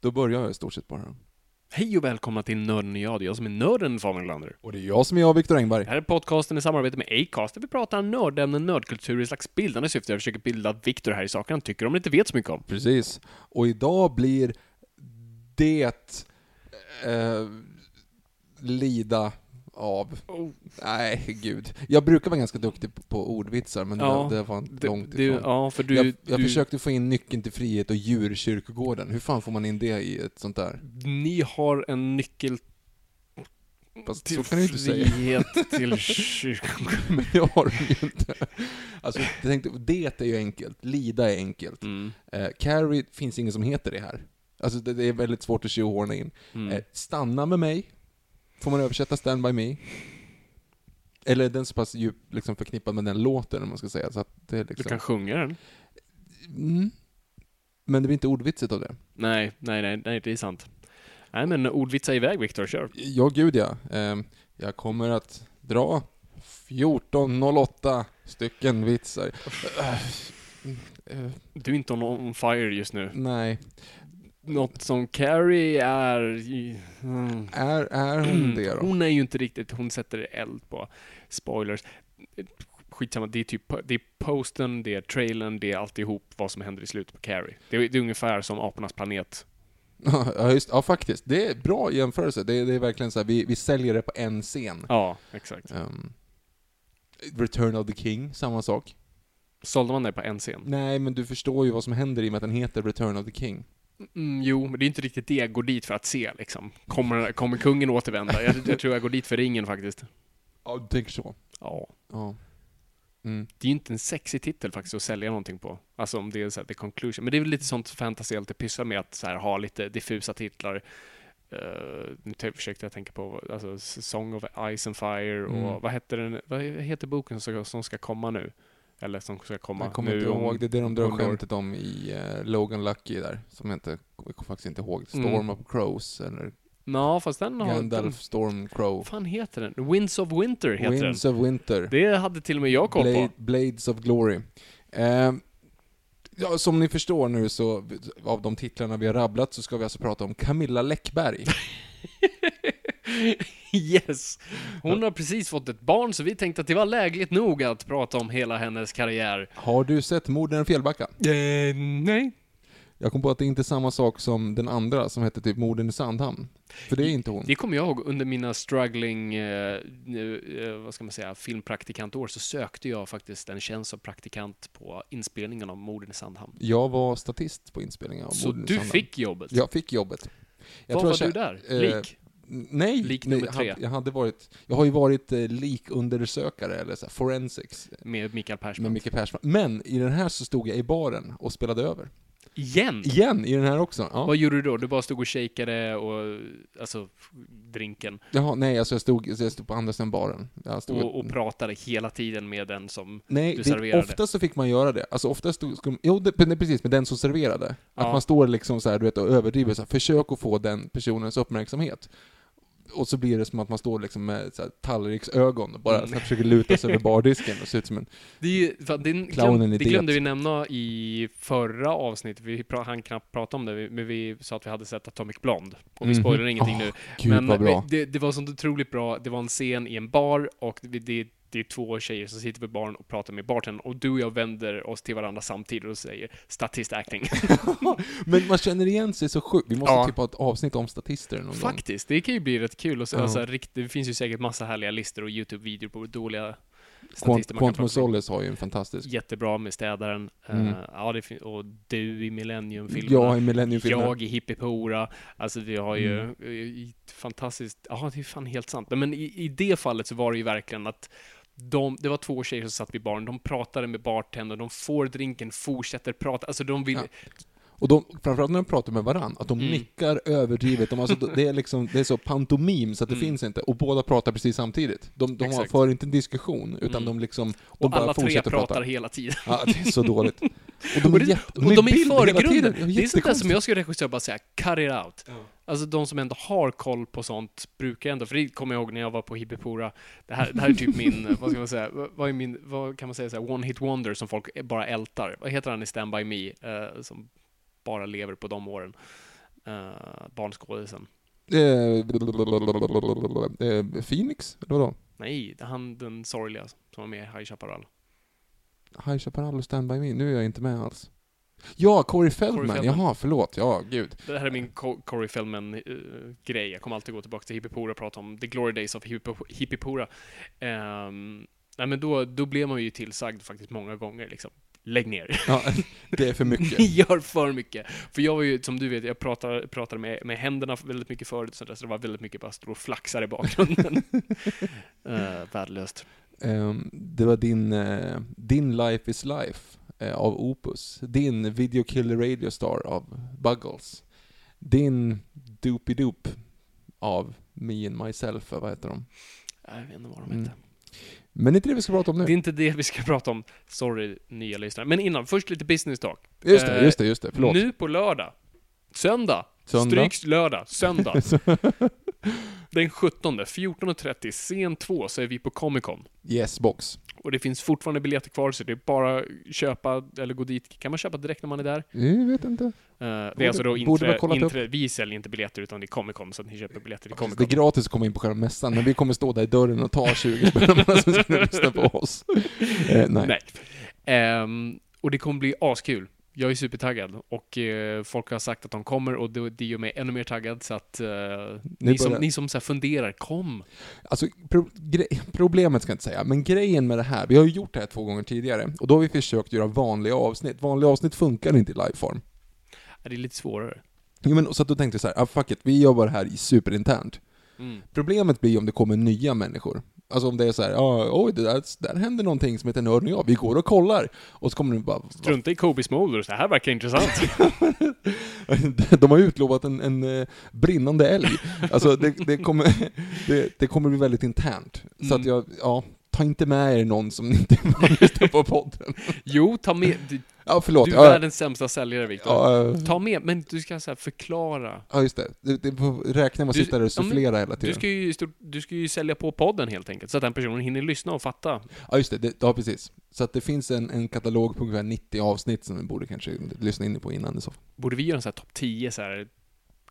Då börjar jag i stort sett bara. Hej och välkomna till Nörden och jag. Det är jag som är nörden Samuel Glander. Och det är jag som är jag, Viktor Engberg. Det här är podcasten i samarbete med Acast där vi pratar nördämnen, nördkultur i slags bildande syfte. Jag försöker bilda Viktor här i saker han tycker om inte vet så mycket om. Precis. Och idag blir det eh, lida av... Oh. Nej, gud. Jag brukar vara ganska duktig på, på ordvitsar, men Ja, det, det var Det- långt ifrån. Ja, för du... jag jag du försökte få in nyckeln till frihet och djurkyrkogården. Hur fan får man in det i ett sånt där? Ni har en nyckel Fast till så kan du inte säga. frihet till kyrkan. Men det har de ju inte. Alltså, jag tänkte, det är ju enkelt. Lida är enkelt. Mm. Eh, carry finns ingen som heter det här. Alltså det, det är väldigt svårt att tjohorna in. Mm. Eh, stanna med mig. Får man översätta stand by me? Eller är den så pass djup liksom, förknippad med den låten, om man ska säga. Så att det är Du liksom... kan sjunga den. mm. Men det blir inte ordvitsigt av det. Nej, nej, nej, nej, det är sant. Nej, men ordvitsa iväg Viktor, kör. Ja, gud ja. Eh, jag kommer att dra 1408 stycken vitsar. Du är inte on fire just nu. nej. Något som Carrie är... Mm. Är, är hon det då? Hon är ju inte riktigt, hon sätter eld på spoilers. Skitsamma, det är typ, det är posten, det är trailern, det är alltihop vad som händer i slutet på Carrie. Det är, det är ungefär som Apornas planet. Ja, just, ja, faktiskt. Det är bra jämförelse. Det är, det är verkligen så här, vi, vi säljer det på en scen. Ja, exakt. Um, Return of the King, samma sak. Sålde man det på en scen? Nej, men du förstår ju vad som händer i och med att den heter Return of the King. Mm, jo, men det är inte riktigt det jag går dit för att se liksom. Kommer, kommer kungen återvända? Jag, jag tror jag går dit för ringen faktiskt. Ja, du tänker så. Ja. Ja. Mm. Det är ju inte en sexig titel faktiskt att sälja någonting på. Alltså om det är så här, the conclusion. Men det är väl lite sånt fantasy alltid pysslar med, att så här, ha lite diffusa titlar. Uh, nu försökte jag tänka på, alltså Song of Ice and Fire och Mm. vad heter den, vad heter boken som ska, som ska komma nu? Eller som ska komma Jag kommer nu inte ihåg, det är det de drar 100 år. skämtet om i eh, Logan Lucky där, som jag inte, jag kommer faktiskt inte ihåg. Storm Mm. of Crows, eller Ja, fast den har... Den, Gandalf Storm Crow. vad fan heter den? Winds of Winter heter Winds den. of Winter. Det hade till och med jag koll Blade, på. Blades of Glory. Eh, ja, som ni förstår nu så, av de titlarna vi har rabblat, så ska vi alltså prata om Camilla Läckberg. yes! Hon har precis fått ett barn, så vi tänkte att det var lägligt nog att prata om hela hennes karriär. Har du sett Morden i Fjällbacka? Eh, nej. Jag kom på att det inte är samma sak som den andra som hette typ Morden i Sandhamn. För det är inte hon. Det kommer jag ihåg under mina struggling, eh, nu, eh, vad ska man säga, filmpraktikantår så sökte jag faktiskt en tjänst som praktikant på inspelningen av Morden i Sandhamn. Jag var statist på inspelningen av Så Morden i du Sandhamn. fick jobbet? Jag fick jobbet. Jag Vad tror var jag du där? eh, Lik? Nej, Lik nej, nummer tre. Jag, hade varit, jag har ju varit eh, likundersökare, eller så här, forensics, Med Mikael Persbrandt? med Micke Persbrandt. Men i den här så stod jag i baren och spelade över. Igen? Igen, i den här också. Ja. Vad gjorde du då? Du bara stod och shakade och, alltså, drinken Jaha, nej, alltså jag stod, jag stod på andra sidan baren. Stod och, och pratade hela tiden med den som Nej, du serverade? oftast så fick man göra det. Alltså oftast stod, skulle, jo, det, nej, precis, med den som serverade. Att Ja. man står liksom så här, du vet, och överdriver så här, försök att få den personens uppmärksamhet. Och så blir det som att man står liksom med så här, tallriksögon och bara Mm. så här, försöker luta sig över bardisken och ser ut som en... Det, är fan, det, glöm, det glömde vi nämna i förra avsnittet, vi pra, han knappt prata om det, men vi sa att vi hade sett Atomic Blonde. Och vi Mhm. spoilar ingenting Åh, nu. Gud men. Det, det var sånt otroligt bra, det var en scen i en bar och det, det, det är två tjejer som sitter vid baren och pratar med bartendern och du och jag vänder oss till varandra samtidigt och säger statist acting. Men man känner igen sig så sjukt. Vi måste Ja. typ ha ett avsnitt om statister någon gång. Faktiskt, det kan ju bli rätt kul. Och så, Ja. alltså, det finns ju säkert massa härliga listor och YouTube-videor på dåliga statister Quantum of. Solace har ju en fantastisk... Jättebra med städaren. Mm. Eh, ja, det och du i Millennium-filmerna. Jag i Millennium-filmen. Jag i Hippie-Pora. Alltså vi har ju Mm. eh, fantastiskt, ja det är fan helt sant. Men i, i det fallet så var det ju verkligen att de, det var två tjejer som satt vid baren, de pratade med bartendern, de får drinken, fortsätter prata, alltså de vill... Ja. Och de, framförallt när de pratar med varandra, att de Mm. nickar överdrivet. De, alltså, det, är liksom, det är så pantomim så att det Mm. finns inte. Och båda pratar precis samtidigt. De, de har, för inte en diskussion, utan Mm. de liksom... De och bara alla tre pratar prata. hela tiden. Ja, det är så dåligt. Och de Och, är, det, jätte, och de är i förgrunden. Det är sånt där som jag skulle regissera bara säga, cut it out. Alltså de som ändå har koll på sånt brukar ändå, för det kommer jag ihåg när jag var på Hippipora. Det här, det här är typ min, vad ska man säga, vad är min, vad kan man säga, så här, one hit wonder som folk bara ältar. Vad heter han i Stand By Me, eh, som bara lever på de åren? Uh, barnskådisen. Eh, eh, Phoenix? Eller vadå? Nej, det är han den sorgliga som var med i High Chaparral. High Chaparral och Stand By Me, nu är jag inte med alls. Ja, Corey Feldman. Corey Feldman. Jaha, förlåt. Ja, gud. Det här är min Co- Corey Feldman-grej. jag kommer alltid gå tillbaka till Hippipora och prata om the glory days of Hippipora. Um, nej men då, då blev man ju tillsagd faktiskt många gånger liksom. Lägg ner. Ja, det är för mycket. Ni gör för mycket. För jag var ju, som du vet, jag pratade, pratade med, med händerna väldigt mycket förut, så det var väldigt mycket bara stå och flaxar i bakgrunden. uh, värdelöst. Ehm, det var din, eh, din Life is Life eh, av Opus. Din Video Killer Radio Star av Buggles. Din Doopy Doop av Me and Myself, vad heter de? Jag vet inte vad de Mm. heter. Men det är inte det vi ska prata om nu. Det är inte det vi ska prata om. Sorry, nya lyssnare. Men innan, först lite business talk. Just det, Eh, just det, just det. Förlåt. Nu på lördag. Söndag. Söndag. Stryks lördag. Söndag. Den 17, 14.30, scen 2, så är vi på Comic Con. Yes, box. Och det finns fortfarande biljetter kvar, så det är bara att köpa, eller gå dit. Kan man köpa direkt när man är där? Jag vet inte. Eh, det är Borde- alltså då upp. inträ, vi säljer inte biljetter utan det är Comic Con, så att ni köper biljetter i Comic Det är gratis att komma in på själva mässan, men vi kommer stå där i dörren och ta 20 spänn om man ska lyssna på oss. Eh, nej. Nej. Ehm, och det kommer bli askul. Jag är supertaggad och eh, folk har sagt att de kommer och det, det gör mig ännu mer taggad så att eh, ni, som, ni som så funderar, kom! Alltså, pro problemet ska jag inte säga, men grejen med det här, vi har ju gjort det här två gånger tidigare, och då har vi försökt göra vanliga avsnitt. Vanliga avsnitt funkar inte i liveform. Ja, Det är lite svårare. Jo, men, så att då tänkte jag så här, ah, fuck it, vi det här i superinternt. Mm. Problemet blir om det kommer nya människor. Alltså om det är så här, oj, det där, där händer någonting som heter Nörden och jag, vi går och kollar. Och så kommer det bara, "Va Strunta i Kobe Smolder, så här verkar intressant. De har utlovat en, en eh, brinnande älg. Alltså det, det, kommer, det, det kommer bli väldigt internt. Så att Mm. jag, ja, ta inte med er någon som inte lyssnar på podden. jo, ta med... Du, Ja, förlåt. du är Ja, världens sämsta säljare, Viktor. ja, eh, Ta med, men du ska så förklara. ja, just det. Du, du får räkna med att Du- sitta där och sufflera hela Du tiden. ska, ju, du ska ju sälja på podden helt enkelt, så att den personen hinner lyssna och fatta. Ja, just det. det. Ja, precis. Så att det finns en, en katalog på ungefär 90 avsnitt som vi borde kanske lyssna in på innan i så. Borde vi göra en sån här topp 10 så här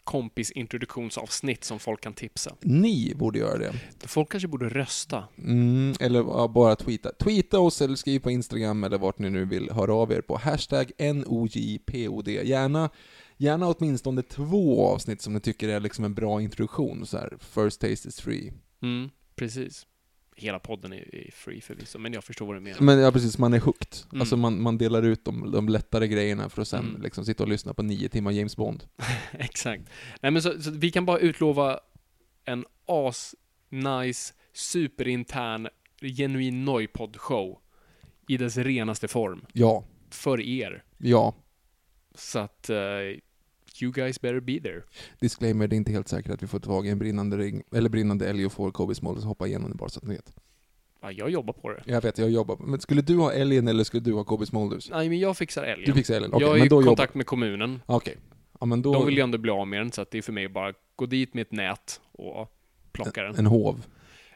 kompisintroduktionsavsnitt som folk kan tipsa? Ni borde göra det. Folk kanske borde rösta. Mm, eller ja, bara tweeta. Tweeta oss eller skriv på Instagram eller vart ni nu vill höra av er på hashtag NOJPOD. Gärna, gärna åtminstone två avsnitt som ni tycker är liksom en bra introduktion. Så här, first taste is free. Mm, precis. Hela podden är, är free förvisso, men jag förstår vad du menar. Men ja, precis, man är hooked. Mm. Alltså man, man delar ut de, de lättare grejerna för att sen Mm. liksom sitta och lyssna på nio timmar James Bond. Exakt. Nej men så, så vi kan bara utlova en as-nice, superintern, genuin Noipod-show i dess renaste form. Ja, För er. ja. Så att, eh, you guys better be there. Disclaimer, det är inte helt säkert att vi får tag i en brinnande ring, eller brinnande älg och får Kobe Smulders hoppa igenom det bara så att ni vet. Ja, jag jobbar på det. Jag vet, jag jobbar. Men skulle du ha älgen eller skulle du ha Kobe Smulders? Nej, men jag fixar älgen. Du fixar älgen? Okej, jag är men i då jobbar... kontakt med kommunen. Okej. Ja, men då... De vill ju ändå bli av med den, så att det är för mig bara gå dit med ett nät och plockar den. En hov.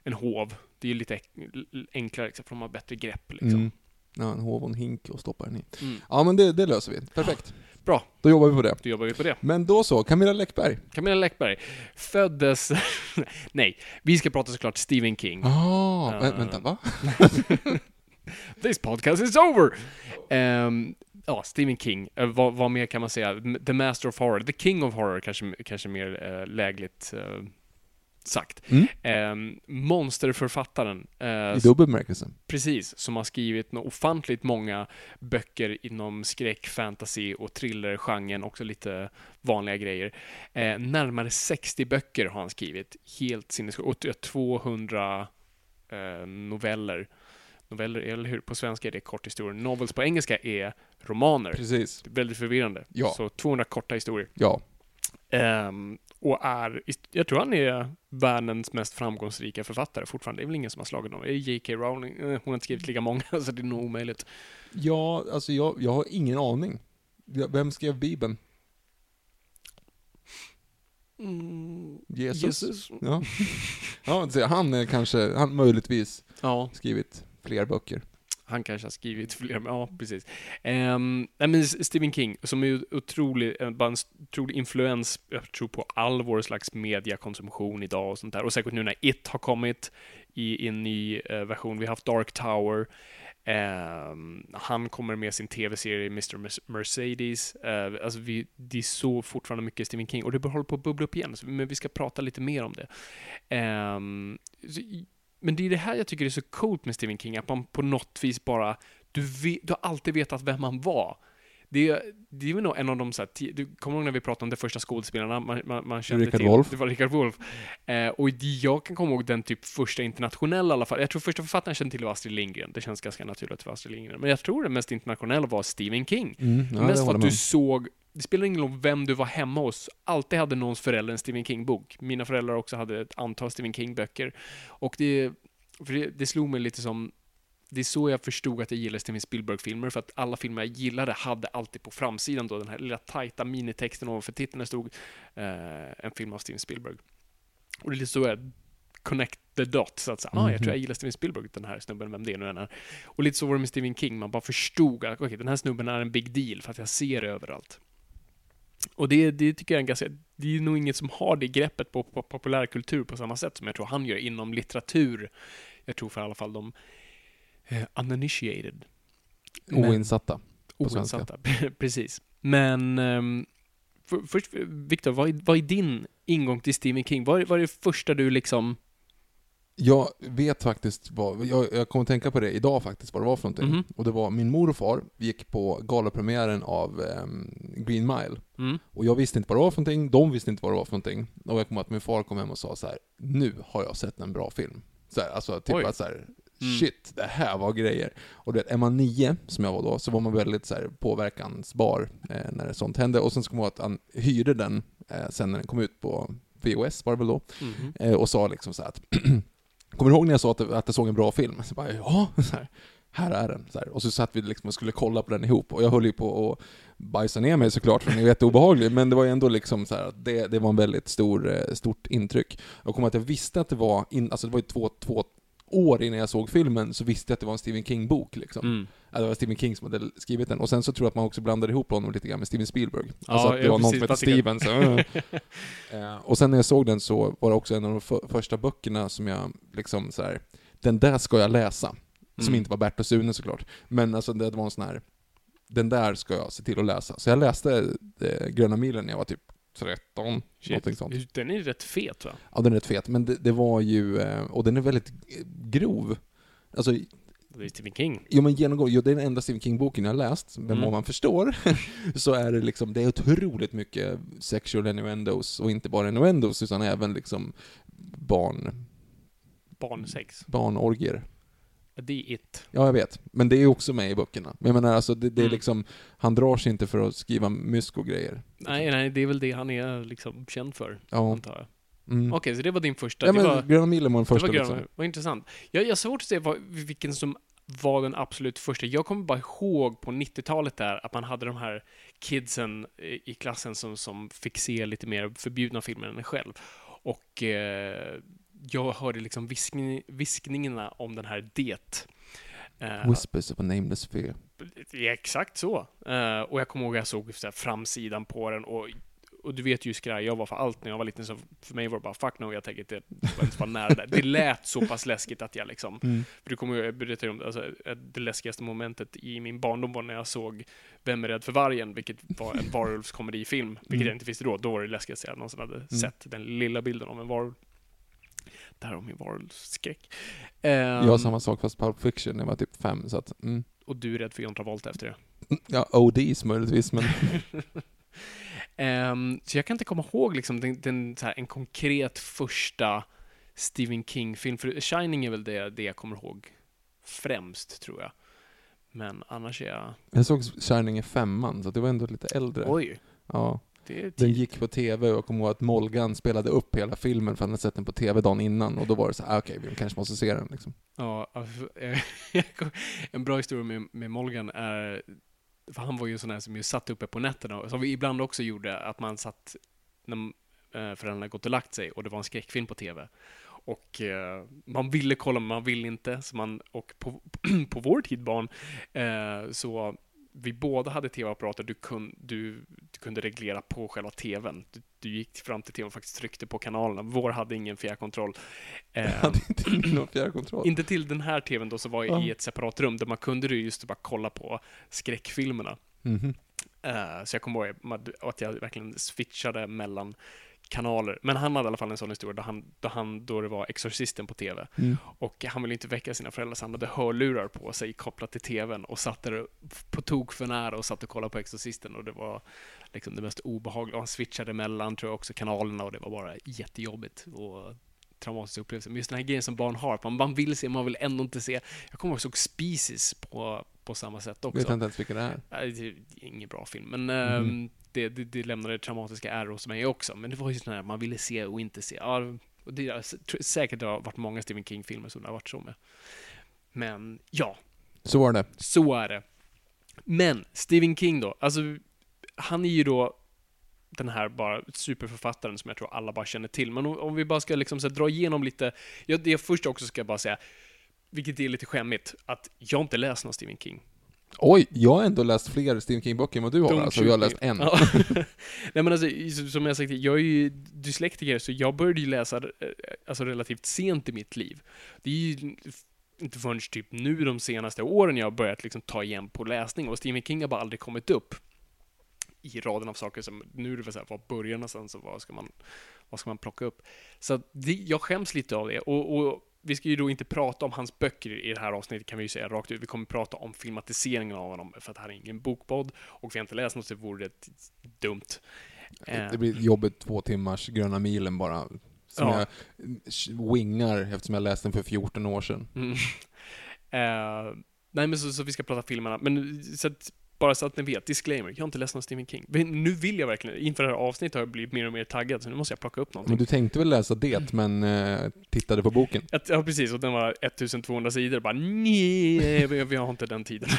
En hov. Det är ju lite ek- enklare, liksom, för de har bättre grepp. Liksom. Mm. Ja, en hov och en hink och stoppar den i. Mm. Ja, men det, det löser vi. Perfekt. Bra, Då jobbar vi på det. då jobbar vi på det. Men då så, Camilla Läckberg. Camilla Läckberg föddes... Nej, vi ska prata såklart Stephen King. Ah, vä- Uh. vänta, va? This podcast is over! Ehm, ja, Stephen King. Eh, vad, vad mer kan man säga? The Master of Horror. The King of Horror kanske, kanske mer uh, lägligt eh, sagt. Mm. Ehm, monsterförfattaren. eh, I dubbel bemärkelse. Precis, som har skrivit ofantligt många böcker inom skräck, fantasy och thriller-genren, också lite vanliga grejer. Eh, närmare 60 böcker har han skrivit, helt sinnessjukt. Och t- 200 eh, noveller. Noveller, eller hur? På svenska är det korthistorier. Novels på engelska är romaner. Precis. Är väldigt förvirrande. Ja. Så 200 korta historier. Ja. Ehm, och är, jag tror han är världens mest framgångsrika författare fortfarande. Det är väl ingen som har slagit honom. Det är J.K. Rowling. Eh, Hon har inte skrivit lika många, så det är nog omöjligt. Ja, alltså jag, jag har ingen aning. Ja, Vem skrev Bibeln? Jesus? Ja. ja, så han är kanske, han möjligtvis Ja, skrivit fler böcker han kanske har skrivit fler, men ja, precis. Ehm, um, I mean, Stephen King, som är otrolig, eh, bara en otrolig influens, jag tror på all vår slags mediakonsumtion idag och sånt där. Och säkert nu när It har kommit i, i en ny uh, version. Vi har haft Dark Tower. um, han kommer med sin tv-serie Mr. Mercedes. Uh, alltså vi, det är så fortfarande mycket Stephen King och det håller på att bubbla upp igen, så, men vi ska prata lite mer om det. Um, så, men det är det här jag tycker är så coolt med Stephen King, att man på något vis bara, du, vet, du har alltid vetat vem han var. Det det är väl nog en av de så här, du kommer ihåg när vi pratade om de första skådespelarna man, man, man kände Richard till? Wolff. Det var Richard Wolff. Eh, och jag kan komma ihåg den typ första internationella i alla fall. Jag tror första författaren jag kände till var Astrid Lindgren. Det känns ganska naturligt var Astrid Lindgren. Men jag tror den mest internationella var Stephen King. Mm, ja, Mest för att du såg, det spelar ingen roll vem du var hemma hos, alltid hade någons förälder en Stephen King-bok. Mina föräldrar också hade ett antal Stephen King-böcker. Och det, för det, det slog mig lite som, det är så jag förstod att jag gillade Steven Spielberg-filmer, för att alla filmer jag gillade hade alltid på framsidan då den här lilla tajta minitexten ovanför titeln där stod eh, en film av Steven Spielberg. Och det är lite så jag connect the dots, så att säga, ah, jag tror jag gillar Steven Spielberg, den här snubben, vem det nu än är. Och lite så var det med Stephen King, man bara förstod att okej, den här snubben är en big deal för att jag ser det överallt. Och det, det tycker jag är en ganska, det är nog inget som har det greppet på, på populärkultur på samma sätt som jag tror han gör inom litteratur. Jag tror för i alla fall de eh, uninitiated. Men- Oinsatta. Oinsatta, precis. Men um, för, först, Viktor, vad, är- vad är din ingång till Stephen King? Vad är, vad är det första du liksom... Jag vet faktiskt vad, jag, jag kommer tänka på det idag faktiskt, vad det var för någonting. Mhm. Och det var, min mor och far gick på galapremiären av ehm, Green Mile. Mm, Och jag visste inte vad det var för någonting, de visste inte vad det var för någonting. Och jag kommer att min far kom hem och sa så här: nu har jag sett en bra film. Så här, alltså typ Oj. att så här, Mm. shit, det här var grejer. Och du vet, är man nio, som jag var då, så var man väldigt så här, påverkansbar eh, när sånt hände. Och sen så kom jag ihåg att han hyrde den eh, sen när den kom ut på VHS, var det väl då. mhm. Eh, och sa liksom så att Kommer du ihåg när jag sa att, att jag såg en bra film? Så bara, ja, så här, här är den. Så här. Och så satt vi liksom och skulle kolla på den ihop. Och jag höll ju på att bajsa ner mig såklart, för den är jätteobehaglig. Men det var ju ändå liksom så här, att det, det var en väldigt stor, eh, stort intryck. Jag kommer att jag visste att det var, in, alltså det var ju två, två år innan jag såg filmen, så visste jag att det var en Stephen King-bok. Liksom. Mm. Att det var Stephen King som hade skrivit den. Och sen så tror jag att man också blandade ihop honom lite grann med Steven Spielberg. Alltså Ja, att det ja, var någon som hette Steven. Så, uh. och sen när jag såg den så var det också en av de för, första böckerna som jag liksom så här, den där ska jag läsa. Som Mm. inte var Bert och Sune såklart. Men alltså det var en sån här, den där ska jag se till att läsa. Så jag läste eh, Gröna milen när jag var typ 13, någonting sånt. Shit. Den är rätt fet va? Ja, den är rätt fet, men det, det var ju, eh, och den är väldigt grov. Alltså, Det är Stephen King. Jo men genomgående, jo, det är den enda Stephen King-boken jag har läst, men Mm. vad man förstår så är det liksom, det är otroligt mycket sexual innuendos, och inte bara innuendos utan även liksom barn, Barnsex. barnorgier. Det är it. Ja, jag vet. Men det är också med i böckerna. Men jag menar alltså, det, det är Mm. liksom, han drar sig inte för att skriva mysko-grejer. Nej, nej, det är väl det han är liksom känd för, Ja. antar jag. Mm. Okej, så det var din första. Ja det men var... Gröna milen var den första det var, gröna, liksom. vad intressant. Jag, jag har svårt att se vad, vilken som var den absolut första. Jag kommer bara ihåg på 90-talet där att man hade de här kidsen i i klassen som, som fick se lite mer förbjudna filmer än en själv. Och eh, jag hörde liksom viskning, viskningarna om den här det. Eh, Whispers of a nameless fear. Ja, exakt så. Eh, och jag kommer ihåg att jag såg så här, framsidan på den och, och du vet ju skraj jag var för allt när jag var liten, så för mig var det bara fuck no, jag tänker inte ens vara nära det. Det lät så pass läskigt att jag liksom, Mm. för du kommer jag berättade om det, alltså, eh, det läskigaste momentet i min barndom var när jag såg Vem är rädd för vargen, vilket var en varulvskomedifilm, vilket Mm. jag inte visste då, då var det läskigaste jag någonsin hade sett, den lilla bilden av en varulv. Där har min varulvsskräck. Jag Um, har samma sak fast Pulp Fiction jag var typ fem, så att, mm. Och du är rädd för John Travolta efter det. Ja, ODs möjligtvis, men Ehm, så jag kan inte komma ihåg liksom den, den, här, en konkret första Stephen King-film. För Shining är väl det, det jag kommer ihåg främst, tror jag. Men annars är jag... jag såg Shining i femman, så det var ändå lite äldre. Oj, Ja. Det Den tidigt. gick på TV och jag kommer ihåg att Molgan spelade upp hela filmen för han hade sett den på TV dagen innan och då var det så här, ah, okej, vi kanske måste se den liksom. Ja, alltså, en bra historia med, med Molgan är... För han var ju en sån här som ju satt uppe på nätterna, som vi ibland också gjorde, att man satt när eh, föräldrarna gått och lagt sig och det var en skräckfilm på TV. Och eh, man ville kolla, men man ville inte. Så man, och på, på vår tid, barn, eh, så vi båda hade tv-apparater, du, kun, du, du kunde reglera på själva tvn. Du, du gick fram till tvn och faktiskt tryckte på kanalerna. Vår hade ingen fjärrkontroll. Jag hade inte någon fjärrkontroll. inte till den här tvn då, så var Ja. i ett separat rum där man kunde ju just bara kolla på skräckfilmerna. Mhm. Eh, så jag kommer ihåg att jag verkligen switchade mellan kanaler. Men han hade i alla fall en sån historia då, han, då, han, då det var Exorcisten på TV. Mm. Och han ville inte väcka sina föräldrar så han hade hörlurar på sig kopplat till TVn och satt där på tok för nära och satt och kollade på Exorcisten och det var liksom det mest obehagliga. Och han switchade mellan, tror jag, också kanalerna och det var bara jättejobbigt och traumatisk upplevelse. Men just den här grejen som barn har, man, man vill se, man vill ändå inte se. Jag kommer ihåg Species på, på samma sätt också. Vet jag inte ens vilka det är. Det är ingen bra film, men ehm, det, det, det lämnade traumatiska ärr hos mig också. Men det var ju sån här, man ville se och inte se. Ja, och det är s- tr- säkert det har varit många Stephen King-filmer som det har varit så med. Men ja, Så var det. så är det. Men Stephen King då, alltså han är ju då den här bara superförfattaren som jag tror alla bara känner till. Men om, om vi bara ska liksom så här, dra igenom lite, jag, det jag först också ska bara säga, vilket är lite skämmigt, att jag inte läst någon Stephen King. Oj, jag har ändå läst fler Stephen King-böcker än vad du har, Don't alltså jag har läst en. Ja. Nej men alltså, som jag sagt, jag är ju dyslektiker, så jag började ju läsa eh, alltså, relativt sent i mitt liv. Det är ju inte förrän typ nu de senaste åren jag har börjat liksom ta igen på läsning, och Stephen King har bara aldrig kommit upp i raden av saker som, nu är det väl såhär, var börjar någonstans och vad ska man, vad ska man plocka upp? Så det, jag skäms lite av det, och, och vi ska ju då inte prata om hans böcker i det här avsnittet kan vi ju säga rakt ut. Vi kommer prata om filmatiseringen av honom, för att det här är ingen bokpodd, och vi har inte läst något så vore det dumt. Eh, Det blir jobbigt två timmars Gröna milen bara. Som Ja. jag wingar eftersom jag läste den för 14 år sedan. Mm. Eh, nej, men så, så vi ska prata filmerna. Men så att, bara så att ni vet, disclaimer, jag har inte läst någon Stephen King. Men Nu vill jag verkligen, inför det här avsnittet har jag blivit mer och mer taggad, så nu måste jag plocka upp någonting. Men du tänkte väl läsa det, men eh, tittade på boken? Att, ja, precis. Och den var 1200 sidor. Bara nej, vi, har inte den tiden.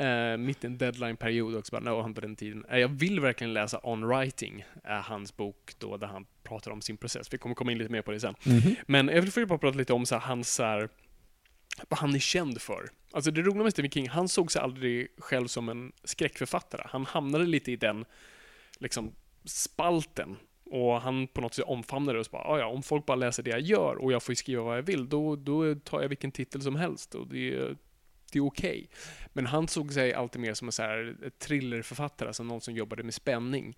uh, mitt i en deadline-period också. Bara, no, jag har inte den tiden. Eh, jag vill verkligen läsa On Writing, uh, hans bok då, där han pratar om sin process. Vi kommer komma in lite mer på det sen. Men jag vill bara prata lite om så här, hans, så här, vad han är känd för. Alltså det roliga med Stephen King, han såg sig aldrig själv som en skräckförfattare. Han hamnade lite i den, liksom, spalten. Och han på något sätt omfamnade det och så bara, ah, ja, om folk bara läser det jag gör och jag får skriva vad jag vill, då, då tar jag vilken titel som helst och det, är- det är okej. Men han såg sig alltid mer som en så här thrillerförfattare, alltså någon som jobbade med spänning.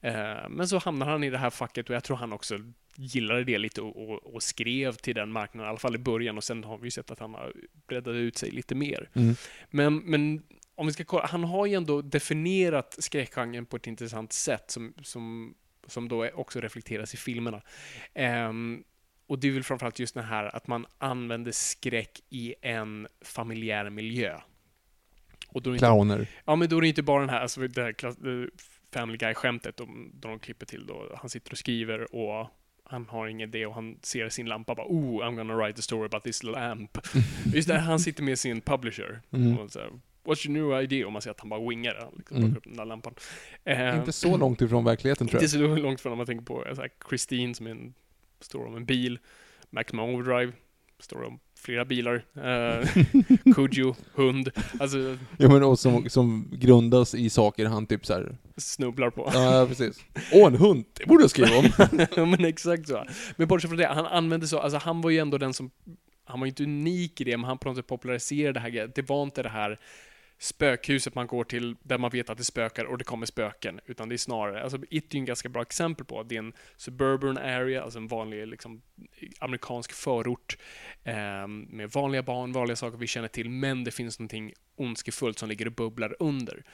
Eh, men så hamnar han i det här facket och jag tror han också gillade det lite och, och, och skrev till den marknaden, i alla fall i början och sen har vi sett att han har breddat ut sig lite mer. Mm. Men, men om vi ska kolla, han har ju ändå definierat skräckgenren på ett intressant sätt som, som, som då också reflekteras i filmerna. Ehm, och det är väl framförallt just det här att man använder skräck i en familjär miljö. Och då är det inte, Clowner. ja, men då är det inte bara den här, alltså det här eh, Family Guy-skämtet de, de klipper till då. Han sitter och skriver och han har ingen idé och han ser sin lampa bara oh, I'm gonna write a story about this lamp. Just det, han sitter med sin publisher. Mm. Och så här, What's your new idea? Och man ser att han bara wingar han liksom Mm. upp den där lampan. Eh, Inte så långt ifrån verkligheten tror Inte jag. så långt från om man tänker på så här, Christine som är en, står om en bil. Maximum Overdrive, står om flera bilar. Uh, Kujo, hund, alltså Ja men och som, som grundas i saker han typ såhär, snubblar på. ja precis. Åh en hund, det borde jag skriva om. ja men exakt så. Men bortsett från det, han använde så, alltså han var ju ändå den som, han var ju inte unik i det, men han på något sätt populariserade det här Det var inte det här spökhuset man går till där man vet att det spökar och det kommer spöken, utan det är snarare, alltså It är ju en ganska bra exempel på, att det är en suburban area, alltså en vanlig liksom, amerikansk förort eh, med vanliga barn, vanliga saker vi känner till, men det finns någonting ondskefullt som ligger och bubblar under.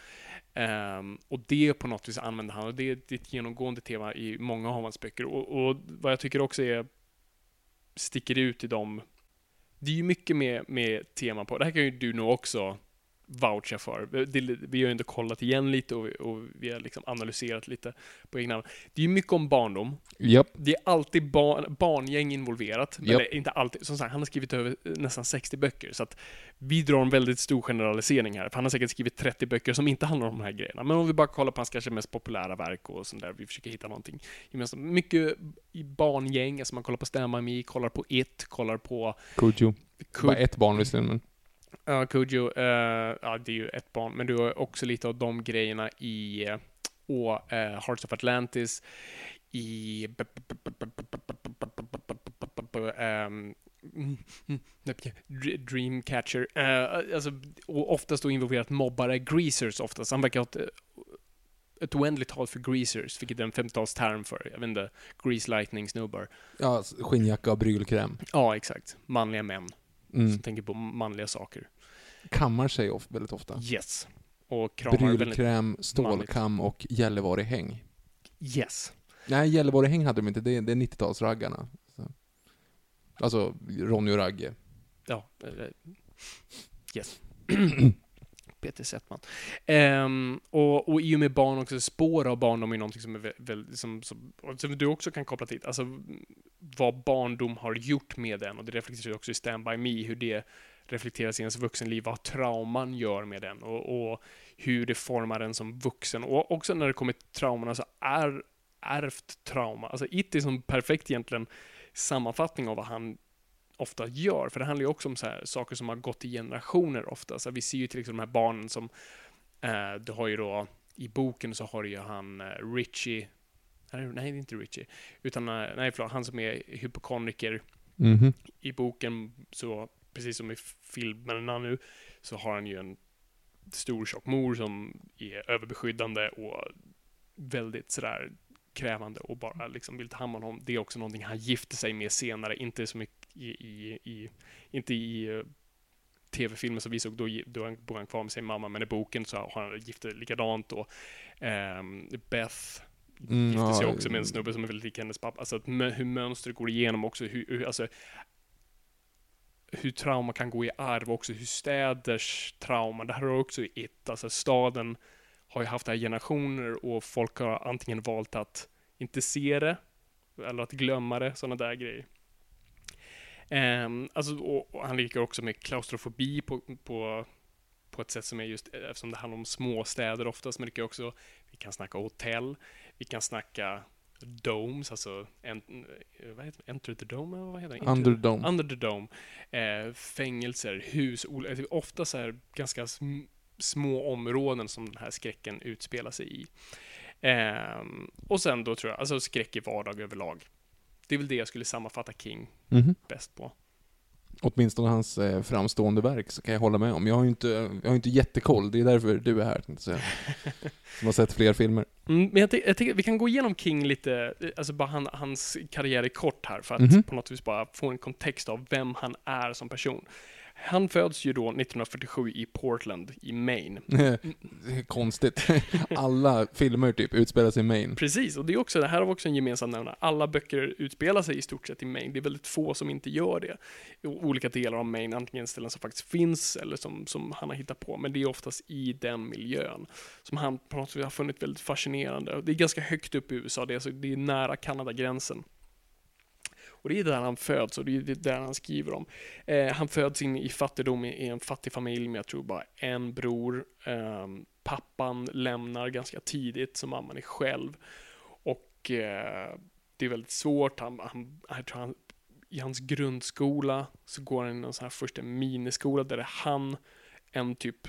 Eh, och det på något vis använder han, och det är ett genomgående tema i många av hans böcker. Och, och, vad jag tycker också är sticker ut i dem, det är ju mycket med, med teman på, det här kan ju du nog också voucha för. Det, vi har ju ändå kollat igen lite och, och vi har liksom analyserat lite på egna namn. Det är ju mycket om barndom. Japp. Det är alltid bar, barngäng involverat. Japp. Eller inte alltid. Som sagt, han har skrivit över nästan 60 böcker. Så att vi drar en väldigt stor generalisering här. För han har säkert skrivit 30 böcker som inte handlar om de här grejerna. Men om vi bara kollar på hans kanske mest populära verk och sånt där. Vi försöker hitta någonting gemensamt. Mycket i barngäng. Alltså man kollar på By Me, kollar på It, kollar på... Kujo. Ku- Bara ett barn visserligen men. Ja, Kujo, eh, ja det är ju ett barn, men du har också lite av de grejerna i eh, och, eh, Hearts of Atlantis, i ehm, Dr- Dreamcatcher, eh, alltså, och oftast då involverat mobbare, greasers oftast. Han verkar ha ett, ett oändligt tal för greasers, vilket är en 50-talsterm för, jag vet inte, grease lightning-snubbar. Ja, skinnjacka och brylkräm. Ja, exakt. Manliga män Mm. som tänker på manliga saker. Kammar sig of, väldigt ofta. Yes. Och kramar. Brylkräm, stålkam och Gällivarehäng. Yes. Nej, Gällivarehäng hade de inte, det är, det är 90-talsraggarna. Så. Alltså, Ronny och Ragge. Ja. Yes. Peter Settman. Um, och, och i och med barn också, spår av barndom är någonting som, är väl, som, som, som du också kan koppla till. Alltså vad barndom har gjort med den och det reflekteras också i Stand By Me, hur det reflekteras i ens vuxenliv, vad trauman gör med den och, och hur det formar en som vuxen. Och också när det kommer till trauman, alltså är ärvt trauma. Alltså It är som perfekt egentligen sammanfattning av vad han ofta gör. För det handlar ju också om så här, saker som har gått i generationer ofta. Så vi ser ju till exempel de här barnen som, eh, du har ju då, i boken så har du ju han eh, Richie, nej, nej det är inte Richie, utan eh, nej förlåt, han som är hypokondriker Mhm. i boken, så precis som i filmerna nu, så har han ju en stor tjock mor som är överbeskyddande och väldigt sådär krävande och bara liksom vill ta hand om honom. Det är också någonting han gifter sig med senare, inte så mycket i, i, i inte i eh, tv-filmen som vi såg, då, då bor han kvar med sin mamma, men i boken så har han gift sig likadant och ehm, Beth Mm, gifte sig ja, också med en snubbe som är väldigt lik hennes pappa. Alltså att hur mönstret går igenom också, hur, hur, alltså, hur trauma kan gå i arv också, hur städers trauma, det här har också ett, alltså staden har ju haft det här generationer och folk har antingen valt att inte se det, eller att glömma det, sådana där grejer. Um, alltså, och, och han leker också med klaustrofobi på, på, på ett sätt som är just, eftersom det handlar om småstäder oftast, men det kan också, vi kan snacka hotell, vi kan snacka domes, alltså en, vad heter det? Enter the Dome, eller vad heter det? Into- Underdome. Under the Dome. Eh, fängelser, hus, ofta så här ganska sm- små områden som den här skräcken utspelar sig i. Ehm, och sen då tror jag, alltså skräck i vardag överlag. Det är väl det jag skulle sammanfatta King Mhm. bäst på. Åtminstone hans eh, framstående verk så kan jag hålla med om. Jag har ju inte, jag har inte jättekoll, det är därför du är här, tänkte jag. Som har sett fler filmer. Mm, men jag, jag tycker vi kan gå igenom King lite, eh, alltså bara han, hans karriär i kort här, för att Mhm. på något vis bara få en kontext av vem han är som person. Han föds ju då 1947 i Portland i Maine. Konstigt. Alla filmer typ utspelar sig i Maine. Precis, och det är också, det här har också en gemensam nämnare. Alla böcker utspelar sig i stort sett i Maine. Det är väldigt få som inte gör det. I olika delar av Maine, antingen ställen som faktiskt finns eller som, som han har hittat på. Men det är oftast i den miljön som han på något sätt har funnit väldigt fascinerande. Det är ganska högt upp i USA, det är, alltså, det är nära Kanadagränsen. Och det är där han föds och det är där han skriver om. Eh, han föds in i fattigdom i, i en fattig familj med jag tror bara en bror. Eh, pappan lämnar ganska tidigt så mamman är själv. Och eh, det är väldigt svårt. Han, han, jag tror han i hans grundskola så går han i någon sån här första miniskola där det är han, en typ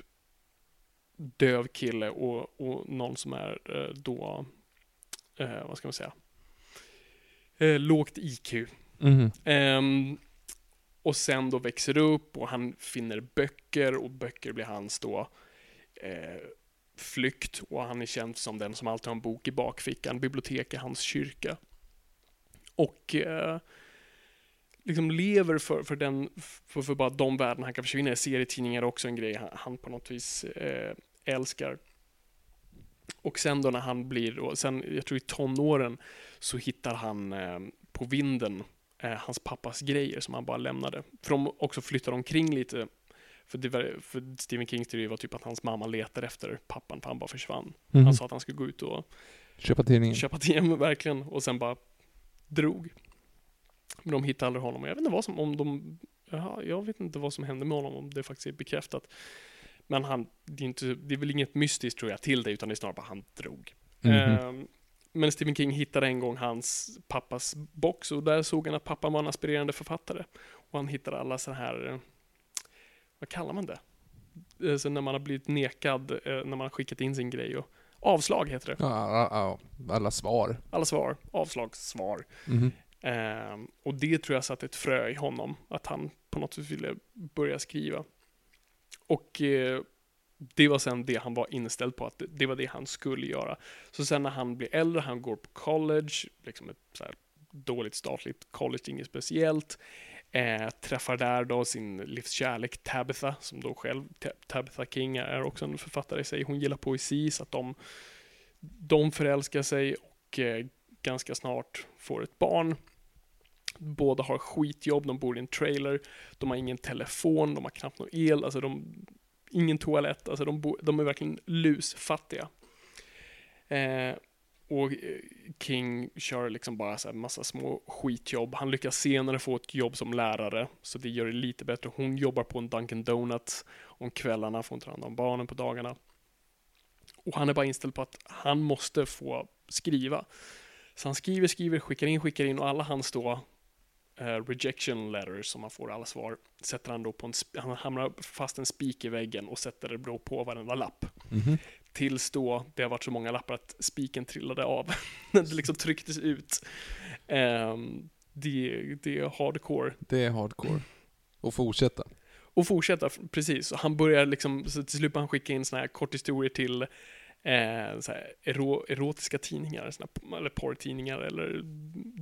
döv kille och, och någon som är eh, då, eh, vad ska man säga, eh, lågt IQ. Mm. Um, och sen då växer upp och han finner böcker och böcker blir hans då eh, flykt och han är känd som den som alltid har en bok i bakfickan. Bibliotek är hans kyrka. Och eh, liksom lever för, för, den, för, för bara de värden han kan försvinna i. Serietidningar är också en grej han, han på något vis eh, älskar. Och sen då när han blir, och sen, jag tror i tonåren, så hittar han eh, på vinden eh, hans pappas grejer som han bara lämnade. För de också flyttar omkring lite. För, var, för Stephen Kings teori var typ att hans mamma letar efter pappan för han bara försvann. Mhm. Han sa att han skulle gå ut och Köpa tidningen. köpa till verkligen och sen bara drog. Men de hittade aldrig honom jag vet inte vad som, om de, jaha, jag vet inte vad som hände med honom, om det faktiskt är bekräftat. Men han, det är, inte, det är väl inget mystiskt tror jag till det, utan det är snarare bara han drog. Mhm. Ehm, men Stephen King hittade en gång hans pappas box och där såg han att pappan var en aspirerande författare. Och han hittade alla så här, eh, vad kallar man det? Eh, Så när man har blivit nekad, eh, när man har skickat in sin grej och avslag heter det. Ja, ja, ja, alla svar. Alla svar, avslagssvar. Mhm. Ehm, och det tror jag satte ett frö i honom, att han på något sätt ville börja skriva. Och eh, det var sen det han var inställd på, att det, det var det han skulle göra. Så sen när han blir äldre, han går på college, liksom ett så här dåligt statligt college, inget speciellt. Eh, träffar där då sin livskärlek Tabitha, som då själv, Tabitha King är också en författare i sig. Hon gillar poesi, så att de, de förälskar sig och eh, ganska snart får ett barn. Båda har skitjobb, de bor i en trailer, de har ingen telefon, de har knappt någon el, alltså de, ingen toalett, alltså de, bo, de är verkligen lusfattiga. Eh, och eh, King kör liksom bara så här massa små skitjobb. Han lyckas senare få ett jobb som lärare, så det gör det lite bättre. Hon jobbar på en Dunkin Donuts om kvällarna, får hon ta hand om barnen på dagarna. Och han är bara inställd på att han måste få skriva. Så han skriver, skriver, skickar in, skickar in och alla hans då eh, rejection letters som han får alla svar sätter han då på en, han hamnar fast en spik i väggen och sätter det då på varenda lapp. Mhm. Tills då det har varit så många lappar att spiken trillade av. När det liksom trycktes ut. Ehm, det, det är hardcore. Det är hardcore. Och fortsätta. Och fortsätta, precis. Han börjar liksom, så till slut han skicka in såna här korthistorier till eh, så här ero, erotiska tidningar, såna, eller porrtidningar, eller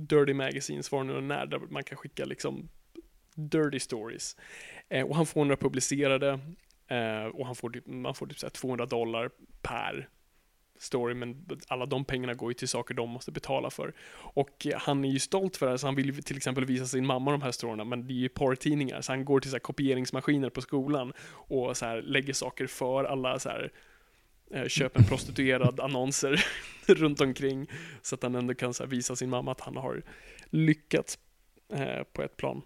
dirty magazines, var det nu när, där man kan skicka liksom dirty stories. Eh, och han får några publicerade, eh, och han får typ, man får typ så här 200 dollar per story, men alla de pengarna går ju till saker de måste betala för. Och han är ju stolt för det, här, så han vill ju till exempel visa sin mamma de här storyna, men det är ju porrtidningar, så han går till så här kopieringsmaskiner på skolan och så här lägger saker för alla så här köp en prostituerad annonser runt omkring så att han ändå kan här, visa sin mamma att han har lyckats eh, på ett plan.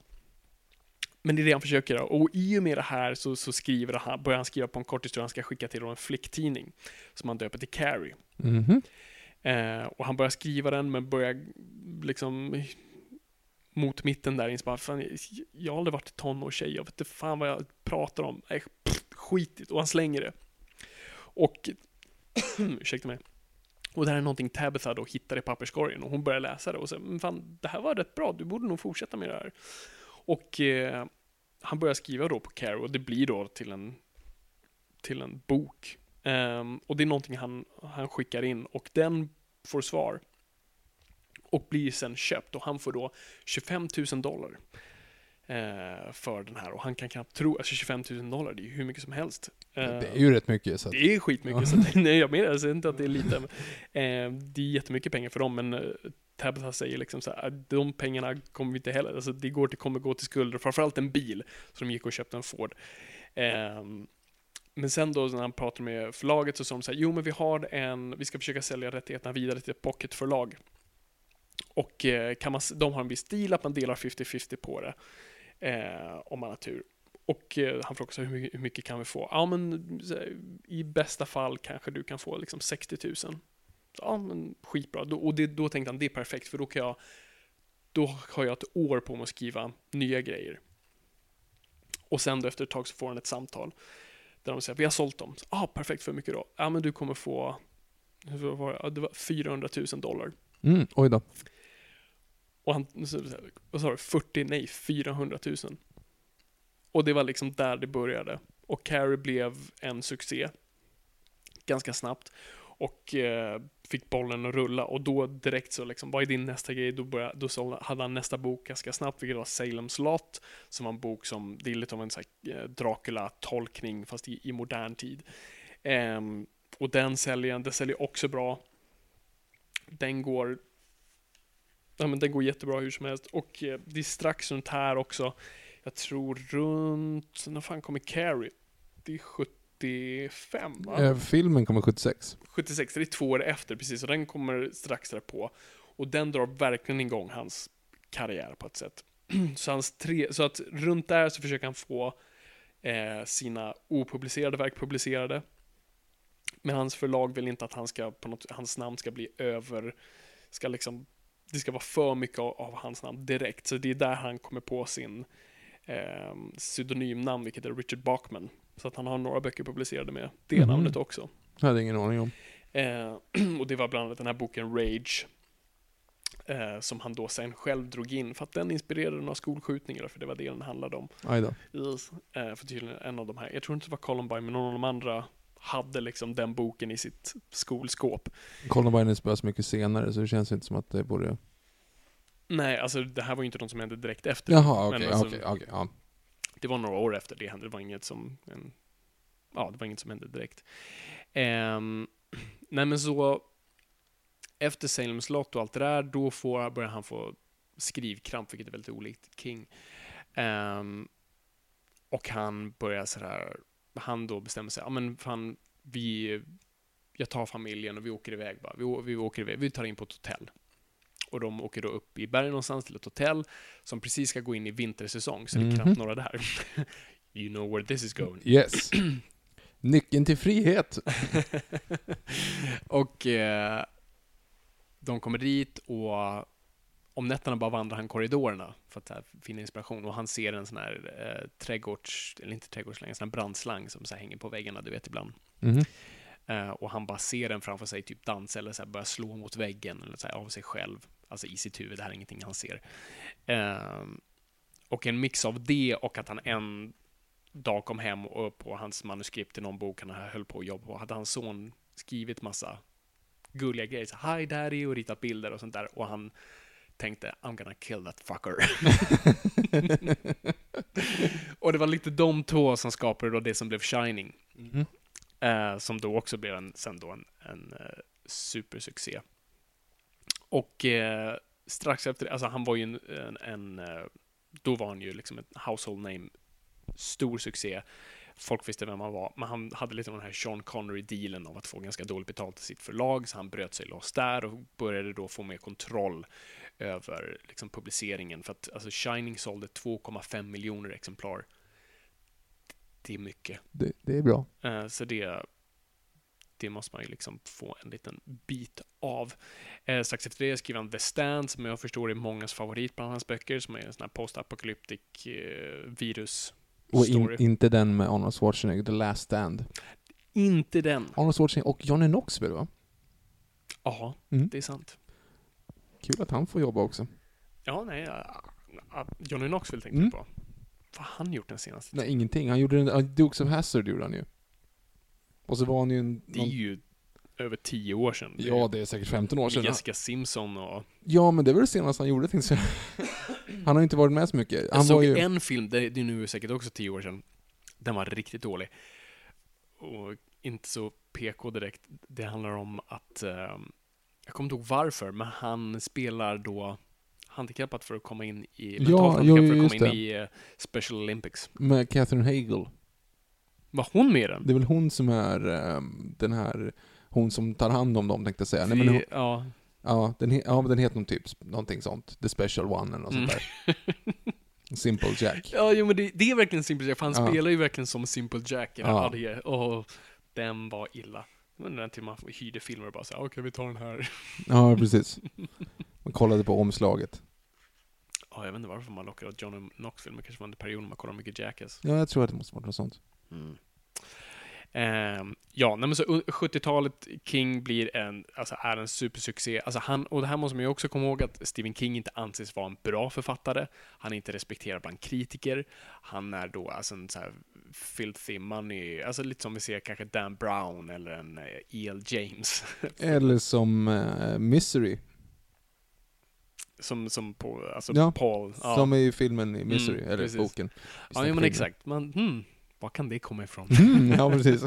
Men det är det han försöker göra. Och i och med det här så, så skriver han, börjar han skriva på en kort historia han ska skicka till en flicktidning som han döper till Carrie. Mhm. Eh, och han börjar skriva den men börjar liksom mot mitten där bara, fan, jag har aldrig varit tonårstjej, jag vet inte fan vad jag pratar om. Nej, pff, skitigt. Och han slänger det. Och, ursäkta mig. Och det här är någonting Tabitha då hittar i papperskorgen och hon börjar läsa det och säger, men fan, det här var rätt bra, du borde nog fortsätta med det här. Och eh, han börjar skriva då på Care och det blir då till en, till en bok. Um, och det är någonting han, han skickar in och den får svar. Och blir sen köpt och han får då 25 000 dollar. Eh, för den här och han kan knappt tro, alltså 25 000 dollar det är ju hur mycket som helst. Eh, Det är ju rätt mycket. Så att, det är skitmycket, så att, nej jag menar alltså inte att det är lite. Eh, det är jättemycket pengar för dem, men eh, Tabitha säger liksom så här, "Ah, de pengarna kommer vi inte heller, alltså det går till, kommer gå till skulder, framförallt en bil, de gick och köpte en Ford. Eh, men sen då när han pratar med förlaget så sa de så här, jo men vi har en, vi ska försöka sälja rättigheterna vidare till ett pocketförlag. Och eh, kan man, de har en viss stil att man delar 50-50 på det, eh, om man har tur. Och eh, han frågar också hur mycket, hur mycket kan vi få? Ja, men i bästa fall kanske du kan få liksom 60 000. Ja, men skitbra. Då, och det, då tänkte han, det är perfekt, för då kan jag då har jag ett år på mig att skriva nya grejer. Och sen då efter ett tag så får han ett samtal där de säger vi har sålt dem. Ja, ah, perfekt, för hur mycket då? Ja, men du kommer få, hur var det? Ja, det var 400 000 dollar. Mm, oj då. Och han, vad sa du, 40, nej 400 000. Och det var liksom där det började. Och Carrie blev en succé. Ganska snabbt. Och eh, fick bollen att rulla och då direkt så liksom, vad är din nästa grej? Då, började, då så hade han nästa bok ganska snabbt, vilket var Salem's Lot, som var en bok som, det är lite av en eh, Dracula-tolkning, fast i, i modern tid. Eh, och den säljer, den säljer också bra. Den går Ja men den går jättebra hur som helst. Och eh, det är strax runt här också. Jag tror runt, när fan kommer Carrie? Det är 75 va? Eh, filmen kommer 76. 76, det är två år efter precis, och den kommer strax därpå. Och den drar verkligen igång hans karriär på ett sätt. så, hans tre, så att runt där så försöker han få eh, sina opublicerade verk publicerade. Men hans förlag vill inte att han ska, på något, hans namn ska bli över, ska liksom, det ska vara för mycket av, av hans namn direkt. Så det är där han kommer på sin eh, pseudonymnamn, vilket är Richard Bachman. Så att han har några böcker publicerade med det Mhm. namnet också. Jag hade ingen aning om. Eh, och det var bland annat den här boken Rage. Eh, som han då sen själv drog in för att den inspirerade några skolskjutningar, för det var det den handlade om. Aj då. Eh, för tydligen en av de här, jag tror inte det var Columbine, men någon av de andra hade liksom den boken i sitt skolskåp. Columbine spelas mycket senare, så det känns inte som att det borde... Nej, alltså det här var ju inte något som hände direkt efter. Jaha, okej, alltså- okej, okej, ja. Det var några år efter det hände, det var inget som, en, ja, det var inget som hände direkt. Ehm, nej men så, efter Salem's Lot och allt det där, då får, börjar han få skrivkramp, vilket är väldigt olikt King. Ehm, och han börjar sådär, han då bestämmer sig, ja men fan, vi, jag tar familjen och vi åker iväg bara. Vi, vi åker iväg, vi tar in på ett hotell. Och de åker då upp i bergen någonstans till ett hotell som precis ska gå in i vintersäsong, så det är Mhm. knappt några där. you know where this is going. Yes. Nyckeln till frihet. och eh, de kommer dit och om nätterna bara vandrar han korridorerna för att här, finna inspiration och han ser en sån här eh, trädgårds, eller inte trädgårdsslang, en sån här brandslang som så här, hänger på väggarna, du vet ibland. Mhm. Eh, och han bara ser den framför sig typ dansa eller så här, börja slå mot väggen eller så här, av sig själv. Alltså i sitt huvud, det här är ingenting han ser. Eh, och en mix av det och att han en dag kom hem och på hans manuskript till någon bok han höll på att jobba på, hade hans son skrivit massa gulliga grejer, så hi daddy och ritat bilder och sånt där och han tänkte I'm gonna kill that fucker. och det var lite de två som skapade då det som blev Shining. Mhm. Eh, som då också blev en, sen då en, en eh, supersuccé. Och eh, strax efter, alltså han var ju en, en, en eh, då var han ju liksom ett household name, stor succé. Folk visste vem han var, men han hade lite av den här Sean Connery-dealen av att få ganska dåligt betalt i sitt förlag, så han bröt sig loss där och började då få mer kontroll över liksom, publiceringen. För att alltså, Shining sålde 2,5 miljoner exemplar. Det är mycket. Det, det är bra. Eh, Så det, det måste man ju liksom få en liten bit av. Eh, strax efter det skriver han The Stand, som jag förstår är mångas favorit bland hans böcker, som är en sån här post-apocalyptic eh, virus Och in, inte den med Arnold Schwarzenegger, The Last Stand. Inte den. Arnold Schwarzenegger och Johnny Knoxville va? Ja, Mm. det är sant. Kul att han får jobba också. Ja, nej, Johnny Knoxville tänkte Mm. jag på. Vad har han gjort den senaste Nej, ingenting. Han gjorde en, uh, Dukes of Hazzard gjorde han ju. Och så var han ju en... Det är ju över tio år sedan. Det Ja, det är säkert 15 år ju sedan. Jessica Simpson och... Ja, men det var det senaste han gjorde, tänkte jag. Han har inte varit med så mycket. Jag Han såg var ju... en film, det, är nu säkert också tio år sedan. Den var riktigt dålig. Och inte så PK direkt. Det handlar om att, eh, jag kommer inte ihåg varför, men han spelar då handikappat för att komma in i, Ja, jo, för att komma in i eh, Special Olympics. Med Catherine Hagel. Var hon med i den? Det är väl hon som är ehm, den här... Hon som tar hand om dem, tänkte jag säga. Nej, men hon, ja. ja, den, ja, men den heter någon typ, någonting sånt. The Special One eller något Mm. sånt där. Simple Jack. ja, jo men det, det är verkligen Simple Jack, för han Ja. spelar ju verkligen som Simple Jack. Ja. Och den var illa. Var den till man hyrde filmer och bara så här, okej vi tar den här. Ja, precis. Man kollade på omslaget. Ja, jag vet inte varför man lockar av Johnny Knoxville, men kanske var en period när man kollade mycket Jackass. Ja, jag tror att det måste vara något sånt. Mm. Ehm, ja, nej, men så u- 70-talet, King blir en, alltså är en supersuccé. Alltså han, och det här måste man ju också komma ihåg att Stephen King inte anses vara en bra författare. Han är inte respekterad bland kritiker. Han är då alltså en så här filthy money, alltså lite som vi ser kanske Dan Brown eller en eh, E.L. James. Eller som eh, Misery, som, som på, alltså Ja, Paul. Ja, som är i filmen i Misery, Mm, eller precis. boken. Ja jo, men exakt. Man, hmm, var kan det komma ifrån? Mm, ja, precis.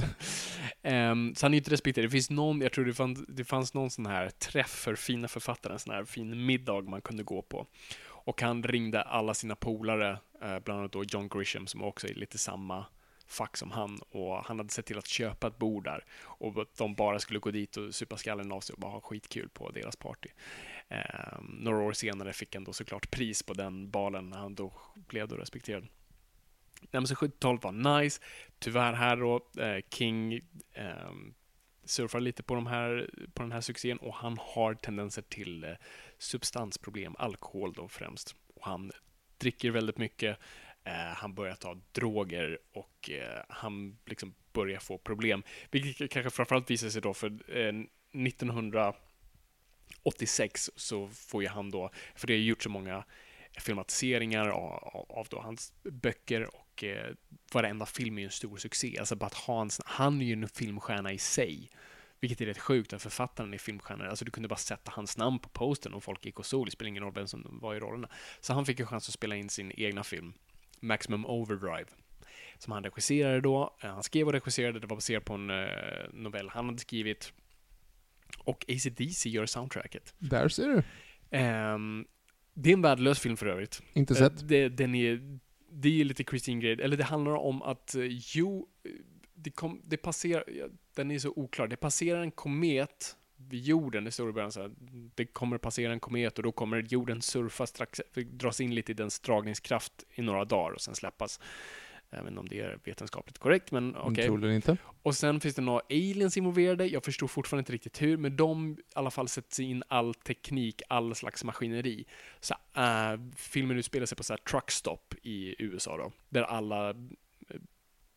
Ehm, så han är inte respekterad. Det finns någon, jag tror det fanns, det fanns någon sån här träff för fina författare, en sån här fin middag man kunde gå på. Och han ringde alla sina polare, eh, bland annat då John Grisham som också är lite samma fack som han och han hade sett till att köpa ett bord där och att de bara skulle gå dit och supa skallen av sig och bara ha skitkul på deras party. Ehm, några år senare fick han då såklart pris på den balen när han då blev då respekterad. Nej, men så 70-talet var nice. Tyvärr här då, eh, King eh, surfar lite på, de här, på den här succén och han har tendenser till eh, substansproblem, alkohol då främst. Och han dricker väldigt mycket, eh, han börjar ta droger och eh, han liksom börjar få problem. Vilket kanske framförallt visar sig då för eh, 1986 så får ju han då, för det har gjort så många filmatiseringar av, av, av då hans böcker och eh, varenda film är ju en stor succé. Alltså bara att ha en, sån- han är ju en filmstjärna i sig. Vilket är rätt sjukt att författaren är filmstjärna. Alltså du kunde bara sätta hans namn på postern och folk gick och såg. Det spelar ingen roll vem som var i rollerna. Så han fick en chans att spela in sin egna film, Maximum Overdrive. Som han regisserade då. Eh, Han skrev och regisserade, det var baserat på en eh, novell han hade skrivit. Och AC/DC gör soundtracket. Där ser du. Ehm, det är en värdelös film för övrigt. Inte Eh, sett. Det, den är, det är lite Christine Grey, eller det handlar om att eh, jo, eh, det, kom, det passerar, ja, den är så oklar, det passerar en komet vid jorden, det står i början så här, det kommer passera en komet och då kommer jorden surfa strax, dras in lite i dens dragningskraft i några dagar och sen släppas. Inte om det är vetenskapligt korrekt, men okej. Troligen inte. Och sen finns det några aliens involverade. Jag förstår fortfarande inte riktigt hur, men de i alla fall sätter in all teknik, all slags maskineri. Så äh, filmen utspelar sig på så här truckstop i USA då, där alla eh,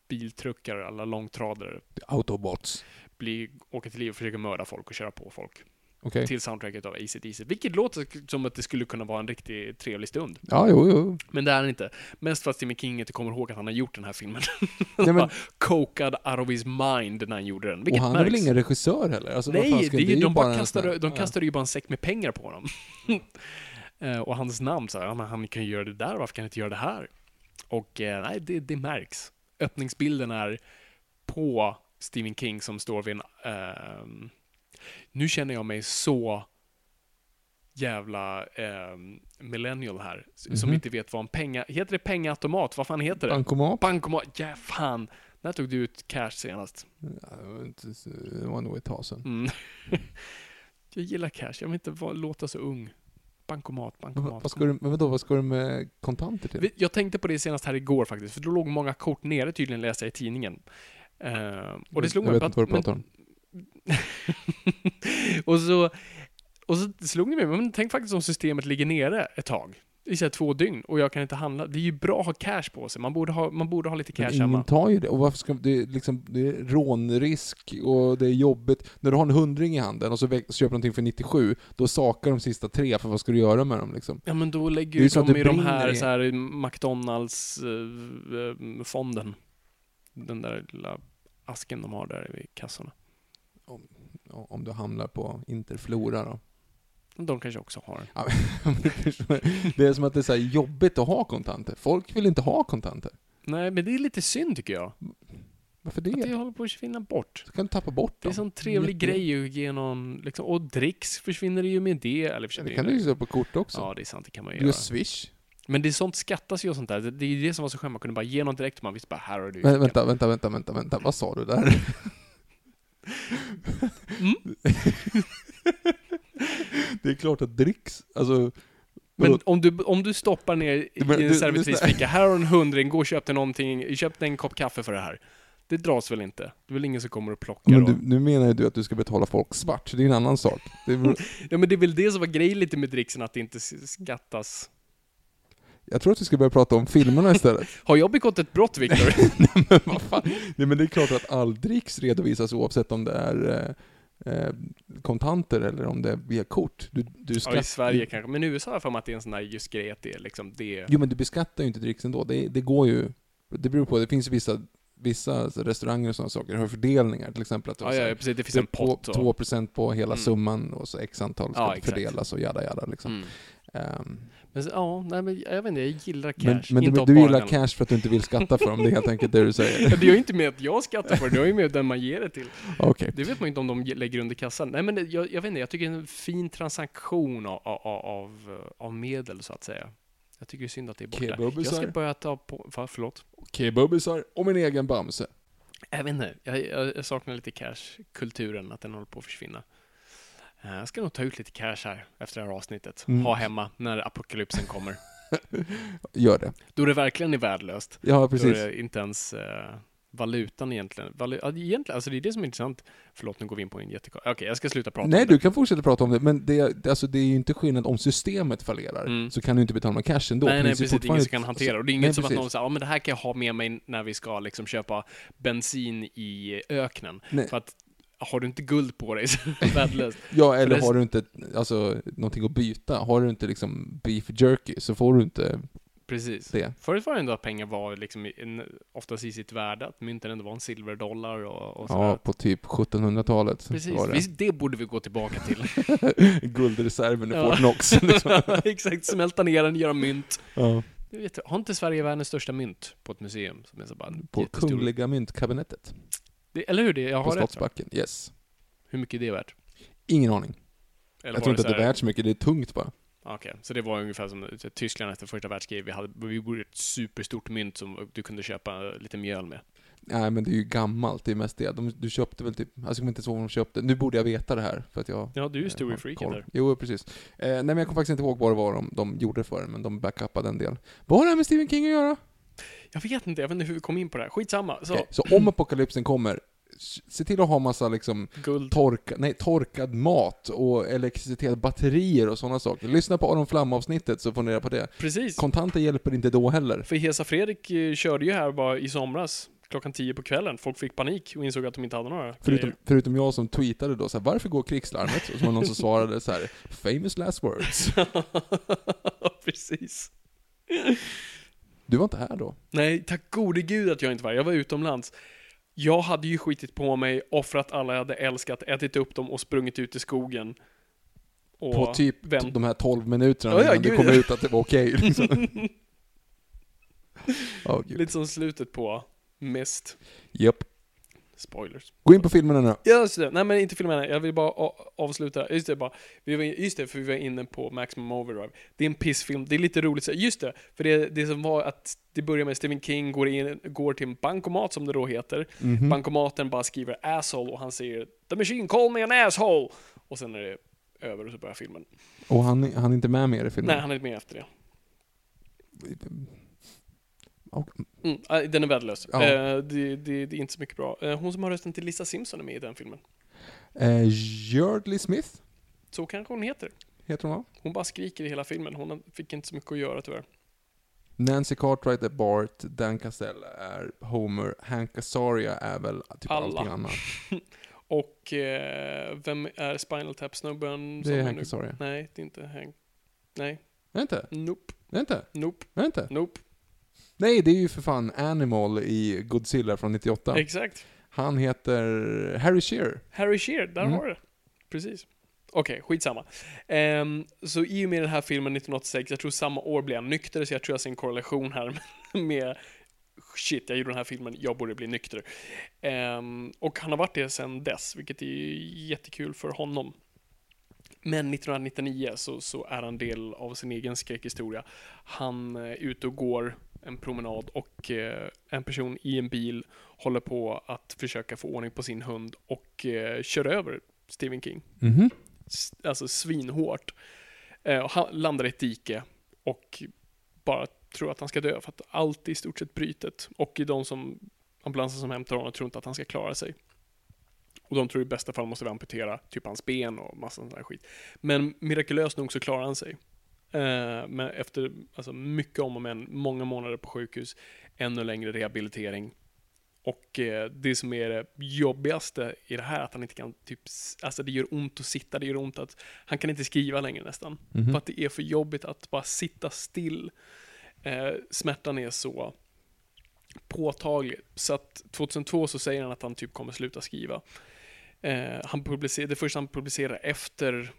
biltruckar, alla långtradare Autobots. blir, åker till liv och försöker mörda folk och köra på folk. Okej. Till soundtracket av AC/DC. Vilket låter som att det skulle kunna vara en riktigt trevlig stund. Ja, jo, jo. Men det är det inte. Mest för att Stephen King inte kommer ihåg att han har gjort den här filmen. Nej, men, Cokad out of his mind när han gjorde den. och Vilket han är väl märks. ingen regissör heller? Alltså, Nej, det är, ju de bara kastade, de kastade ju bara en säck med pengar på honom. Eh, och hans namn, så här, ja, men han kan ju göra det där, varför kan han inte göra det här? Och eh, nej, det, det märks. Öppningsbilden är på Stephen King som står vid en... ehm, nu känner jag mig så jävla ehm, millennial här, s- som Mhm. inte vet vad en penga... Heter det pengaautomat? Vad fan heter det? Bankomat? Bankomat? Ja, fan. När tog du ut cash senast? Det var nog ett tag sedan. Mm. jag gillar cash, jag vill inte vara, låta så ung. Bankomat, bankomat. Vad ska, du, vadå, vad ska du med kontanter till? Jag tänkte på det senast här igår faktiskt, för då låg många kort nere tydligen, läste jag i tidningen. Eh, och det slog jag mig vet på inte vad att- du pratar om. och, så, och så slog det mig, men tänk faktiskt om systemet ligger nere ett tag. I så här två dygn och jag kan inte handla. Det är ju bra att ha cash på sig. Man borde ha, man borde ha lite cash Men ingen hemma. tar ju det. Och varför ska, det, är liksom, det är rånrisk och det är jobbigt. När du har en hundring i handen och så, väck, så köper du någonting för 97, då sakar de sista tre, för vad ska du göra med dem liksom? Ja men då lägger ju ju så att de det i de här, i- så här McDonalds-fonden. Den där lilla asken de har där vid kassorna. Om, ja, om du hamnar på Interflora då. De kanske också har. Ja, du det är som att det är så jobbigt att ha kontanter. Folk vill inte ha kontanter. Nej, men det är lite synd tycker jag. Varför det? Att det håller på att försvinna bort. Så kan du tappa bort Det är dem. en sån trevlig Jätte- grej att ge någon, liksom, och dricks försvinner det ju med det. Eller Ja, försvinner det kan du ju säga på kort också. Ja, det är sant, det kan man ju du göra. gör swish. Men det är sånt skattas ju och sånt där. Det det är ju det som var så skönt, man kunde bara ge någon direkt och man visste bara, här har du fickan. vänta, vänta, vänta, vänta, vänta. Vad sa du där? Mm. det är klart att dricks, alltså... Men om du, om du stoppar ner i Men en du- servitrisficka, här har du en hundring, gå och köp dig någonting, köp dig en kopp kaffe för det här. Det dras väl inte? Det är väl ingen som kommer och plockar Men du, nu menar ju du att du ska betala folk svart, det är en annan sak. Är, Ja men det är väl det som var grejen lite med dricksen, att det inte skattas. Jag tror att vi ska börja prata om filmerna istället. Har jag begått ett brott, Viktor? men vad fan? Nej men det är klart att all dricks redovisas oavsett om det är eh, eh, kontanter eller om det är via kort. Du, du ja, i Sverige kanske. Men i USA har jag för mig att det är en sån där just grej att det är liksom det. Jo men du beskattar ju inte dricks ändå. Det, det går ju... Det beror på, det finns ju vissa, vissa restauranger och sådana saker har fördelningar. Till exempel att Ja, ja, precis. Det finns en pott. och- 2% på hela Mm. summan och så x antal ska Ja, fördelas och jada jada liksom. Mm. Ehm, Men ja, nej, men jag vet inte, jag gillar cash. men men inte du, du gillar cash för att du inte vill skatta för dem, det är helt enkelt det du säger. Det är ju inte med att jag skattar för det, det är ju med den man ger det till. Okej. Det vet man inte om de ge- lägger under kassan. Nej men jag, jag vet inte, jag tycker det är en fin transaktion av, av, av, av medel så att säga. Jag tycker det är synd att det är borta. Kebabisar. Jag ska börja ta på, va, förlåt? Kebabisar och min egen Bamse. Jag vet inte, jag, jag saknar lite cash-kulturen, att den håller på att försvinna. Eh, Jag ska nog ta ut lite cash här efter det här avsnittet. Mm. Ha hemma när apokalypsen kommer. Gör det. Då det verkligen är värdelöst. Ja, Då precis. är det inte ens eh, valutan egentligen. Valu ja, egentligen, alltså det är det som är intressant. Förlåt, nu går vi in på en jättekort. Okej, jag ska sluta prata Nej, om det. du kan fortsätta prata om det, men det, alltså, det är ju inte skillnad om systemet fallerar, Mm. så kan du inte betala med cash ändå. nej, nej, precis. Det är ingen som kan hantera. Och det är Nej, inget som att precis. någon säger, ja men det här kan jag ha med mig när vi ska liksom köpa bensin i öknen. Nej. För att har du inte guld på dig så värdelöst. Ja, eller har du inte alltså, någonting att byta, har du inte liksom beef jerky så får du inte Precis. det. Förut var det ändå att pengar var liksom oftast i sitt värde, att mynten ändå var en silverdollar och, och sådär. Ja, på typ 1700-talet Precis, var det. Visst, det borde vi gå tillbaka till. Guldreserven i Ja. Fort Knox. Liksom. Exakt, smälta ner den, göra mynt. ja. Vet, har inte Sverige världens största mynt på ett museum? Som är så bara På? Kungliga myntkabinettet Det, eller hur? Det, jag på har rätt. va? Slottsbacken. Yes. Hur mycket är det värt? Ingen aning. Eller Jag var tror inte att det är här- värt så mycket, det är tungt bara. Okej, så det var ungefär som Tyskland efter första världskriget. Vi, hade, vi gjorde ett superstort mynt som du kunde köpa lite mjöl med. Nej men det är ju gammalt, det är mest det. De, du köpte väl typ, alltså jag kommer inte ihåg vad de köpte. Nu borde jag veta det här för att jag Ja, du är ju eh, har storyfreaken koll. där. Jo, precis. Eh, nej men jag kommer faktiskt inte ihåg vad det var de, de gjorde för den, men de backupade en del. Vad har det här med Stephen King att göra? Jag vet inte, jag vet inte hur vi kom in på det här. Skitsamma. Så, Okej, så om apokalypsen kommer, se till att ha massa liksom guld. torka, nej, torkad mat och elektricitet, batterier och sådana saker. Lyssna på Aron Flam-avsnittet så får ni reda på det. Precis. Kontanter hjälper inte då heller. För Hesa Fredrik eh, körde ju här bara i somras, klockan 10 på kvällen. Folk fick panik och insåg att de inte hade några Förutom, grejer. förutom jag som tweetade då så här, varför går krigslarmet? Och så var det någon som svarade så här, famous last words. Precis. Du var inte här då? Nej, tack gode gud att jag inte var Jag var utomlands. Jag hade ju skitit på mig, offrat alla jag hade älskat, ätit upp dem och sprungit ut i skogen. Och På typ vänt. de här 12 minuterna Ja, ja, innan det gud, kom ja. ut att det var okej. liksom. Ja, gud. Lite som slutet på Mist. Japp. Spoilers. Gå in på filmerna nu. Just det, nej men inte filmerna, jag vill bara avsluta, just det bara, vi var, just det, för vi var inne på Maximum Overdrive. Det är en pissfilm, det är lite roligt, just det, för det, det som var att det börjar med Stephen King går, in, går till en bankomat som det då heter. Mhm. Bankomaten bara skriver 'asshole' och han säger 'The machine called me an asshole' och sen är det över och så börjar filmen. Och han, han är inte med mer i filmen? Nej, han är med efter det. Och- Mm, äh, den är värdelös. Ja. Eh, det, det, det är inte så mycket bra. Eh, hon som har rösten till Lisa Simpson är med i den filmen. Eh, Yardley Smith Så kanske hon heter. heter hon va? Hon bara skriker i hela filmen. Hon fick inte så mycket att göra tyvärr. Nancy Cartwright är Bart, Dan Castell är Homer, Hank Azaria är väl typ Alla. allting annat. Och eh, vem är Spinal Tap-snubben? Det är Hank Azaria. Nej, det är inte Hank. Nej, Är det inte? nope, Är det inte? nope, Är det inte? nope. Nej, det är ju för fan Animal i Godzilla från 98. Exakt. Han heter Harry Shearer. Harry Shearer, där Mm. har du det. Precis. Okej, skitsamma. Ehm, så i och med den här filmen 1986, jag tror samma år blev jag nykter, så jag tror jag ser en korrelation här med Shit, jag gjorde den här filmen, jag borde bli nykter. Ehm, och han har varit det sedan dess, vilket är jättekul för honom. Men 1999 så, så är han del av sin egen skräckhistoria. Han är ute och går en promenad och eh, en person i en bil håller på att försöka få ordning på sin hund och eh, kör över Stephen King. Mhm. S- alltså svinhårt. Eh, och han landar i ett dike och bara tror att han ska dö för att allt är i stort sett brytet. Och de som ambulansen som hämtar honom tror inte att han ska klara sig. Och de tror i bästa fall måste vi amputera typ hans ben och massa sån där skit. Men mirakulöst nog så klarar han sig. Eh, men efter alltså, mycket om och men, många månader på sjukhus, ännu längre rehabilitering. Och eh, det som är det jobbigaste i det här, att han inte kan, typ, alltså det gör ont att sitta, det gör ont att, han kan inte skriva längre nästan. Mhm. För att det är för jobbigt att bara sitta still. Eh, smärtan är så påtaglig. Så att 2002 så säger han att han typ kommer sluta skriva. Eh, han publicerar, det första han publicerar efter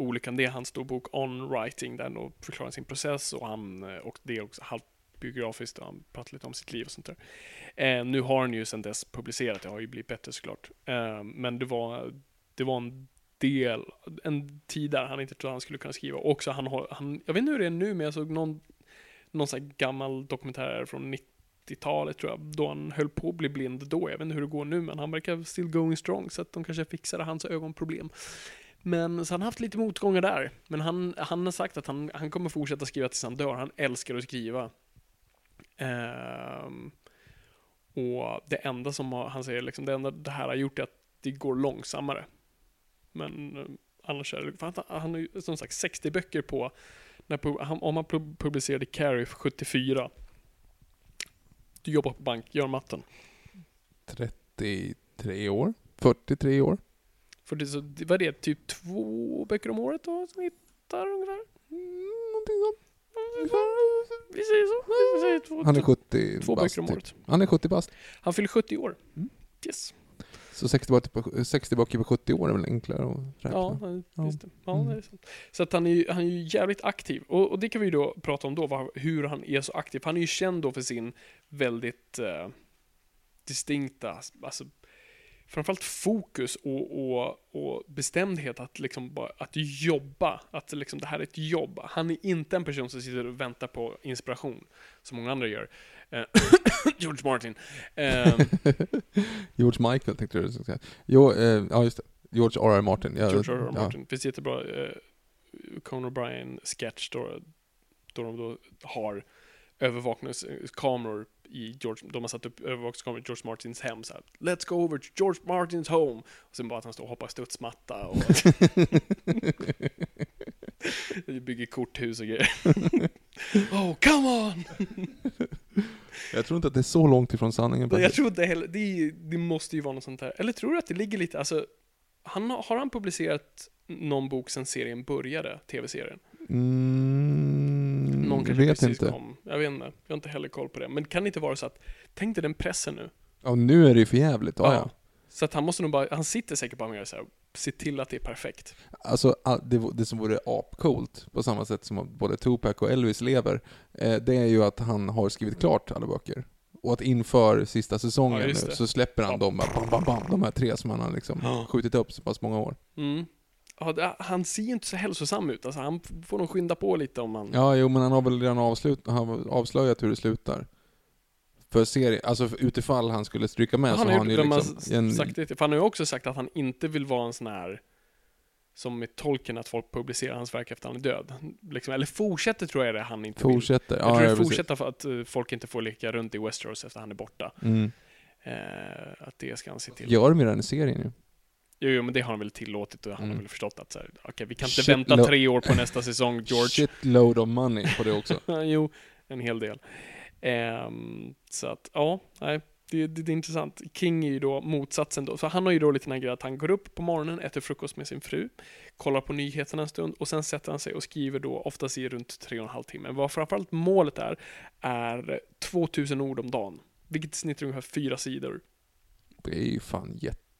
olyckan, det är hans stor bok On Writing, där han förklarar sin process och, han, eh, och det är också halvt biografiskt och han pratar lite om sitt liv och sånt där. Eh, nu har han ju sedan dess publicerat, det har ju blivit bättre såklart. Eh, men det var, det var en del, en tid där han inte trodde han skulle kunna skriva. Och också han har, han, jag vet inte hur det är nu, men jag såg någon, någon sån här gammal dokumentär från 90-talet tror jag, då han höll på att bli blind då. Jag vet inte hur det går nu, men han verkar still going strong, så att de kanske fixade hans ögonproblem. Men så han har haft lite motgångar där. Men han, han har sagt att han, han kommer fortsätta skriva tills han dör. Han älskar att skriva. Ehm, och det enda som har, han säger liksom, det enda det här har gjort är att det går långsammare. Men eh, annars är det, för han, han har ju som sagt 60 böcker på, när, han, om han publicerade Carrie 74. Du jobbar på bank, gör matten. 33 år? 43 år? För det, så, det var det typ två böcker om året då, som hittar ungefär? Någonting sånt. Vi säger så. Vi säger två, Han är 70 två bast, böcker om typ. året. Han är 70 bast. Han fyller 70 år. Mm. Yes. Så 60 böcker på, 60 böcker på 70 år är väl enklare att räkna? Ja, Ja. just det. Ja, Mm. det är sant. Så att han är, ju, han är ju jävligt aktiv. Och, och det kan vi ju då prata om då, var, hur han är så aktiv. Han är ju känd då för sin väldigt eh, distinkta, alltså framförallt fokus och, och, och bestämdhet att liksom bara, att jobba, att liksom det här är ett jobb. Han är inte en person som sitter och väntar på inspiration, som många andra gör. Eh, George Martin. Eh, George Michael tänkte du säga. Jo, eh, ja just det. George R.R. Martin. Ja, George R. R. ja. Martin. Det finns jättebra eh, Conan O'Brien sketch då, då de då har övervakningskameror i George, de har satt upp övervakningskameror i George Martins hem så här, Let's go over to George Martins home. Och sen bara att han står och hoppar studsmatta och bygger korthus och grejer. oh, come on! Jag tror inte att det är så långt ifrån sanningen. Jag faktiskt. tror inte heller, det, det måste ju vara något sånt här. Eller tror du att det ligger lite, alltså, han, har har han publicerat någon bok sen serien började, tv-serien? Mm, Någon kanske vet precis inte. kom. Jag vet inte, jag har inte heller koll på det. Men kan det inte vara så att, tänk dig den pressen nu. Ja, nu är det ju för jävligt. Ja, ja. Så att han måste nog bara, han sitter säkert bara med så här, se till att det är perfekt. Alltså, all- det, det som vore apcoolt, på samma sätt som att både Tupac och Elvis lever, eh, det är ju att han har skrivit klart alla böcker. Och att inför sista säsongen Ja, nu så släpper han Ja. dem, bam, bam, bam, de här tre som han har liksom Ja. skjutit upp så pass många år. Mm. Ja, han ser ju inte så hälsosam ut, alltså han får nog skynda på lite om han... Ja, jo, men han har väl redan avslut, han avslöjat hur det slutar. För serien, alltså för utifall han skulle stryka med så han har han ju liksom en, sagt det, för han har ju också sagt att han inte vill vara en sån här som med tolken att folk publicerar hans verk efter han är död. Liksom, eller fortsätter tror jag det han inte vill. fortsätter. Jag tror ja, det fortsätter för att eh, folk inte får leka runt i Westeros efter han är borta. Mm. Eh, att det ska han se till. Gör de ju den i serien ju. Jo, jo, men det har han väl tillåtit och han har Mm. väl förstått att så här, okej, vi kan inte Shit vänta tre år på nästa säsong, George. Shitload of money på det också. jo, en hel del. Ehm, så att, ja, nej, det, det, det är intressant. King är ju då motsatsen då, så han har ju då lite den här grejen att han går upp på morgonen, äter frukost med sin fru, kollar på nyheterna en stund och sen sätter han sig och skriver då oftast i runt tre och en halv timme. Vad framförallt målet är, är 2000 ord om dagen, vilket i snitt är ungefär fyra sidor. Det är ju fan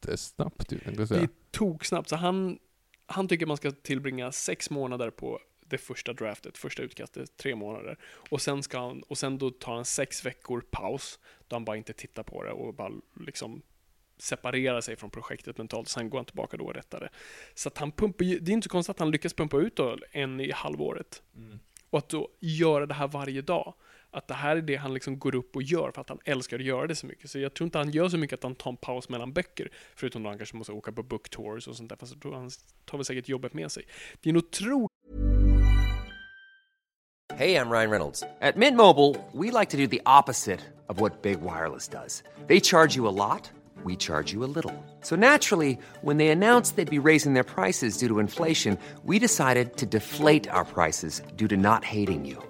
jättesnabbt tänkte jag Det är toksnabbt, så han, han tycker man ska tillbringa sex månader på det första draftet, första utkastet, tre månader. Och sen, ska han, och sen då tar han sex veckor paus, då han bara inte tittar på det och bara liksom separerar sig från projektet mentalt. Sen går han tillbaka då och rättar det. Så att han pumpar det är inte så konstigt att han lyckas pumpa ut då en i halvåret. Och att då göra det här varje dag. Att det här är det han liksom går upp och gör för att han älskar att göra det så mycket. Så jag tror inte han gör så mycket att han tar en paus mellan böcker. Förutom då han kanske måste åka på book tours och sånt där. Fast jag tror han tar väl säkert jobbet med sig. Det är en otrolig Hej, jag Ryan Reynolds. På Mint Mobile, we like to do the opposite of what Big Wireless does. They charge you a lot, we charge you a little. So naturally, when they announced they'd be raising their prices due to inflation, we decided to deflate our prices due to not hating you.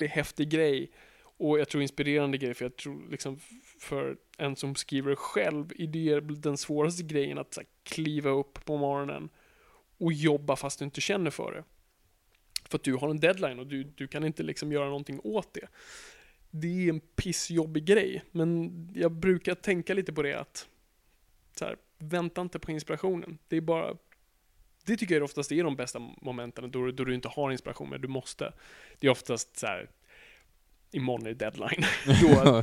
Det häftig grej. Och jag tror inspirerande grej, för jag tror liksom för en som skriver själv, det är den svåraste grejen att så här, kliva upp på morgonen och jobba fast du inte känner för det. För att du har en deadline och du, du kan inte liksom göra någonting åt det. Det är en pissjobbig grej, men jag brukar tänka lite på det att så här, vänta inte på inspirationen. Det är bara det tycker jag oftast är de bästa momenten då, då du inte har inspiration, men du måste. Det är oftast så här, imorgon är deadline. då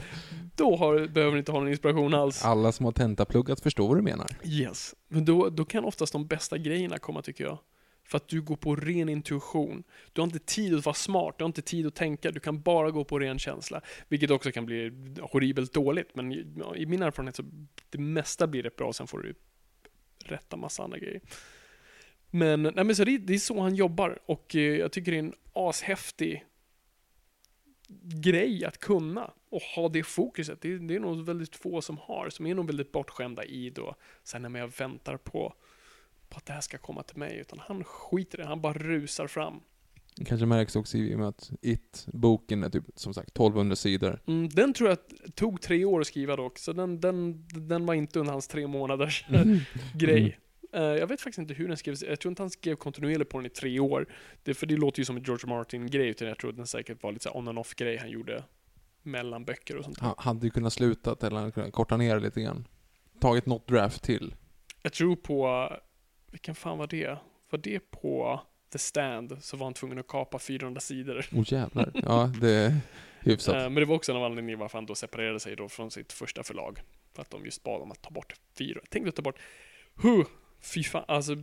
då har, behöver du inte ha någon inspiration alls. Alla som har tentapluggat förstår vad du menar. Yes. Men då, då kan oftast de bästa grejerna komma tycker jag. För att du går på ren intuition. Du har inte tid att vara smart, du har inte tid att tänka, du kan bara gå på ren känsla. Vilket också kan bli horribelt dåligt, men i, min erfarenhet så det mesta blir rätt bra, sen får du rätta massa andra grejer. Men, nej men så det, det är så han jobbar och eh, jag tycker det är en ashäftig grej att kunna och ha det fokuset. Det, det är nog väldigt få som har, som är nog väldigt bortskämda i då, sen när jag väntar på, på att det här ska komma till mig, utan han skiter i det, han bara rusar fram. Det kanske märks också i och med att It-boken är typ, som sagt, 1200 sidor. Mm, den tror jag tog tre år att skriva dock, så den, den, den var inte under hans tre månaders Mm. grej. Eh, jag vet faktiskt inte hur den skrevs. Jag tror inte han skrev kontinuerligt på den i tre år. Det, för det låter ju som en George Martin-grej, utan jag tror att den säkert var lite så on and off-grej han gjorde mellan böcker och sånt. Han hade ju kunnat sluta eller kunnat korta ner lite grann. Tagit något draft till. Jag tror på, vilken fan var det? Var det på The Stand så var han tvungen att kapa 400 sidor. Åh oh, jävlar. Ja, det är hyfsat. Eh, Men det var också en av anledningarna varför han då separerade sig då från sitt första förlag. För att de just bad om att ta bort fyra. Tänk att ta bort, huh, fy fan, alltså.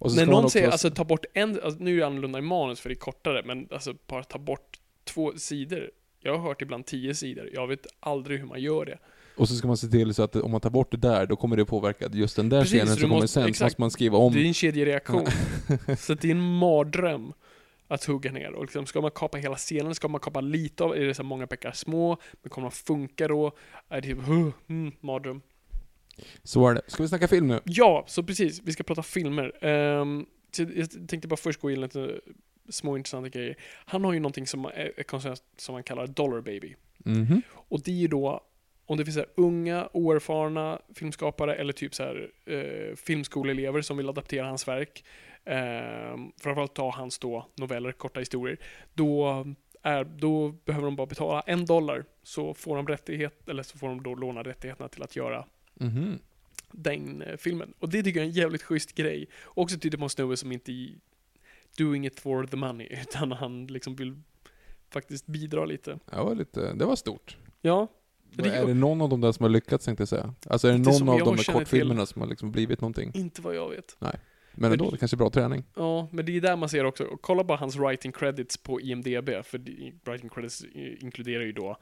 Så När någon säger, alltså ta bort en, alltså, nu är det annorlunda i manus för det är kortare, men alltså bara ta bort två sidor. Jag har hört ibland tio sidor, jag vet aldrig hur man gör det. Och så ska man se till så att om man tar bort det där, då kommer det påverka just den där Precis, scenen så som kommer sen, så exakt. måste man skriva om. Det är en kedjereaktion. så det är en mardröm att hugga ner. Och liksom, ska man kapa hela scenen, ska man kapa lite av, är det så många bäckar små, men kommer de funka då? Är det typ, huh, mm, mardröm. Så är det. Ska vi snacka film nu? Ja, så precis. Vi ska prata filmer. Så jag tänkte bara först gå in lite små intressanta grejer. Han har ju någonting som är ett koncept som man kallar Dollar Baby. Mhm. Och det är ju då, om det finns så unga, oerfarna filmskapare eller typ så här eh, filmskoleelever som vill adaptera hans verk, eh, framförallt ta hans då noveller, korta historier, då, är, då behöver de bara betala en dollar så får de rättighet, eller så får de då låna rättigheterna till att göra Mhm. den eh, filmen. Och det tycker jag är en jävligt schysst grej. Också tyder på en snubbe som inte doing it for the money, utan han liksom vill faktiskt bidra lite. Det var lite, det var stort. Ja. Vad är det någon av de där som har lyckats tänkte jag säga? Alltså är det Inte någon av de där kortfilmerna som har liksom blivit någonting? Inte vad jag vet. Men Men ändå, det- det kanske är bra träning. Ja, men det är där man ser också. Kolla bara hans writing credits på IMDB, för det- writing credits inkluderar ju då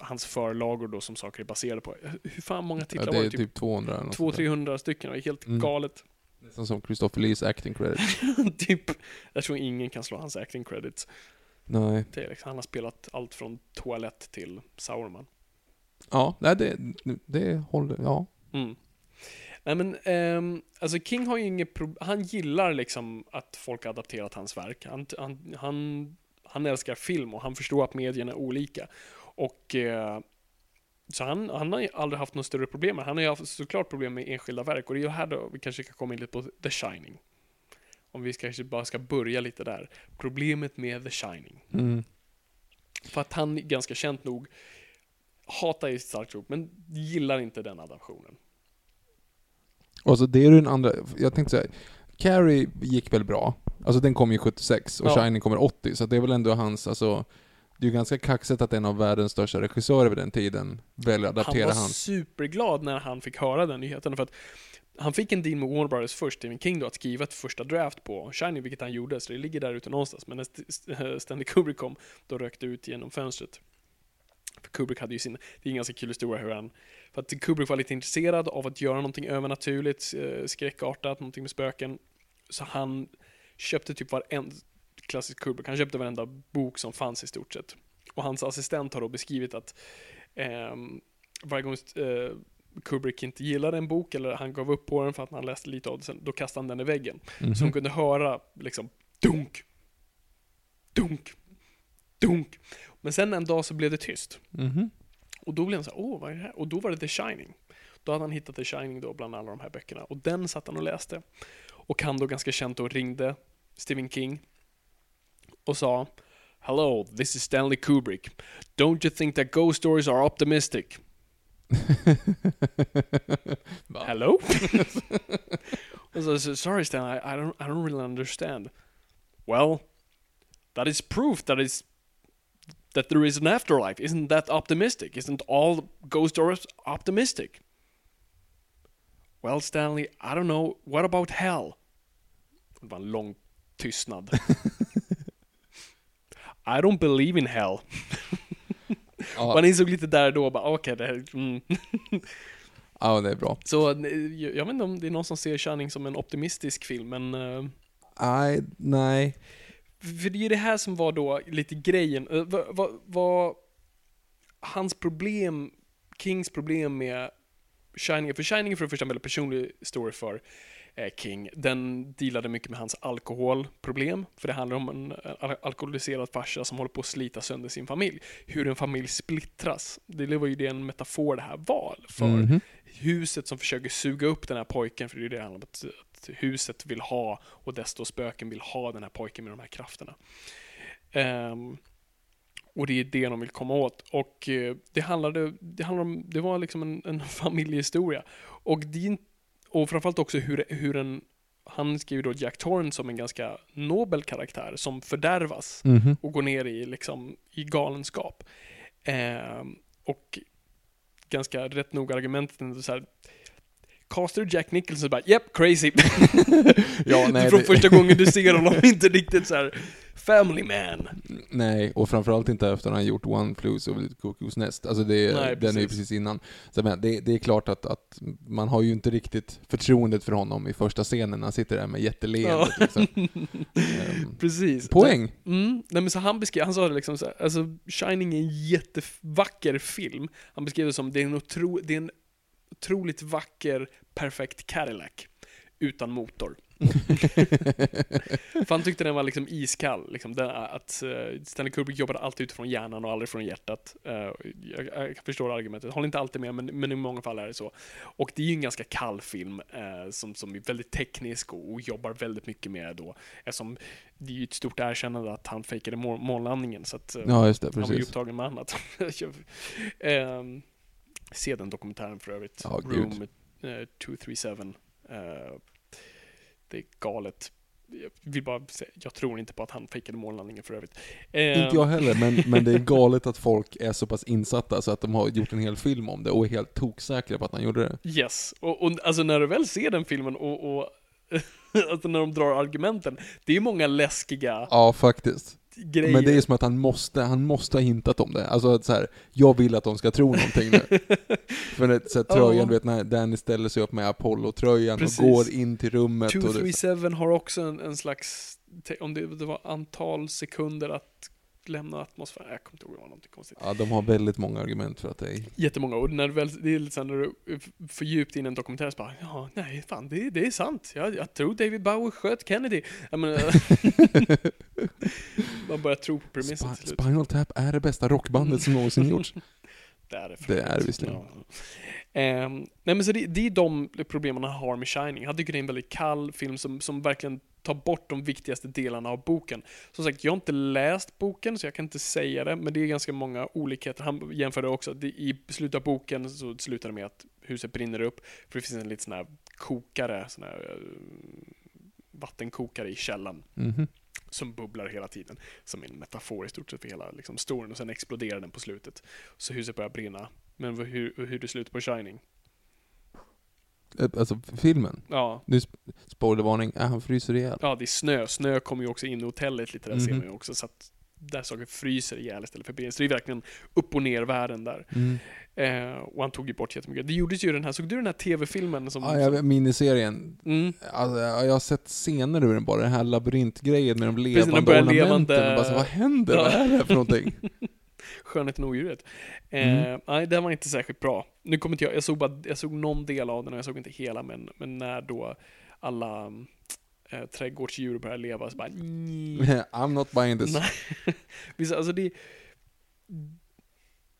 hans förlagor då som saker är baserade på. Hur fan många Ja, titlar det var är det? typ, Typ 200 eller något sånt där. 200-300 stycken. Det är helt Mm. galet. Nästan som Christopher Lees acting credit. typ, jag tror ingen kan slå hans acting credits. Nej. Är liksom, han har spelat allt från toalett till Sauron. Ja, nej, det, det håller, ja. Mm. Nej men, ehm, alltså King har ju inget problem, han gillar liksom att folk har adapterat hans verk. Han, han, han, han älskar film och han förstår att medierna är olika. Och eh, så han, han har ju aldrig haft något större problem med Han har ju haft såklart problem med enskilda verk och det är ju här då vi kanske kan komma in lite på The Shining. Om vi kanske bara ska börja lite där. Problemet med The Shining. Mm. För att han ganska känt nog hatar ju Star Trek men gillar inte den adaptionen. Och så det är den andra, jag tänkte säga, Carrie gick väl bra. Alltså den kom ju 76 och Ja. Shining kommer 80, så det är väl ändå hans, alltså det är ju ganska kaxigt att en av världens största regissörer vid den tiden väljer att Han adaptera var hans. superglad när han fick höra den nyheten för att han fick en deal med Warner Brothers först, Stephen King då, att skriva ett första draft på Shining, vilket han gjorde, så det ligger där ute någonstans. Men när St- Stanley Kubrick kom, då rökte ut genom fönstret. För Kubrick hade ju sin, det är en ganska kul historia hur han, för att Kubrick var lite intresserad av att göra någonting övernaturligt, eh, skräckartat, någonting med spöken. Så han köpte typ varenda, klassisk Kubrick, han köpte varenda bok som fanns i stort sett. Och hans assistent har då beskrivit att ehm, varje gång eh, Kubrick inte gillade en bok eller han gav upp på den för att han läste lite av det, sen, då kastade han den i väggen. Mhm. Så hon kunde höra liksom dunk, dunk, dunk. Men sen en dag så blev det tyst. Mhm. Och då blev han så här, åh vad är det här? Och då var det The Shining. Då hade han hittat The Shining då bland alla de här böckerna. Och den satt han och läste. Och han då ganska känt då ringde Stephen King och sa Hello, this is Stanley Kubrick. Don't you think that ghost stories are optimistic? Hello? och så, så, sorry Stan, I, I, don't, I don't really understand. Well, that is proof that is that there is an afterlife. Isn't that optimistic? Isn't all ghost stories optimistic? Well, Stanley, I don't know. What about hell? Det var en lång tystnad. I don't believe in hell. Ja. Man insåg lite där då, bara okej, det här... Mm. Ja, det är bra. Så eh, jag jag vet inte om det är någon som ser Shining som en optimistisk film, men... eh, Nej, nej. För det är det här som var då lite grejen. Eh, Vad, vad, vad hans problem, Kings problem med Shining, för Shining är för det första en väldigt personlig story för King. Den dealade mycket med hans alkoholproblem, för det handlar om en eh, al- alkoholiserad farsa som håller på att slita sönder sin familj. Hur en familj splittras. Det var ju det en metafor det här var för Mhm. huset som försöker suga upp den här pojken, för det är det det handlar om, att, att huset vill ha och desto spöken vill ha den här pojken med de här krafterna. Ehm, och det är det de vill komma åt. Och eh, det handlade, det handlade om, det var liksom en, en familjehistoria. Och det är in- och framförallt också hur, hur en, han skriver då Jack Torrance som en ganska nobel karaktär som fördärvas Mhm. och går ner i, liksom, i galenskap. Ehm, och ganska rätt nog argumentet så här. Castar Jack Nicholson bara yep, crazy. Ja, nej, Från det- första gången du ser honom, inte riktigt så här family man. Nej, och framförallt inte efter att han gjort One Flew Over the Cuckoo's Nest. Alltså det, Nej, den är ju precis. innan. Så men, det, det är klart att, att man har ju inte riktigt förtroendet för honom i första scenen han sitter där med jätteleendet Ja. liksom. Ehm, Precis. Poäng. Så, mm, nej men så han beskrev, han sa det liksom så här, alltså Shining är en jättevacker film. Han beskrev det som, det är en, otro, det är en otroligt vacker, perfekt Cadillac. Utan motor. För han tyckte den var liksom iskall. Liksom, den, att uh, Stanley Kubrick jobbade alltid utifrån hjärnan och aldrig från hjärtat. Eh, jag, jag förstår argumentet. Håller inte alltid med, men, men i många fall är det så. Och det är ju en ganska kall film eh, som, som är väldigt teknisk och, och jobbar väldigt mycket med då. Eftersom det är ju ett stort erkännande att han fejkade må- månlandningen. Så att, eh, Ja, just det, Han var ju precis. upptagen med annat. Ehm, se den dokumentären för övrigt. Gud. Room eh, 237. Eh, det är galet. Jag vill bara säga, jag tror inte på att han fejkade månlandningen för övrigt. Ehm, Inte jag heller, men, men det är galet att folk är så pass insatta så att de har gjort en hel film om det och är helt toksäkra på att han gjorde det. Yes, och, och alltså när du väl ser den filmen och, och alltså när de drar argumenten, det är många läskiga Ja, faktiskt. Grejer. Men det är som att han måste, han måste ha hintat om det. Alltså att så här, jag vill att de ska tro någonting nu. För det, så här, tröjan, Ja. du vet när Danny ställer sig upp med Apollo-tröjan Precis. och går in till rummet och det, 237 har också en, en slags, om det, det var antal sekunder att lämna atmosfären. Jag kommer inte ihåg, det var någonting konstigt. Ja, de har väldigt många argument för att det är... Jättemånga, och när du väl, det är lite såhär när du för djupt in en dokumentär så bara, ja, nej, fan, det, det är sant. Jag, jag tror David Bowie sköt Kennedy. Jag menar, man börjar tro på premissen Sp- till slut. Spinal Tap är det bästa rockbandet som någonsin gjorts. Det är det. Det är det visserligen. Ja. Ehm, nej men så det, det är de problemen han har med Shining. Han tycker det är en väldigt kall film som, som verkligen tar bort de viktigaste delarna av boken. Som sagt, jag har inte läst boken så jag kan inte säga det, men det är ganska många olikheter. Han jämförde också, det, i slutet av boken så slutar det med att huset brinner upp, för det finns en liten sån här kokare, sån här eh, vattenkokare i källaren -hmm som bubblar hela tiden. Som en metafor i stort sett för hela liksom, storyn och sen exploderar den på slutet. Så huset börjar brinna. Men hur, hur det slutar på Shining? Eh, Alltså filmen. Ja, Nu, sp- spoilervarning, äh, han fryser ihjäl. ja, det är snö. Snö kommer ju också in i hotellet lite, där ser Mhm. man ju också. Så att där saker fryser ihjäl istället för brinner. Så det är verkligen upp och ner världen där. Mm. Eh, och han tog ju bort jättemycket. Det gjordes ju den här, såg du den här tv-filmen som... Ja, jag, miniserien. Mm. Alltså, jag har sett scener ur den bara, den här labyrintgrejen med de Precis, levande börjar ornamenten. levande- Och bara så, vad händer? Ja. Vad är det för någonting? Skönheten och odjuret. Eh, Mm. Nej, den var inte särskilt bra. Nu kommer inte jag, jag såg bara, jag såg någon del av den och jag såg inte hela, men, men när då alla eh, trädgårdsdjur börjar leva så bara mm. I'm not buying this. Nej. Visst, alltså det...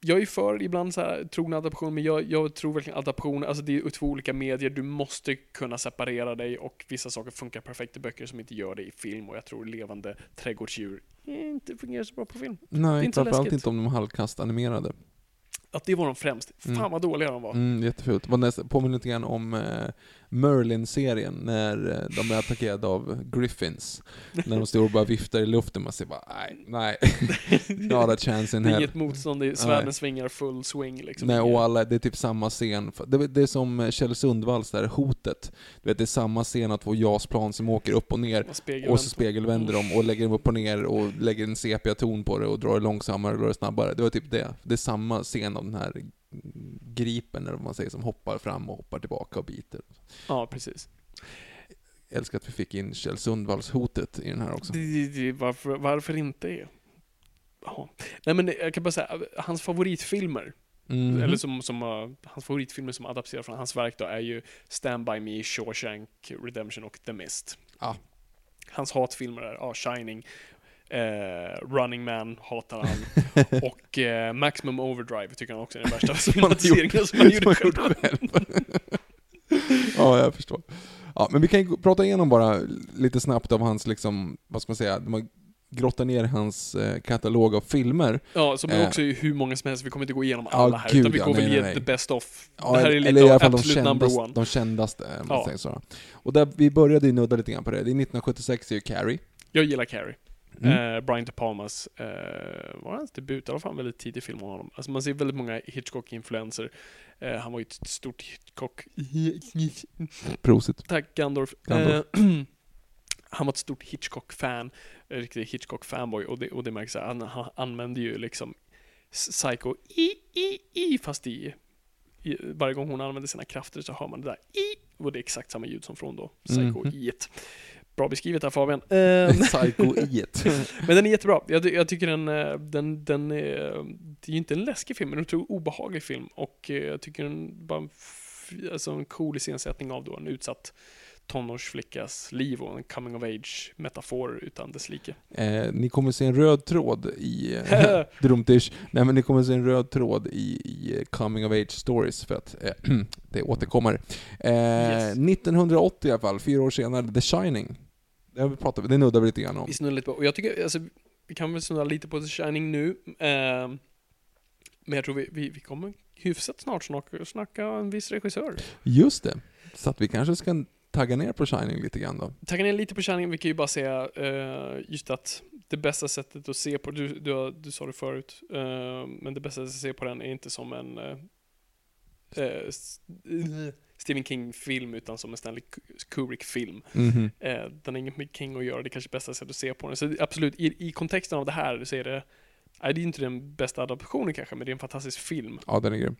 Jag är för ibland så här trogna adaptioner, men jag, jag tror verkligen adaptioner, alltså det är två olika medier, du måste kunna separera dig och vissa saker funkar perfekt i böcker som inte gör det i film och jag tror levande trädgårdsdjur inte fungerar så bra på film. Nej, framförallt inte om de halvkast animerade. Att det var de främst. Fan Mm. vad dåliga de var. Mm, jättefult. Påminner lite grann om eh, Merlin-serien, när eh, de är attackerade av Griffins. när de står och bara viftar i luften, man ser bara nej, nej. Not a chance in Det är hell. inget motstånd, svärden svingar full swing liksom. Nej, och alla, det är typ samma scen. Det, det är som eh, Kjell Sundvalls där, Hotet. Du vet, det är samma scen av två JAS-plan som åker upp och ner. Och. Och så spegelvänder de och lägger dem upp och ner och lägger en sepia-ton på det och drar det långsammare och drar det snabbare. Det var typ det. Det är samma scen av den här gripen, eller vad man säger, som hoppar fram och hoppar tillbaka och biter. Ja, precis. Jag älskar att vi fick in Kjell Sundvalls hotet i den här också. Det, det, det, varför, varför inte? Ja. Nej men jag kan bara säga, hans favoritfilmer, Mhm. eller som, som uh, hans favoritfilmer som adapterar från hans verk då, är ju Stand By Me, Shawshank Redemption och The Mist. Ja. Hans hatfilmer är ja, Shining, eh, Running Man hatar han, och eh, Maximum Overdrive tycker han också är den värsta filmatiseringen som han gjorde själv. ja, jag förstår. Ja, men vi kan ju prata igenom bara lite snabbt av hans, liksom, vad ska man säga, de har grottat ner hans eh, katalog av filmer. Ja, som är Eh. också hur många som helst, vi kommer inte gå igenom Ja, alla här, gud, utan vi ja, går nej, väl nej, nej. the best of. Ja, det här är lite av absolut number kändaste, one. de kändaste, om man Ja. säger så. Och där, vi började ju nudda lite grann på det. Det är 1976 är ju Carrie. Jag gillar Carrie. Mm. Eh, Brian De Palmas, eh, var hans debut? Det var fan väldigt tidig film av honom. Alltså man ser väldigt många Hitchcock-influenser. Eh, han var ju ett stort Hitchcock... Prosit. Tack Gandorf. Gandorf. Eh, han var ett stort Hitchcock-fan, en riktig Hitchcock-fanboy och det, och det märks att han, han använde ju liksom Psycho i, i, i, fast i, i, varje gång hon använder sina krafter så hör man det där i, och det är exakt samma ljud som från då, Psycho Mhm. i ett. Bra beskrivet här Fabian. Eh, Psycho i ett. men den är jättebra. Jag, jag tycker den, eh, den, den är, det är ju inte en läskig film, men en otroligt obehaglig film. Och eh, jag tycker den bara, en alltså en cool iscensättning av då en utsatt tonårsflickas liv och en coming of age metafor utan dess like. Eh, ni kommer se en röd tråd i... Drumtish. Nej men ni kommer se en röd tråd i, i eh, Coming of Age Stories för att eh, det återkommer. Eh, Yes. 1980 i alla fall, fyra år senare, The Shining. Det har vi pratat det nuddar vi lite grann om. Vi snuddar lite på, och jag tycker, alltså, vi kan väl snudda lite på The Shining nu. Eh, men jag tror vi, vi, vi kommer hyfsat snart snacka, snacka en viss regissör. Just det. Så att vi kanske ska tagga ner på Shining lite grann då. Tagga ner lite på Shining, vi kan ju bara säga eh, just att det bästa sättet att se på, du, du, du sa det förut, eh, men det bästa sättet att se på den är inte som en eh, eh, Stephen King-film utan som en Stanley Kubrick-film. Mhm. Eh, den har inget med King att göra, det är kanske bästa sättet att se på den. Så absolut, i, i kontexten av det här så är det, nej, det är inte den bästa adaptionen kanske, men det är en fantastisk film. Ja, den är grym.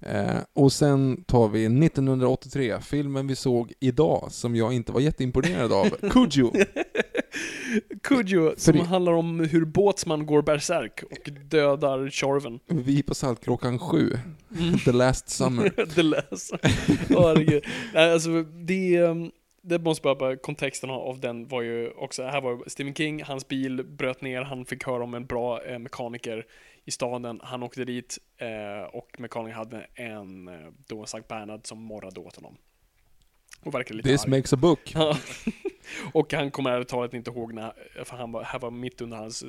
Eh, och sen tar vi 1983, filmen vi såg idag, som jag inte var jätteimponerad av, Cujo. Kujo, som det- handlar om hur båtsman går bärsärk och dödar Tjorven. Vi på Saltkråkan 7. Mm. The last summer. det läser. Herregud. Nej, alltså det, um, det måste bara, bara kontexten av- den var ju också, här var Stephen King, hans bil bröt ner, han fick höra om en bra eh, mekaniker i staden, han åkte dit eh, och mekanikern hade en, eh, då Sankt Bernhard som morrade åt honom. Och verkade lite This arg. makes a book. Ja. och han kommer ärligt talat inte ihåg när, för han var, här var mitt under hans eh,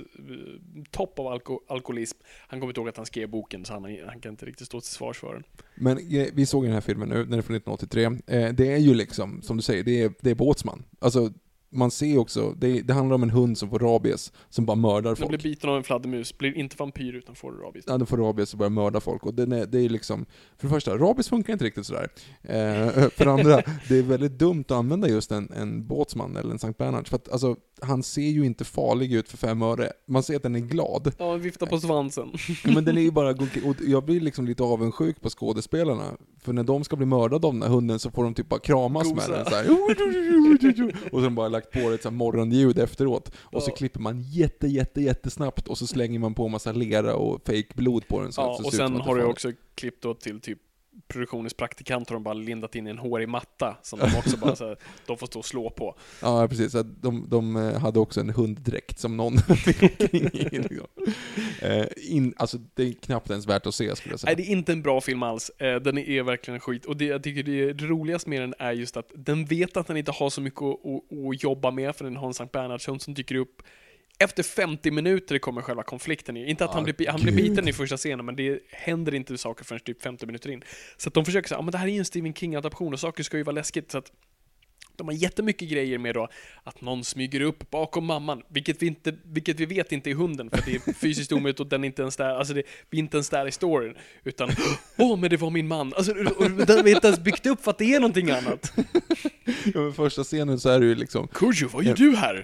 topp av alko, alkoholism. Han kommer inte ihåg att han skrev boken, så han, han kan inte riktigt stå till svars för den. Men eh, vi såg den här filmen nu, den är från 1983. Eh, det är ju liksom, som du säger, det är, det är båtsman. Alltså, man ser också, det, det handlar om en hund som får rabies, som bara mördar Den folk. blir biten av en fladdermus, blir inte vampyr utan får rabies. Ja, den får rabies och börjar mörda folk. Och den är, det är liksom, för det första, rabies funkar inte riktigt sådär. Eh, för det andra, det är väldigt dumt att använda just en, en båtsman eller en Sankt Bernhard. För att alltså, han ser ju inte farlig ut för fem öre. Man ser att den är glad. Ja, vifta på svansen. Men den är ju bara, och jag blir liksom lite avundsjuk på skådespelarna. För när de ska bli mördade av den här hunden så får de typ bara kramas Gosa. med den så här. Och de bara lagt på ett så morgonljud efteråt. Och så klipper man jätte, jätte, jättesnabbt och så slänger man på massa lera och fake blod på den. Så Ja, det och sen har du också klippt då till typ produktionens praktikant har de bara lindat in i en hårig matta som de också bara så här, de får stå och slå på. Ja, precis. Så de, de eh, hade också en hunddräkt som någon fick omkring i. Liksom. Eh, in, alltså, det är knappt ens värt att se skulle jag säga. Nej, det är inte en bra film alls. Eh, Den är verkligen skit. Och det jag tycker det är roligast med den är just att den vet att den inte har så mycket att, att, att jobba med, för den har en Sankt Bernhardshund som dyker upp efter 50 minuter kommer själva konflikten. Inte att Ah, han, blir, han blir biten i första scenen, men det händer inte saker förrän typ 50 minuter in. Så att de försöker säga, men det här är ju en Stephen King-adaption och saker ska ju vara läskigt. Så att de har jättemycket grejer med då att någon smyger upp bakom mamman, vilket vi, inte, vilket vi vet inte är hunden, för det är fysiskt omöjligt och den är inte ens där, alltså det, vi är inte ens där i storyn, utan åh, men det var min man. Alltså, och, och, den har inte ens byggt upp för att det är någonting annat. Ja, men första scenen så är det ju liksom... Kurjo, vad gör du här?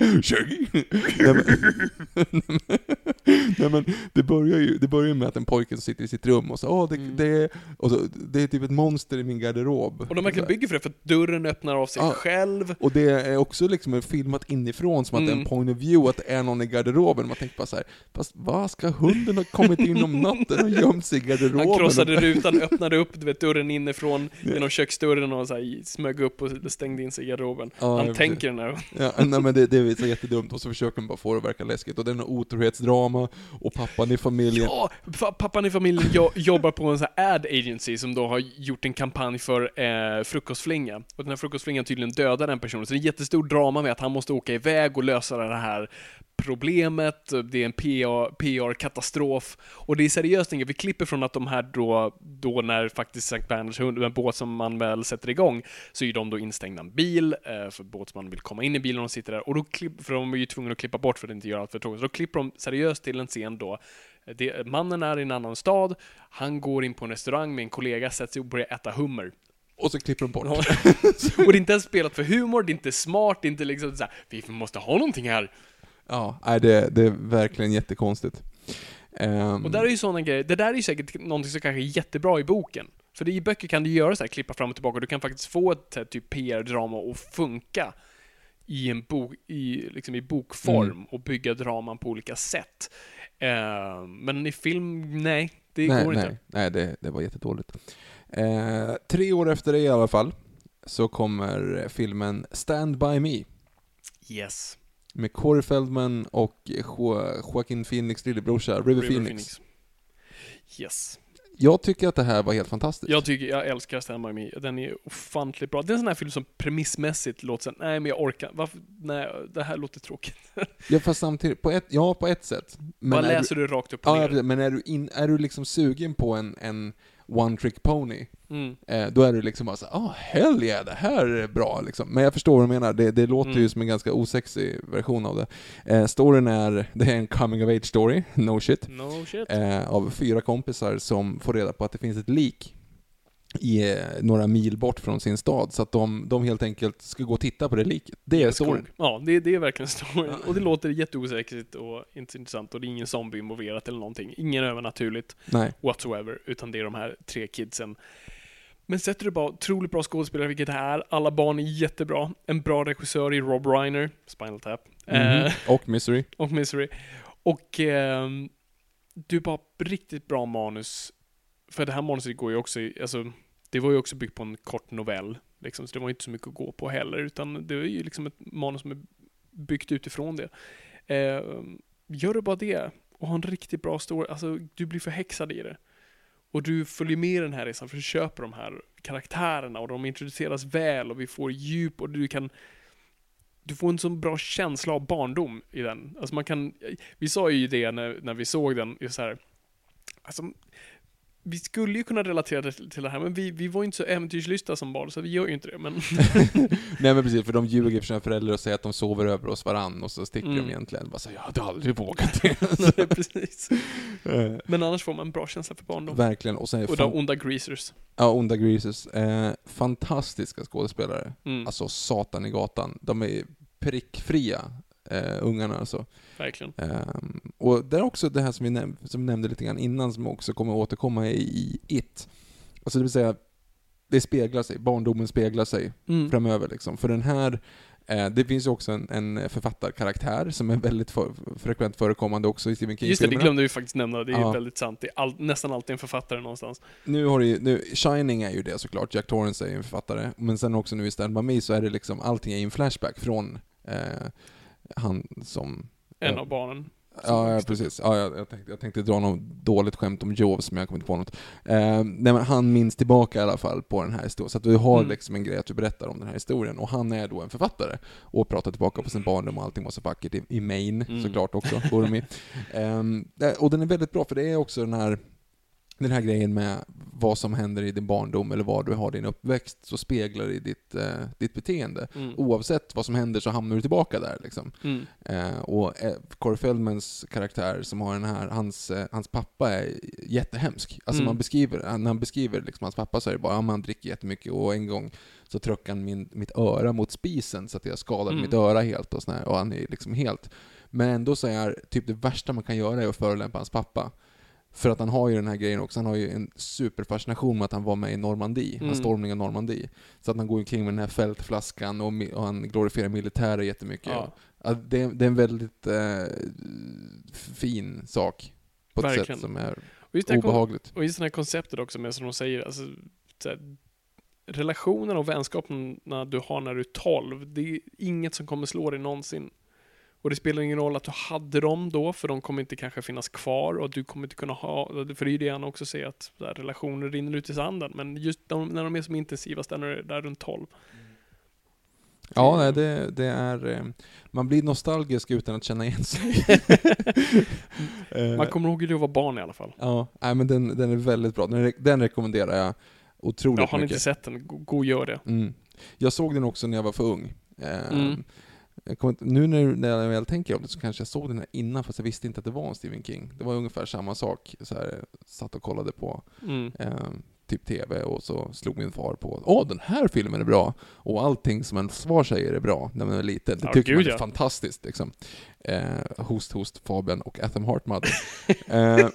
Nej, men, nej men det börjar ju det börjar ju med att en pojke som sitter i sitt rum och så åh det, det, är, och så, det är typ ett monster i min garderob. Mm. Och de verkligen bygger för det, för att dörren öppnar av sig Ja. själv. Och det är också liksom filmat inifrån som att det är en Mm. point of view, att det är någon i garderoben. Man tänker bara så här, fast vad ska hunden ha kommit in om natten och gömt sig i garderoben? Han krossade rutan, öppnade upp du vet, dörren inifrån genom köksdörren och så här, smög upp och stängde in sig i garderoben. Ja, Han tänker den här. Ja, nej men det, det är så jättedumt, och så försöker man bara få det att verka läskigt. Och det är något otrohetsdrama, och pappan i familjen... Ja, pappan i familjen jo- jobbar på en sån här ad agency som då har gjort en kampanj för eh, frukostflinga. Och den här frukostflingan tydligen dödar den personen. Så det är jättestor drama med att han måste åka iväg och lösa det här problemet. Det är en PR PR-katastrof. Och det är seriöst inget. Vi klipper från att de här då, då när faktiskt Sankt Bernhards hund, en båt som man väl sätter igång, så är de då instängda i en bil, eh, för båtsmannen vill komma in i bilen och de sitter där. Och då klipp, för de är ju tvungna att klippa bort för att inte göra allt för tråkigt. Så då klipper de seriöst till en scen då det, mannen är i en annan stad, han går in på en restaurang med en kollega, sätter sig och börjar äta hummer. Och så klipper de bort. Och det är inte ens spelat för humor, det är inte smart, det är inte liksom såhär, vi måste ha någonting här. Ja, nej, det, det är verkligen jättekonstigt. Ehm, Och där är ju sådana grejer, det där är ju säkert någonting som kanske är jättebra i boken. För i böcker kan du göra så här, klippa fram och tillbaka, du kan faktiskt få ett här, typ PR-drama att funka i en bok, i, liksom i bokform Mm. och bygga draman på olika sätt. Eh, men i film, nej, det nej, går nej, inte. Nej, det, det var jättedåligt. Eh, tre år efter det i alla fall, så kommer filmen Stand By Me. Yes. Med Corey Feldman och jo Joaquin Phoenix lillebrorsa, River, Phoenix. Yes. Jag tycker att det här var helt fantastiskt. Jag tycker, jag älskar Stand By Me. Den är ofantligt bra. Det är en sån här film som premissmässigt låter såhär, nej men jag orkar, varför, nej, det här låter tråkigt. Ja, fast samtidigt, på ett, ja, på ett sätt. Men är läser du rakt upp och Ja, ner? ja, men är du, in, är du liksom sugen på en, en one trick pony, Mm. eh, då är du liksom bara såhär, ah hell yeah, det här är bra liksom. Men jag förstår vad du menar, det, det låter Mm. ju som en ganska osexig version av det. Eh, storyn är, det är en coming of age story, no shit. No shit. Eh, av fyra kompisar som får reda på att det finns ett lik i, eh, några mil bort från sin stad, så att de, de helt enkelt ska gå och titta på det liket. Det är storyn. Ja, det, det är verkligen storyn. Och det låter jätteosäkert och inte intressant och det är ingen zombie involverat eller någonting. Ingen övernaturligt Nej. whatsoever, utan det är de här tre kidsen. Men sätter du bara otroligt bra skådespelare, vilket det är. Alla barn är jättebra. En bra regissör i Rob Reiner, Spinal Tap. Mhm. Eh, Och Misery. och Misery. Och ehm, du bara riktigt bra manus. För det här manuset går ju också alltså, det var ju också byggt på en kort novell. Liksom, så det var inte så mycket att gå på heller, utan det är ju liksom ett manus som är byggt utifrån det. Eh, gör du bara det och har en riktigt bra story, alltså du blir förhäxad i det. Och du följer med i den här resan för du köper de här karaktärerna och de introduceras väl och vi får djup och du kan du får en så bra känsla av barndom i den. Alltså man kan, vi sa ju det när, när vi såg den, just så här, alltså, vi skulle ju kunna relatera det till, det här, men vi, vi var inte så äventyrslystna som barn, så vi gör ju inte det. Men Nej men precis, för de ljuger för sina föräldrar och säger att de sover över hos varann och så sticker Mm. de egentligen. Bara så, jag hade aldrig vågat det. Nej, precis. Eh, Men annars får man en bra känsla för barndom. Verkligen. Och sen Och de onda greasers. ja, onda greasers. Eh, fantastiska skådespelare. Mm, Alltså satan i gatan. De är prickfria, eh, ungarna alltså. verkligen. Ehm, och det är också det här som vi, näm- som vi nämnde lite grann innan, som också kommer återkomma i, i It. Alltså det vill säga, det speglar sig, barndomen speglar sig Mm. framöver liksom. För den här, eh, det finns ju också en, en författarkaraktär som är väldigt för, frekvent förekommande också i Stephen Just det, det King-filmerna. glömde vi faktiskt nämna. Det är Ja. väldigt sant. Det är all, nästan alltid en författare någonstans. Nu har det ju, nu, Shining är ju det såklart, Jack Torrance är ju en författare, men sen också nu i Stand By Me så är det liksom, allting är en flashback från eh, han som... En Ja. av barnen. Ja, ja precis. Ja, jag, jag, tänkte, jag tänkte dra något dåligt skämt om Jaws, men jag kommer inte på något. Eh, nej, men han minns tillbaka i alla fall på den här historien, så att du har Mm. liksom en grej att du berättar om den här historien, och han är då en författare, och pratar tillbaka på sin barndom och allting var så vackert i, i Maine, Mm. såklart också, Burmi. um, och den är väldigt bra, för det är också den här den här grejen med vad som händer i din barndom eller var du har din uppväxt, så speglar det ditt, eh, ditt beteende. Mm. Oavsett vad som händer så hamnar du tillbaka där liksom. Mm. Eh, och eh, Corey Feldmans karaktär som har den här, hans, eh, hans pappa är jättehemsk. Alltså Mm. man beskriver, när han beskriver liksom hans pappa så är det bara, ja, han dricker jättemycket och en gång så tröckade han min, mitt öra mot spisen så att jag skadade Mm. mitt öra helt och sådär, och han är liksom helt... Men ändå så är typ det värsta man kan göra är att förolämpa hans pappa. För att han har ju den här grejen också, han har ju en superfascination med att han var med i Normandie, Mm. hans stormning av Normandie. Så att han går omkring med den här fältflaskan och, och han glorifierar militärer jättemycket. Ja. Det, det är en väldigt eh, fin sak. På ett Verkligen. sätt som är Och just, obehagligt. och just det här konceptet också med, som de säger, alltså, så här, relationerna och vänskaperna du har när du är 12, det är inget som kommer slå dig någonsin. Och det spelar ingen roll att du hade dem då, för de kommer inte kanske finnas kvar och du kommer inte kunna ha, för det är ju det han också säger, att här, relationer rinner ut i sanden. Men just de, när de är som intensivast, där, är där runt 12. Ja, nej, det, det är... eh, Man blir nostalgisk utan att känna igen sig. Eh, Man kommer ihåg hur du var barn i alla fall. Ja, nej, men den, den är väldigt bra. Den, den rekommenderar jag otroligt Ja, har ni mycket. inte sett den, gå, och gör det. Mm. Jag såg den också när jag var för ung. Eh, Mm. Inte, nu när, när jag väl tänker om det så kanske jag såg den här innan fast jag visste inte att det var en Stephen King. Det var ungefär samma sak. Så här, satt och kollade på Mm. eh, typ TV och så slog min far på Åh, den här filmen är bra! Och allting som en far säger är bra när man är liten. Det Ja, tycker man är ja. fantastiskt liksom. Eh, host, host, Fabian och Atham Heart Mother. eh,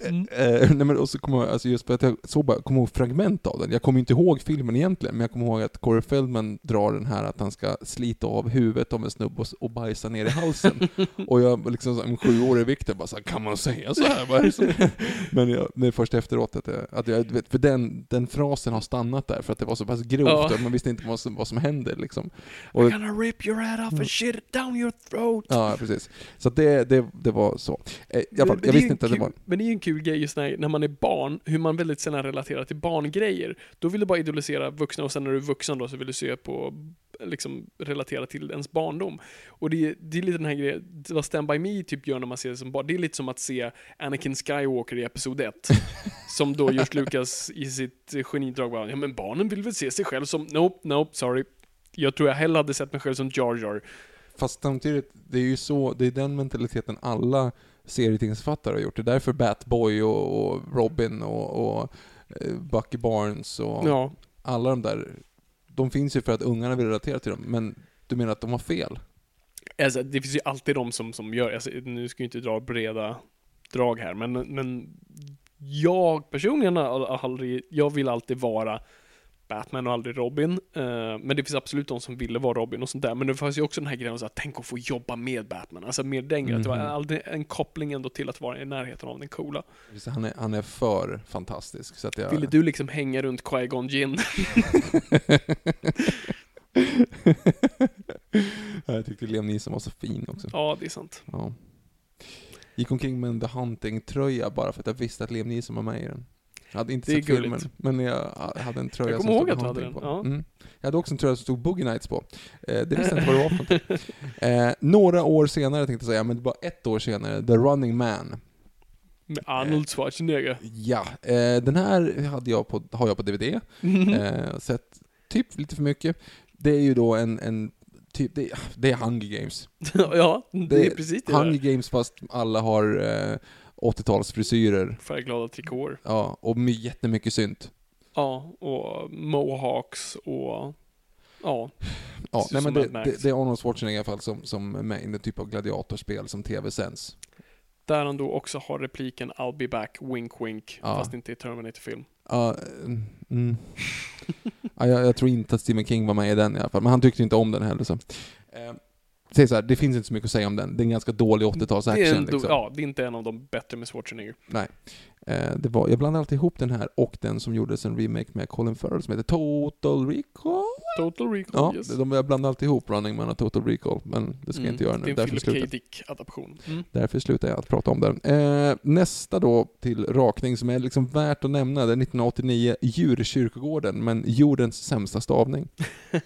Eh, nej men och så kommer jag, alltså just för att jag såg bara, kommer ihåg fragment av den. Jag kommer inte ihåg filmen egentligen, men jag kommer ihåg att Corey Feldman drar den här att han ska slita av huvudet av en snubbe och, och bajsa ner i halsen. och jag liksom som en sjuårig Viktor bara såhär, kan man säga så här? Vad är det som Men jag, det är först efteråt att jag, att jag vet, för den, den frasen har stannat där för att det var så pass grovt och man visste inte vad som, vad som hände liksom. Och, I'm gonna rip your head off and shit it down your throat. ja, precis. Så det, det, det var så. Eh, Men jag ju visste inte att det var... Men det är ju en kul grej just när, när man är barn, hur man väldigt sällan relaterar till barngrejer. Då vill du bara idolisera vuxna och sen när du är vuxen då så vill du se på, liksom relatera till ens barndom. Och det, det är lite den här grejen, vad Stand By Me typ gör när man ser det som barn, det är lite som att se Anakin Skywalker i Episod 1. som då George Lucas i sitt genidrag bara, ja men barnen vill väl se sig själv som, nope, nope, sorry. Jag tror jag hellre hade sett mig själv som Jar Jar. Fast samtidigt, det är ju så, det är den mentaliteten alla serietidningsförfattare har gjort. Det är därför Batboy och, och Robin och, och eh, Bucky Barnes och Ja, alla de där, de finns ju för att ungarna vill relatera till dem, men du menar att de har fel? Alltså, det finns ju alltid de som, som gör, alltså, nu ska jag inte dra breda drag här, men, men jag personligen har aldrig, jag vill alltid vara Batman och aldrig Robin. Eh, men det finns absolut de som ville vara Robin och sånt där. Men det fanns ju också den här grejen att tänk att få jobba med Batman. Alltså mer den grejen. att Det var Mhm. aldrig en koppling ändå till att vara i närheten av den coola. Han är, han är för fantastisk. Så att jag... Ville du liksom hänga runt Qui-Gon Jinn? jag tyckte Liam Neeson var så fin också. ja, det är sant. Ja. Gick omkring med en The Hunting-tröja bara för att jag visste att Liam Neeson var med i den. Jag hade inte Det sett filmen, gulligt. men jag hade en tröja Jag som stod den, på. ja. Mm. Jag hade också en tröja som stod Boogie Nights på. Eh, det visste jag inte vad det var för. Eh, några år senare tänkte jag säga, men bara ett år senare, The Running Man. Med Arnold Schwarzenegger. Ja, eh, den här hade jag på, har jag på DVD. Eh, sett typ lite för mycket. Det är ju då en, en typ, det, det är Hunger Games. ja, det, är precis det Hunger. Games fast alla har eh, 80-talsfrisyrer. Färgglada trikåer. Ja, och my, jättemycket synt. Ja, och mohawks och... Ja. Ja, nej, men det, det, det är Arnold Schwarzenegger i alla fall som, som är med i en typ av gladiatorspel som tv-sänds. Där han då också har repliken I'll be back, wink wink, Ja. fast inte i Terminator-film. Ja, mm, mm. ja, jag, jag tror inte att Stephen King var med i den i alla fall, men han tyckte inte om den heller. Så. Eh, säg så här, det finns inte så mycket att säga om den. Det är en ganska dålig 80-tals Det är, action. ändå, Liksom. ja, det är inte en av de bättre med Schwarzenegger. Nej. Eh, det var, jag blandade alltid ihop den här och den som gjordes en remake med Colin Farrell som heter Total Recall. Total Recall, Ja, yes. de, jag blandade alltid ihop Running Man och Total Recall, men det ska jag inte göra nu. Mm. Det är en Därför Philip K. Dick-adaption. Mm. därför slutar jag att prata om den. Eh, nästa då till rakning som är liksom värt att nämna, det är 1989 Djurkyrkogården, men jordens sämsta stavning.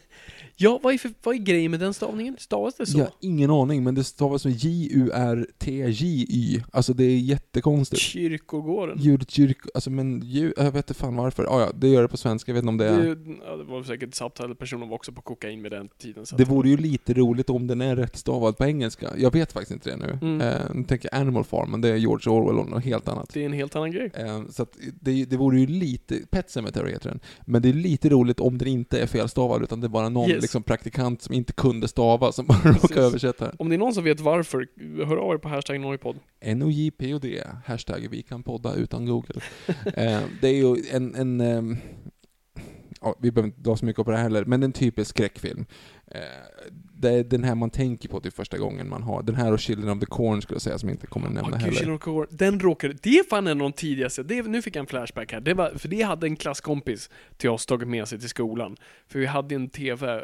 Ja, vad är, för, vad är grejen med den stavningen? Stavas det så? Jag har ingen aning, men det stavas som J-U-R-T-J-Y. Alltså det är jättekonstigt. Kyrkogården? Djurkyrk... Alltså men djur, jag vet inte fan varför. Ah, ja, det gör det på svenska, jag vet inte om det är... Det, ja, det var säkert subtitle-personen var också på kokain med den tiden. Så Det vore ju lite roligt om den är rätt stavad på engelska. Jag vet faktiskt inte det nu. Mm. Eh, nu tänker jag Animal Farm, men det är George Orwell och något helt annat. Det är en helt annan grej. Eh, så att det, det vore ju lite, Pet Sematary heter den, men det är lite roligt om den inte är felstavad utan det är bara någon Yes. liksom, praktikant som inte kunde stava som bara råkade översätta. Om det är någon som vet varför, hör av er på hashtag Noipod. N-O-J-P-O-D, hashtag vi kan podda utan Google. eh, det är ju en, en ehm, ja, vi behöver inte dra så mycket på det här heller, men en typisk skräckfilm. Eh, det är den här man tänker på till första gången man har, den här och Children of the Corn skulle jag säga, som jag inte kommer nämna Ah, gud, heller. Children of Corn. Den råkade, det är fan en av de tidigaste, det, nu fick jag en flashback här. Det var, för det hade en klasskompis till oss tagit med sig till skolan. För vi hade en TV, eh,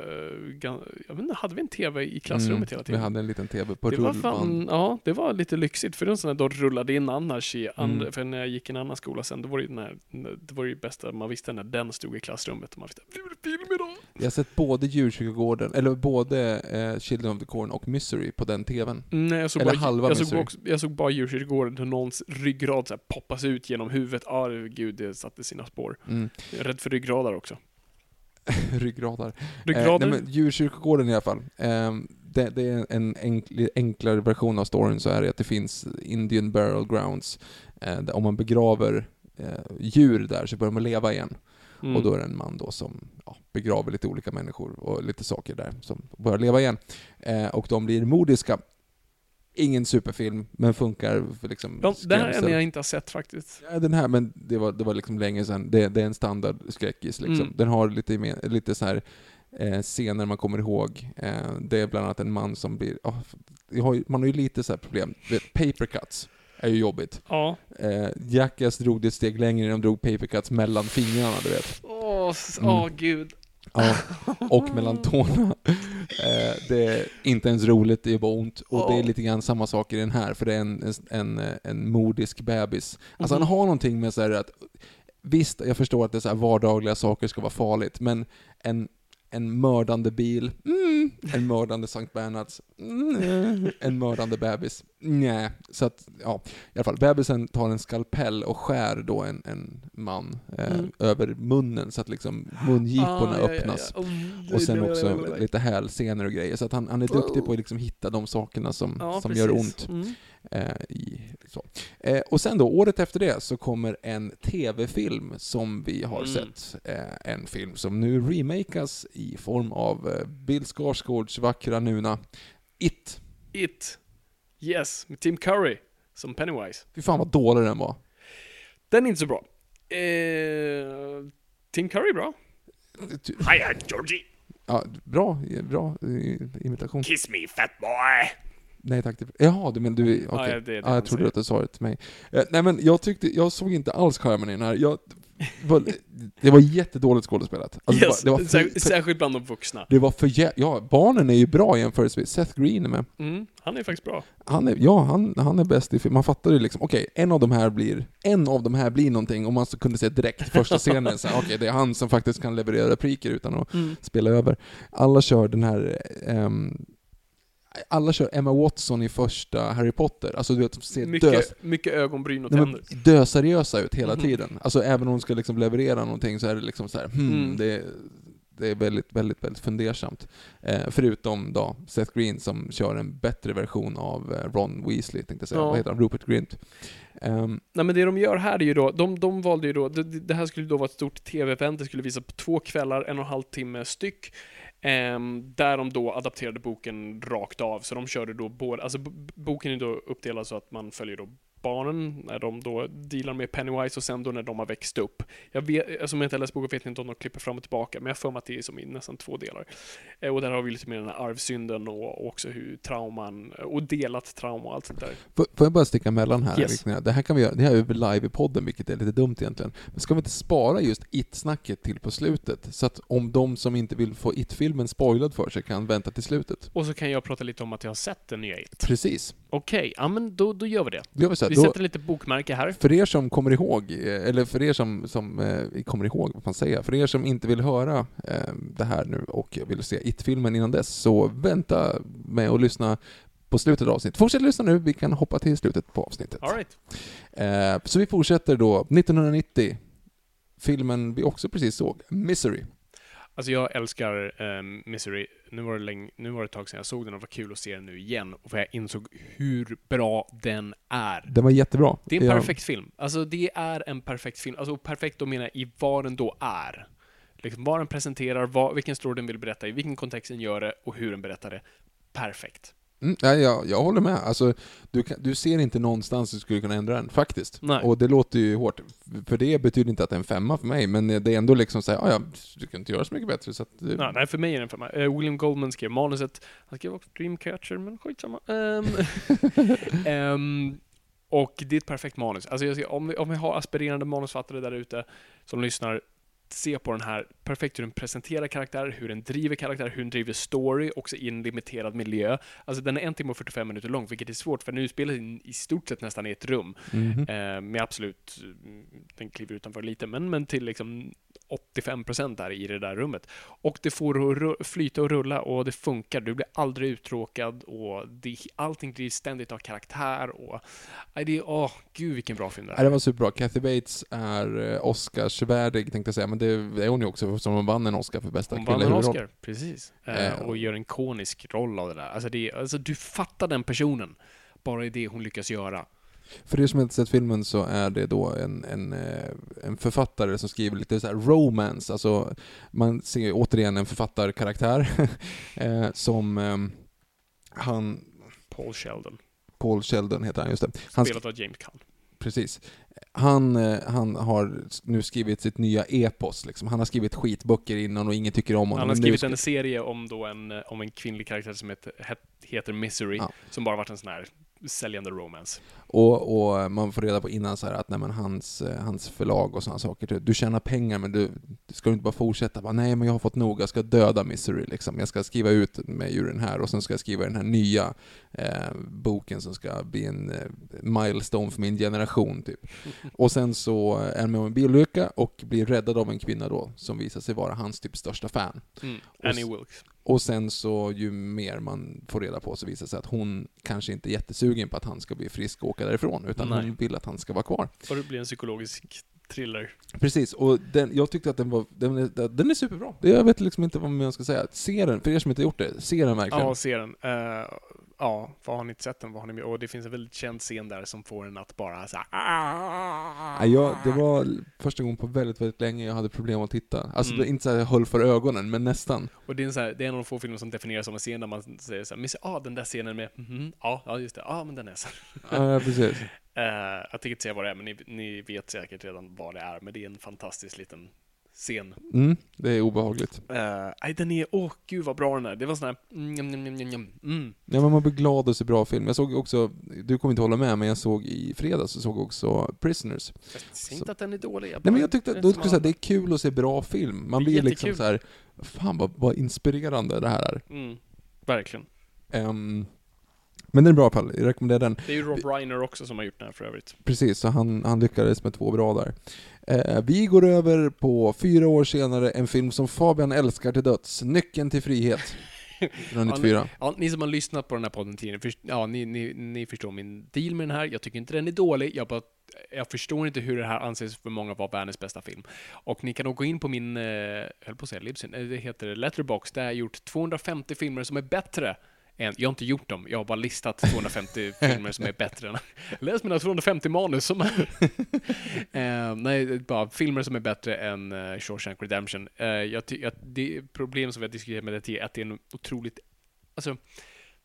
jag vet inte, hade vi en TV i klassrummet hela Mm, Vi tiden? hade en liten TV på det var rullband. fan, ja, det var lite lyxigt för det var sån där de rullade in annars i andra, Mm. för när jag gick i en annan skola sen, då var det ju den här, det var ju bästa, man visste när den stod i klassrummet och man visste, blir det film idag? Jag har sett både Djurkyrkogården, eller både eh, Children of the Corn och Misery på den TVn. Nej, jag såg Eller bara, halva jag såg, Misery. också, jag såg bara djurkyrkogården hur någons ryggrad så här poppas ut genom huvudet. Ah, gud, det satte sina spår. Mm. Jag är rädd för ryggradar också. Ryggradar. Ryggrader? Eh, nej, men Djurkyrkogården i alla fall. Eh, det, det är en enkel, enklare version av storyn så är det att det finns Indian Burial Grounds. Eh, där om man begraver eh, djur där så börjar man leva igen. Mm. Och då är det en man då som ja, begraver lite olika människor och lite saker där som börjar leva igen. Eh, och de blir mordiska. Ingen superfilm, men funkar för liksom Ja, det här är en jag inte har sett faktiskt. Ja, den här, men det var, det var liksom länge sedan. Det, det är en standard skräckis liksom. Mm. Den har lite, lite så här eh, scener man kommer ihåg. Eh, det är bland annat en man som blir... ju, man har ju lite så här problem. Vet, paper cuts är ju jobbigt. Ja. Eh, Jackass drog det ett steg längre de drog paper cuts mellan fingrarna, du vet. Åh, Mm. åh gud. Ja, och mellan tårna. Eh, det är inte ens roligt, det är bara ont. Och det är lite grann samma sak i den här, för det är en, en, en, en modisk bebis. Alltså Mhm. han har någonting med så här att, visst, jag förstår att det är så vardagliga saker ska vara farligt, men en, en mördande bil, mm, en mördande Sankt Bernhards, mm, en mördande bebis, nej. Så att, ja, i alla fall, bebisen tar en skalpell och skär då en, en man eh, Mm. över munnen så att liksom mungiporna Ah, ja, ja, ja. öppnas. Oh, Och sen också lite hälsenor och grejer. Så att han, han är duktig på att liksom hitta de sakerna som, Ja, som precis. gör ont. Eh, i. Eh, och sen då, året efter det, så kommer en TV-film som vi har Mm. sett. Eh, en film som nu remakas i form av eh, Bill Skarsgårds vackra nuna It. It. Yes, med Tim Curry som Pennywise. Fy fan vad dålig den var. Den är inte så bra. Eh, Tim Curry är bra. Hiya Georgie! Ja, bra, bra imitation. Kiss me fat boy! Nej tack. Jaha, du men du, okej. Ja, Ja, ja, det det jag han trodde att du sa det till mig. Eh, nej men jag tyckte, jag såg inte alls charmen i den här. Jag, det var jättedåligt skådespelat. Alltså, yes, det, var, det, var för, särskilt bland de vuxna. det var för Ja, barnen är ju bra jämförelsevis. Seth Green är med. Mm, han är faktiskt bra. Han är, ja, han, han är bäst i film. Man fattar ju liksom, okej, en av de här blir, en av de här blir någonting, om man så kunde se direkt första scenen, okej, det är han som faktiskt kan leverera repliker utan att Mm. spela över. Alla kör den här, ehm, alla kör Emma Watson i första Harry Potter, alltså du vet, ser dös, Mycket, mycket ögonbryn och tänder. döseriösa ut hela Mhm. tiden. Alltså även om de ska liksom leverera någonting så är det liksom så här, hmm, Mm. det, det är väldigt, väldigt, väldigt fundersamt. Eh, förutom då Seth Green som kör en bättre version av eh, Ron Weasley, tänkte jag säga. Ja. Vad heter han? Rupert Grint. Ehm, Nej men det de gör här är ju då, de, de valde ju då, det, det här skulle då vara ett stort TV-event, det skulle visas på två kvällar, en och en halv timme styck. Ehm, där de då adapterade boken rakt av, så de körde då både, alltså boken är då uppdelad så att man följer då barnen när de då dealar med Pennywise och sen då när de har växt upp. Jag vet, alltså om jag inte har läst boken vet jag inte om de klipper fram och tillbaka, men jag för mig att det är som i nästan två delar. Eh, och där har vi lite mer den här arvsynden och, och också hur trauman, och delat trauma och allt sånt där. får, får jag bara sticka emellan här? Yes. Victor? Det här kan vi göra, det här är live i podden, vilket är lite dumt egentligen. Men ska vi inte spara just It-snacket till på slutet? Så att om de som inte vill få It-filmen spoilad för sig kan vänta till slutet. Och så kan jag prata lite om att jag har sett den nya It. Precis. Okej, ja men då, då gör vi det. Gör vi så här, Vi då- sätter lite bokmärke här. För er som kommer ihåg, eh, eller för er som, som eh, kommer ihåg, vad man säger, för er som inte vill höra eh, det här nu och vill se It-filmen innan dess, så vänta med att lyssna på slutet av avsnittet. Fortsätt lyssna nu, vi kan hoppa till slutet på avsnittet. All right. Eh, så vi fortsätter då, 1990, filmen vi också precis såg, Misery. Alltså jag älskar eh, Misery. Nu var, det länge, nu var det ett tag sedan jag såg den och det var kul att se den nu igen. Och för jag insåg hur bra den är. Den var jättebra. Det är en Jag- perfekt film. Alltså det är en perfekt film. Alltså perfekt då menar jag i vad den då är. Liksom vad den presenterar, vad, vilken story den vill berätta i, vilken kontext den gör det och hur den berättar det. Perfekt. Mm, nej, jag, jag håller med. Alltså, du, kan, du ser inte någonstans du skulle kunna ändra den, faktiskt. Nej. Och det låter ju hårt. För det betyder inte att det är en femma för mig, men det är ändå liksom såhär, ja, ja, du kan inte göra så mycket bättre. Så att, det- Ja, nej, för mig är den femma. Eh, William Goldman skrev manuset. Han skrev också Dreamcatcher, men skitsamma. Um, um, och det är ett perfekt manus. Alltså jag om, vi, om vi har aspirerande manusfattare där ute som lyssnar, se på den här. Perfekt hur den presenterar karaktärer, hur den driver karaktärer, hur den driver story, också i en limiterad miljö. Alltså den är en timme och 45 minuter lång, vilket är svårt, för nu spelar den i stort sett nästan i ett rum. Mhm. Eh, med absolut, mm, den kliver utanför lite, men, men till liksom 85% där i det där rummet. Och det får att flyta och rulla och det funkar. Du blir aldrig uttråkad och det, allting drivs ständigt av karaktär och... Nej, det är... Åh, gud vilken bra film det Ja, är. det var superbra. Kathy Bates är eh, Oscarsvärdig, tänkte jag säga, men det är hon ju också, som hon vann en Oscar för bästa Hon vann kvinnliga en huvudroll. Oscar, precis. Eh, Eh, och gör en konisk roll av det där. Alltså, det, alltså du fattar den personen, bara i det hon lyckas göra. För er som inte sett filmen så är det då en, en, eh, en författare som skriver lite så romance, alltså man ser återigen en författarkaraktär eh, som ehm, han, Paul Sheldon, Paul Sheldon heter han, just det. Han, spelat av James Caan. precis. Han, eh, han har nu skrivit sitt nya epos, liksom. Han har skrivit skitböcker innan och ingen tycker om honom. Han har skrivit en serie om, då en, eh, om en kvinnlig karaktär som heter, het- heter Misery, Ja. som bara varit en sån här säljande romance. Och, och man får reda på innan så här att nej, men hans, eh, hans förlag och sådana saker, du, du tjänar pengar men du, du ska inte bara fortsätta bara, nej men jag har fått nog, jag ska döda Misery liksom. Jag ska skriva ut ur den här och sen ska jag skriva den här nya eh, boken som ska bli en eh, milestone för min generation typ. Och sen så är han med om en bilolycka och blir räddad av en kvinna då, som visar sig vara hans typ största fan. Mm. Annie Wilkes. Och sen så, ju mer man får reda på så visar det sig att hon kanske inte är jättesugen på att han ska bli frisk och åka därifrån, utan Nej. hon vill att han ska vara kvar. Och det blir en psykologisk thriller. Precis, och den, jag tyckte att den var, den är, den är superbra. Jag vet liksom inte vad man ska säga. Se den, för er som inte gjort det, se den verkligen. Ja, se den. Eh, ja, vad har ni inte sett den? Vad har ni med? Och det finns en väldigt känd scen där som får en att bara så här, "Ah." Nej, jag, det var första gången på väldigt, väldigt länge jag hade problem att titta. Alltså Mm. inte så att jag höll för ögonen, men nästan. Och det är, en så här, det är en av de få filmer som definieras som en scen där man säger så här, men ah, den där scenen med, mhm, ja, ja just det, ja men den är så. Ja, precis. Eh, jag tänker inte säga vad det är, men ni, ni vet säkert redan vad det är, men det är en fantastisk liten scen. Mm, det är obehagligt. Uh, nej, den är, åh gud vad bra den är. Det var sån här, mm, mm, mm, mm. Ja, men man blir glad och ser bra film. Jag såg också, du kommer inte hålla med, men jag såg i fredags så såg också Prisoners. Jag säger inte att den är dålig. Nej men jag tyckte, då skulle jag säga, det är kul att se bra film. Man blir liksom så här, fan vad, vad inspirerande det här är. Mm, verkligen. Ehm, men den är bra i alla fall, jag rekommenderar den. Det är ju Rob Reiner också som har gjort den här för övrigt. Precis, så han, han lyckades med två bra där. Eh, vi går över på fyra år senare en film som Fabian älskar till döds, Nyckeln till frihet. 1994. Ja, ni som har lyssnat på den här podden tidigare, ja, ni, ni, ni förstår min deal med den här. Jag tycker inte den är dålig. Jag, bara, jag förstår inte hur det här anses för många vara världens bästa film. Och ni kan nog gå in på min, eh, höll på att säga Libsyn, eh, det heter Letterbox där jag har gjort 250 filmer som är bättre än, jag har inte gjort dem, jag har bara listat 250 filmer som är bättre än... Läs mina 250 manus som eh, nej, bara filmer som är bättre än uh, Shawshank Redemption. Eh, jag jag, det problem som vi har diskuterat med det är att det är en otroligt... Alltså,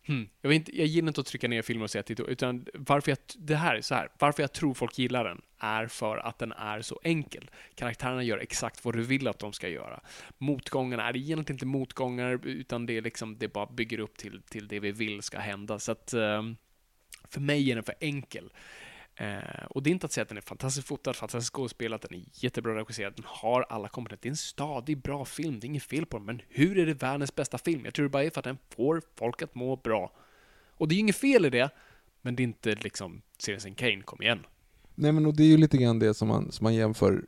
hmm, jag, vet inte, jag gillar inte att trycka ner filmer och säga att det är utan varför jag, det här är så här, varför jag tror folk gillar den är för att den är så enkel. Karaktärerna gör exakt vad du vill att de ska göra. Motgångarna är egentligen inte motgångar, utan det är liksom, det bara bygger upp till, till det vi vill ska hända. Så att, ehm, för mig är den för enkel. Eh, och det är inte att säga att den är fantastiskt fotad, fantastiskt skådespelad, den är jättebra regisserad, den har alla komponenter. Det är en stadig, bra film, det är inget fel på den. Men hur är det världens bästa film? Jag tror det bara är för att den får folk att må bra. Och det är ju inget fel i det, men det är inte liksom Citizen Kane, kom igen. Nej men och det är ju lite grann det som man, som man jämför.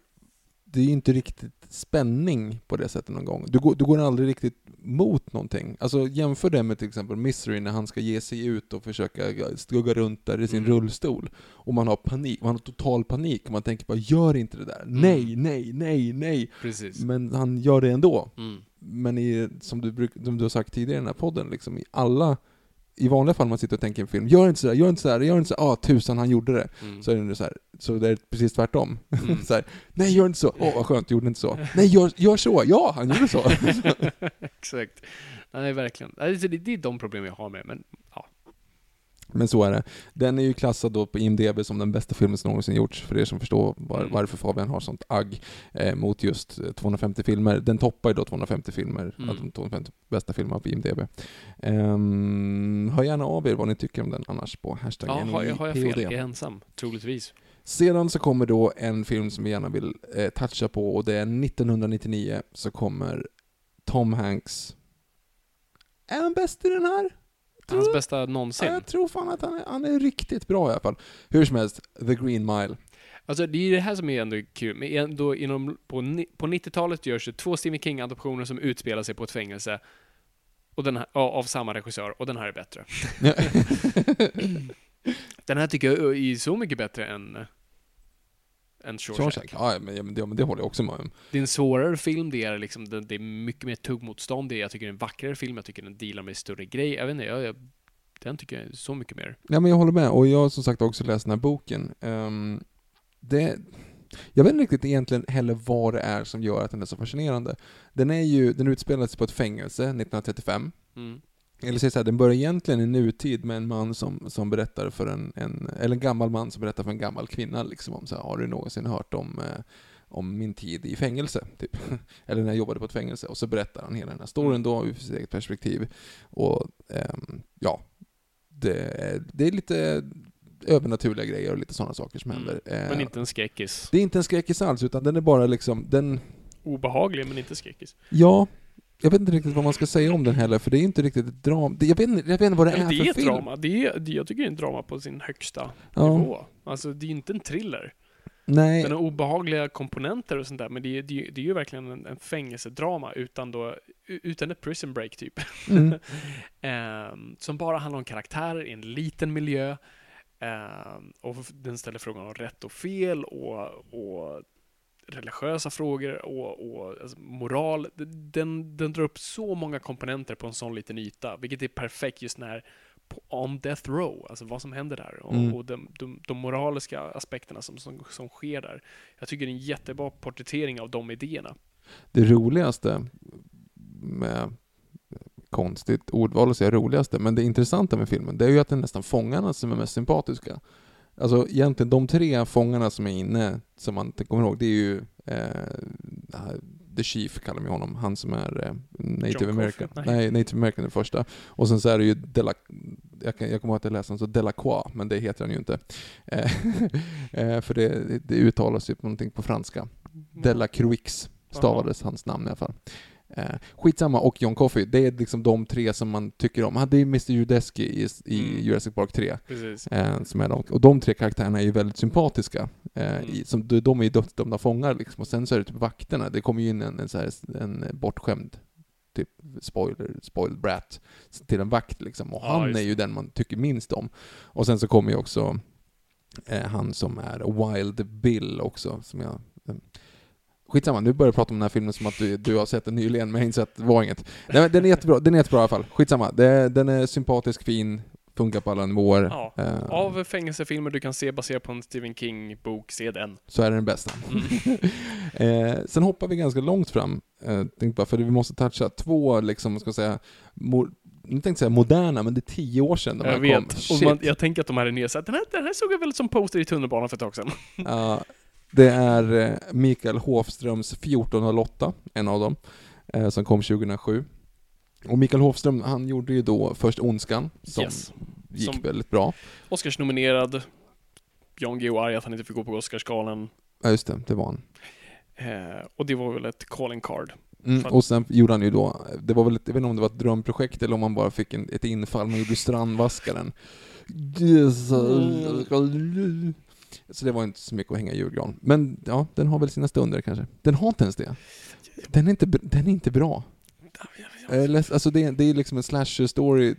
Det är ju inte riktigt spänning på det sättet någon gång. Du går, du går aldrig riktigt mot någonting. Alltså jämför det med till exempel Misery när han ska ge sig ut och försöka skugga runt där i sin Mm. rullstol. Och man har panik, man har total panik och man tänker bara gör inte det där. Nej, nej, nej, nej. Precis. Men han gör det ändå. Mm. Men i, som, du bruk, som du har sagt tidigare i den här podden, liksom i alla i vanliga fall man sitter och tänker i en film, gör inte sådär, gör inte sådär, gör inte sådär, ah tusan han gjorde det. Mm. Så är det så här, så det är precis tvärtom. Mm. så här, nej gör inte så, åh vad skönt, gjorde inte så. Nej gör, gör så, ja han gjorde så. Exakt. Nej, verkligen. Det det är de problem jag har med men ja. Men så är det. Den är ju klassad då på IMDB som den bästa filmen som någonsin gjorts, för er som förstår var, Mm. varför Fabian har sånt agg eh, mot just eh, 250 filmer. Den toppar ju då 250 filmer, Mm. av de 250 bästa filmerna på IMDB. Um, hör gärna av er vad ni tycker om den annars på hashtag ja har, jag, har jag fel? NIPOD. Är jag ensam? Troligtvis. Sedan så kommer då en film som vi gärna vill eh, toucha på och det är 1999 så kommer Tom Hanks. Är han bäst i den här? Tror Hans du? bästa Ja, någonsin. jag tror fan att han är, han är riktigt bra i alla fall. Hur som helst, The Green Mile. Alltså det är det här som är ändå kul. Men ändå inom, på, på 90-talet görs det två Stephen King-adaptioner som utspelar sig på ett fängelse. Och den här, ja, av samma regissör, och den här är bättre. Den här tycker jag är så mycket bättre än, än Shawshank. Ja, men, ja, men, det, ja, men det håller jag också med om. Det är en svårare film, det är, liksom, det, det är mycket mer tuggmotstånd, det är, jag tycker det är en vackrare film, jag tycker den dealar med större grej. Jag vet inte, jag, jag, den tycker jag är så mycket mer. Ja, men jag håller med. Och jag har som sagt också läst den här boken. Ehm, det, jag vet inte riktigt egentligen heller vad det är som gör att den är så fascinerande. Den är ju, den utspelar sig på ett fängelse 1935. Mm. Eller säga så här, den börjar egentligen i nutid med en man som, som berättar för en, en, eller en gammal man som berättar för en gammal kvinna liksom om så här, har du någonsin hört om, eh, om min tid i fängelse? Typ. eller när jag jobbade på ett fängelse. Och så berättar han hela den här storyn då ur sitt eget perspektiv. Och ehm, ja, det, är- det är lite övernaturliga grejer och lite sådana saker som händer. Mm. Men Eh, inte en skräckis. Det är inte en skräckis alls, utan den är bara liksom, den, Obehaglig, men inte skräckis. ja, jag vet inte riktigt vad man ska säga om den heller, för det är inte riktigt ett drama. Jag vet inte, jag vet inte vad det är det för är film. drama. Det är, det, jag tycker det är en drama på sin högsta Ja. nivå. Alltså, det är inte en thriller. Nej, Den har obehagliga komponenter och sånt där, men det är, det är, det är ju verkligen en, en fängelsedrama utan då, utan ett prison break typ. Mm. Ehm, som bara handlar om karaktärer i en liten miljö. Ehm, och den ställer frågan om rätt och fel och, och religiösa frågor och, och alltså, moral. Den, den drar upp så många komponenter på en sån liten yta, vilket är perfekt just när on death row, alltså vad som händer där och, Mm. och de, de, de moraliska aspekterna som, som, som sker där. Jag tycker det är en jättebra porträttering av de idéerna. Det roligaste med konstigt ordval att säga roligaste, men det intressanta med filmen, det är ju att är nästan fångarna som är mest sympatiska. Alltså egentligen de tre fångarna som är inne, som man inte kommer ihåg, det är ju eh, The Chief kallar vi honom, han som är eh, native John American. Coffey? Nej. Nej. native American den första. Och sen så är det ju Dela, jag, kan, jag kommer ihåg att jag läste honom så Delacroix, men det heter han ju inte. Eh, eh, för det, det uttalas ju på någonting på franska. Delacroix stavades hans namn i alla fall. Eh, skitsamma, och John Coffey, det är liksom de tre som man tycker om. Ah, det är Mr Judeski i, i Mm. Jurassic Park 3. Precis. Eh, som är de, och de tre karaktärerna är ju väldigt sympatiska. Eh, Mm. i, som, de, de är ju dödsdömda fångar liksom. Och sen så är det typ vakterna, det kommer ju in en, en, så här, en bortskämd typ spoiler, spoiled brat till en vakt liksom. Och Ja, han just är ju den man tycker minst om. Och sen så kommer ju också eh, han som är Wild Bill också, som jag eh, Skitsamma, nu börjar jag prata om den här filmen som att du, du har sett den nyligen, men jag har inte sett, det var inget. Den, den är jättebra, den är jättebra i alla fall. Skitsamma, det, den är sympatisk, fin, funkar på alla nivåer. Ja. Eh, Av fängelsefilmer du kan se baserat på en Stephen King-bok, se den. så är det den bästa. eh, sen hoppar vi ganska långt fram, eh, tänkte bara, för vi måste toucha två, liksom, ska jag säga, jag tänkte säga moderna, men det är tio år sedan de här Jag vet. kom. Och Shit. man, jag tänker att de här är nya. Så att den, här, den här såg jag väl som poster i tunnelbanan för ett tag sedan. Ja, det är eh, Mikael Hofströms 1408, en av dem, eh, som kom 2007. Och Mikael Hofström, han gjorde ju då först Ondskan, som Yes. gick Som- väldigt bra. Oscars-nominerad. Jan Guillou arg att han inte fick gå på Oscarsgalan. Ja, just det, det var han. Eh, och det var väl ett calling card. Mm, och sen gjorde han ju då, det var väl, ett- jag vet inte om det var ett drömprojekt eller om man bara fick en, ett infall, man gjorde Strandvaskaren. Så det var inte så mycket att hänga i julgran. Men ja, den har väl sina stunder kanske. Den har inte ens det. Den är inte, den är inte bra. Eller, alltså det, är- det är liksom en slasher story,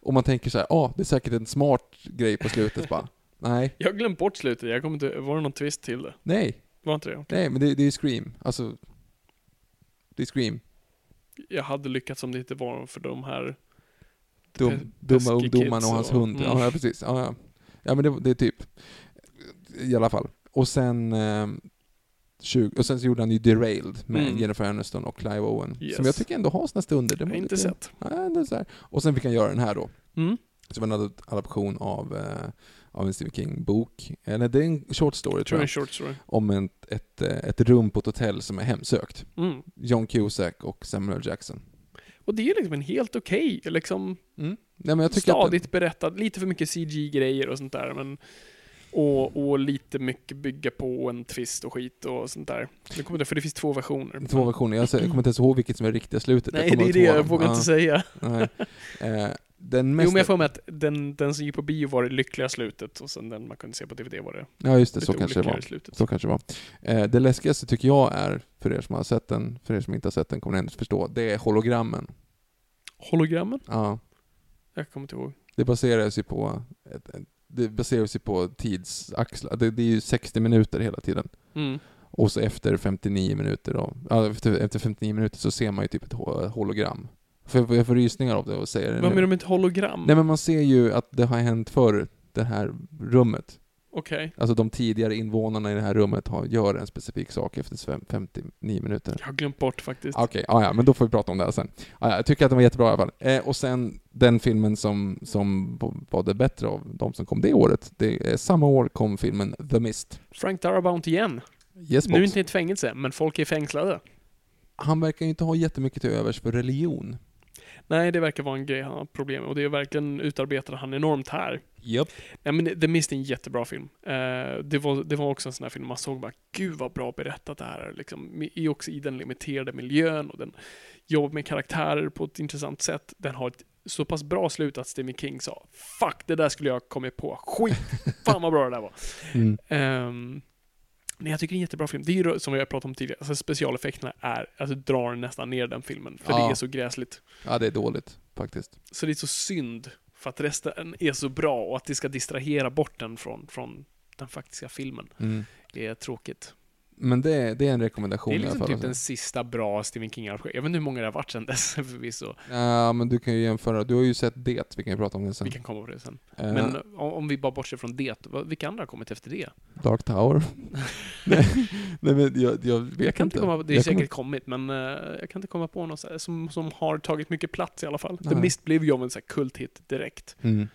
och man tänker så här, ja, ah, det är säkert en smart grej på slutet bara. Nej, Jag har glömt bort slutet. Jag kommer inte, var det någon twist till det? nej, Var inte det? Okej. nej, men det, det är Scream. Alltså, det är Scream. Jag hade lyckats om det inte var för de här Dum, dumma ungdomarna och hans och- hund. mm. Ja, ja, precis. Ja, ja. ja men det, det är typ... I alla fall. Och sen... Eh, 20, och sen så gjorde han ju Derailed med Mm. Jennifer Aniston och Clive Owen. Yes. Som jag tycker ändå har sina stunder. Det Jag var har inte lite- sett. Ja, det är så här. Och sen fick han göra den här då. Mm. Som en ad- adaption av, eh, av en Stephen King-bok. Eller det är en short story Jag tror det är en jag. short story. Om ett, ett, eh, ett rum på ett hotell som är hemsökt. Mm. John Cusack och Samuel Jackson. Och det är liksom en helt okej, liksom Mm. Nej, men jag tycker att den- stadigt berättad. Lite för mycket CG-grejer och sånt där, men och, och lite mycket bygga på en twist och skit och sånt där. Det kommer det, för det finns två versioner. Två versioner. Jag, kommer inte ens ihåg vilket som är riktiga slutet. Nej, det är det jag vågar Ja. inte säga. Nej. Eh, den Jo, mest... men jag får med att den, den som gick på bio var det lyckliga slutet och sen den man kunde se på DVD var det Ja, just det. Så kanske det var. slutet. Så kanske det var. Eh, det läskigaste tycker jag är, för er som har sett den, för er som inte har sett den kommer ni ändå förstå, det är hologrammen. Hologrammen? Ja. Jag kommer inte ihåg. Det baseras ju på, ett, ett, det baseras ju på tidsaxlar. Det, det är ju 60 minuter hela tiden. Mm. Och så efter 59 minuter då, efter, efter 59 minuter så ser man ju typ ett ho- hologram. För jag får rysningar av det och säger det Vad menar du med ett hologram? Nej men man ser ju att det har hänt förr, det här rummet. Okej. Alltså de tidigare invånarna i det här rummet har, gör en specifik sak efter fem- 59 minuter. Jag har glömt bort faktiskt. Okej, ja, ja, men då får vi prata om det här sen. Ja, jag tycker att den var jättebra i alla fall. Eh, och sen den filmen som, som var det bättre av de som kom det året, det är samma år kom filmen The Mist. Frank Darabont igen. Yes, nu inte i ett fängelse, men folk är fängslade. Han verkar ju inte ha jättemycket till övers för religion. Nej, det verkar vara en grej han har problem med och det är verkligen utarbetade han enormt här. Japp. Ja, men The Mist är en jättebra film. Eh, det, var, det var också en sån här film man såg bara, gud vad bra berättat det här är. Liksom, i, också i den limiterade miljön och den jobbar med karaktärer på ett intressant sätt. Den har ett så pass bra slut att Stephen King sa, fuck det där skulle jag ha kommit på. Skit, fan vad bra det där var. Mm. Ehm, nej, jag tycker det är en jättebra film. Det är ju som vi har pratat om tidigare, alltså specialeffekterna är, alltså drar nästan ner den filmen. För Ja. det är så gräsligt. Ja, det är dåligt faktiskt. Så det är så synd för att resten är så bra och att det ska distrahera bort den från, från den faktiska filmen Mm. är tråkigt. Men det, är- det är en Det rekommendation är i alla liksom typ alltså. den sista bra Stephen king Jag vet inte hur många det har varit sedan dess förvisso. Ja, men du kan ju jämföra. Du har ju sett det, vi kan ju prata om det sen. Vi kan komma på det sen. Eh, Men om, om vi bara bortser från det, vilka andra har kommit efter det? Dark Tower. nej, nej, men jag, jag vet Jag kan inte. komma det är Jag säkert kommer- kommit, men eh, jag kan inte komma på något som, som har tagit mycket plats i alla fall. The Nej. Mist blev ju av en så här kulthit direkt. Mm.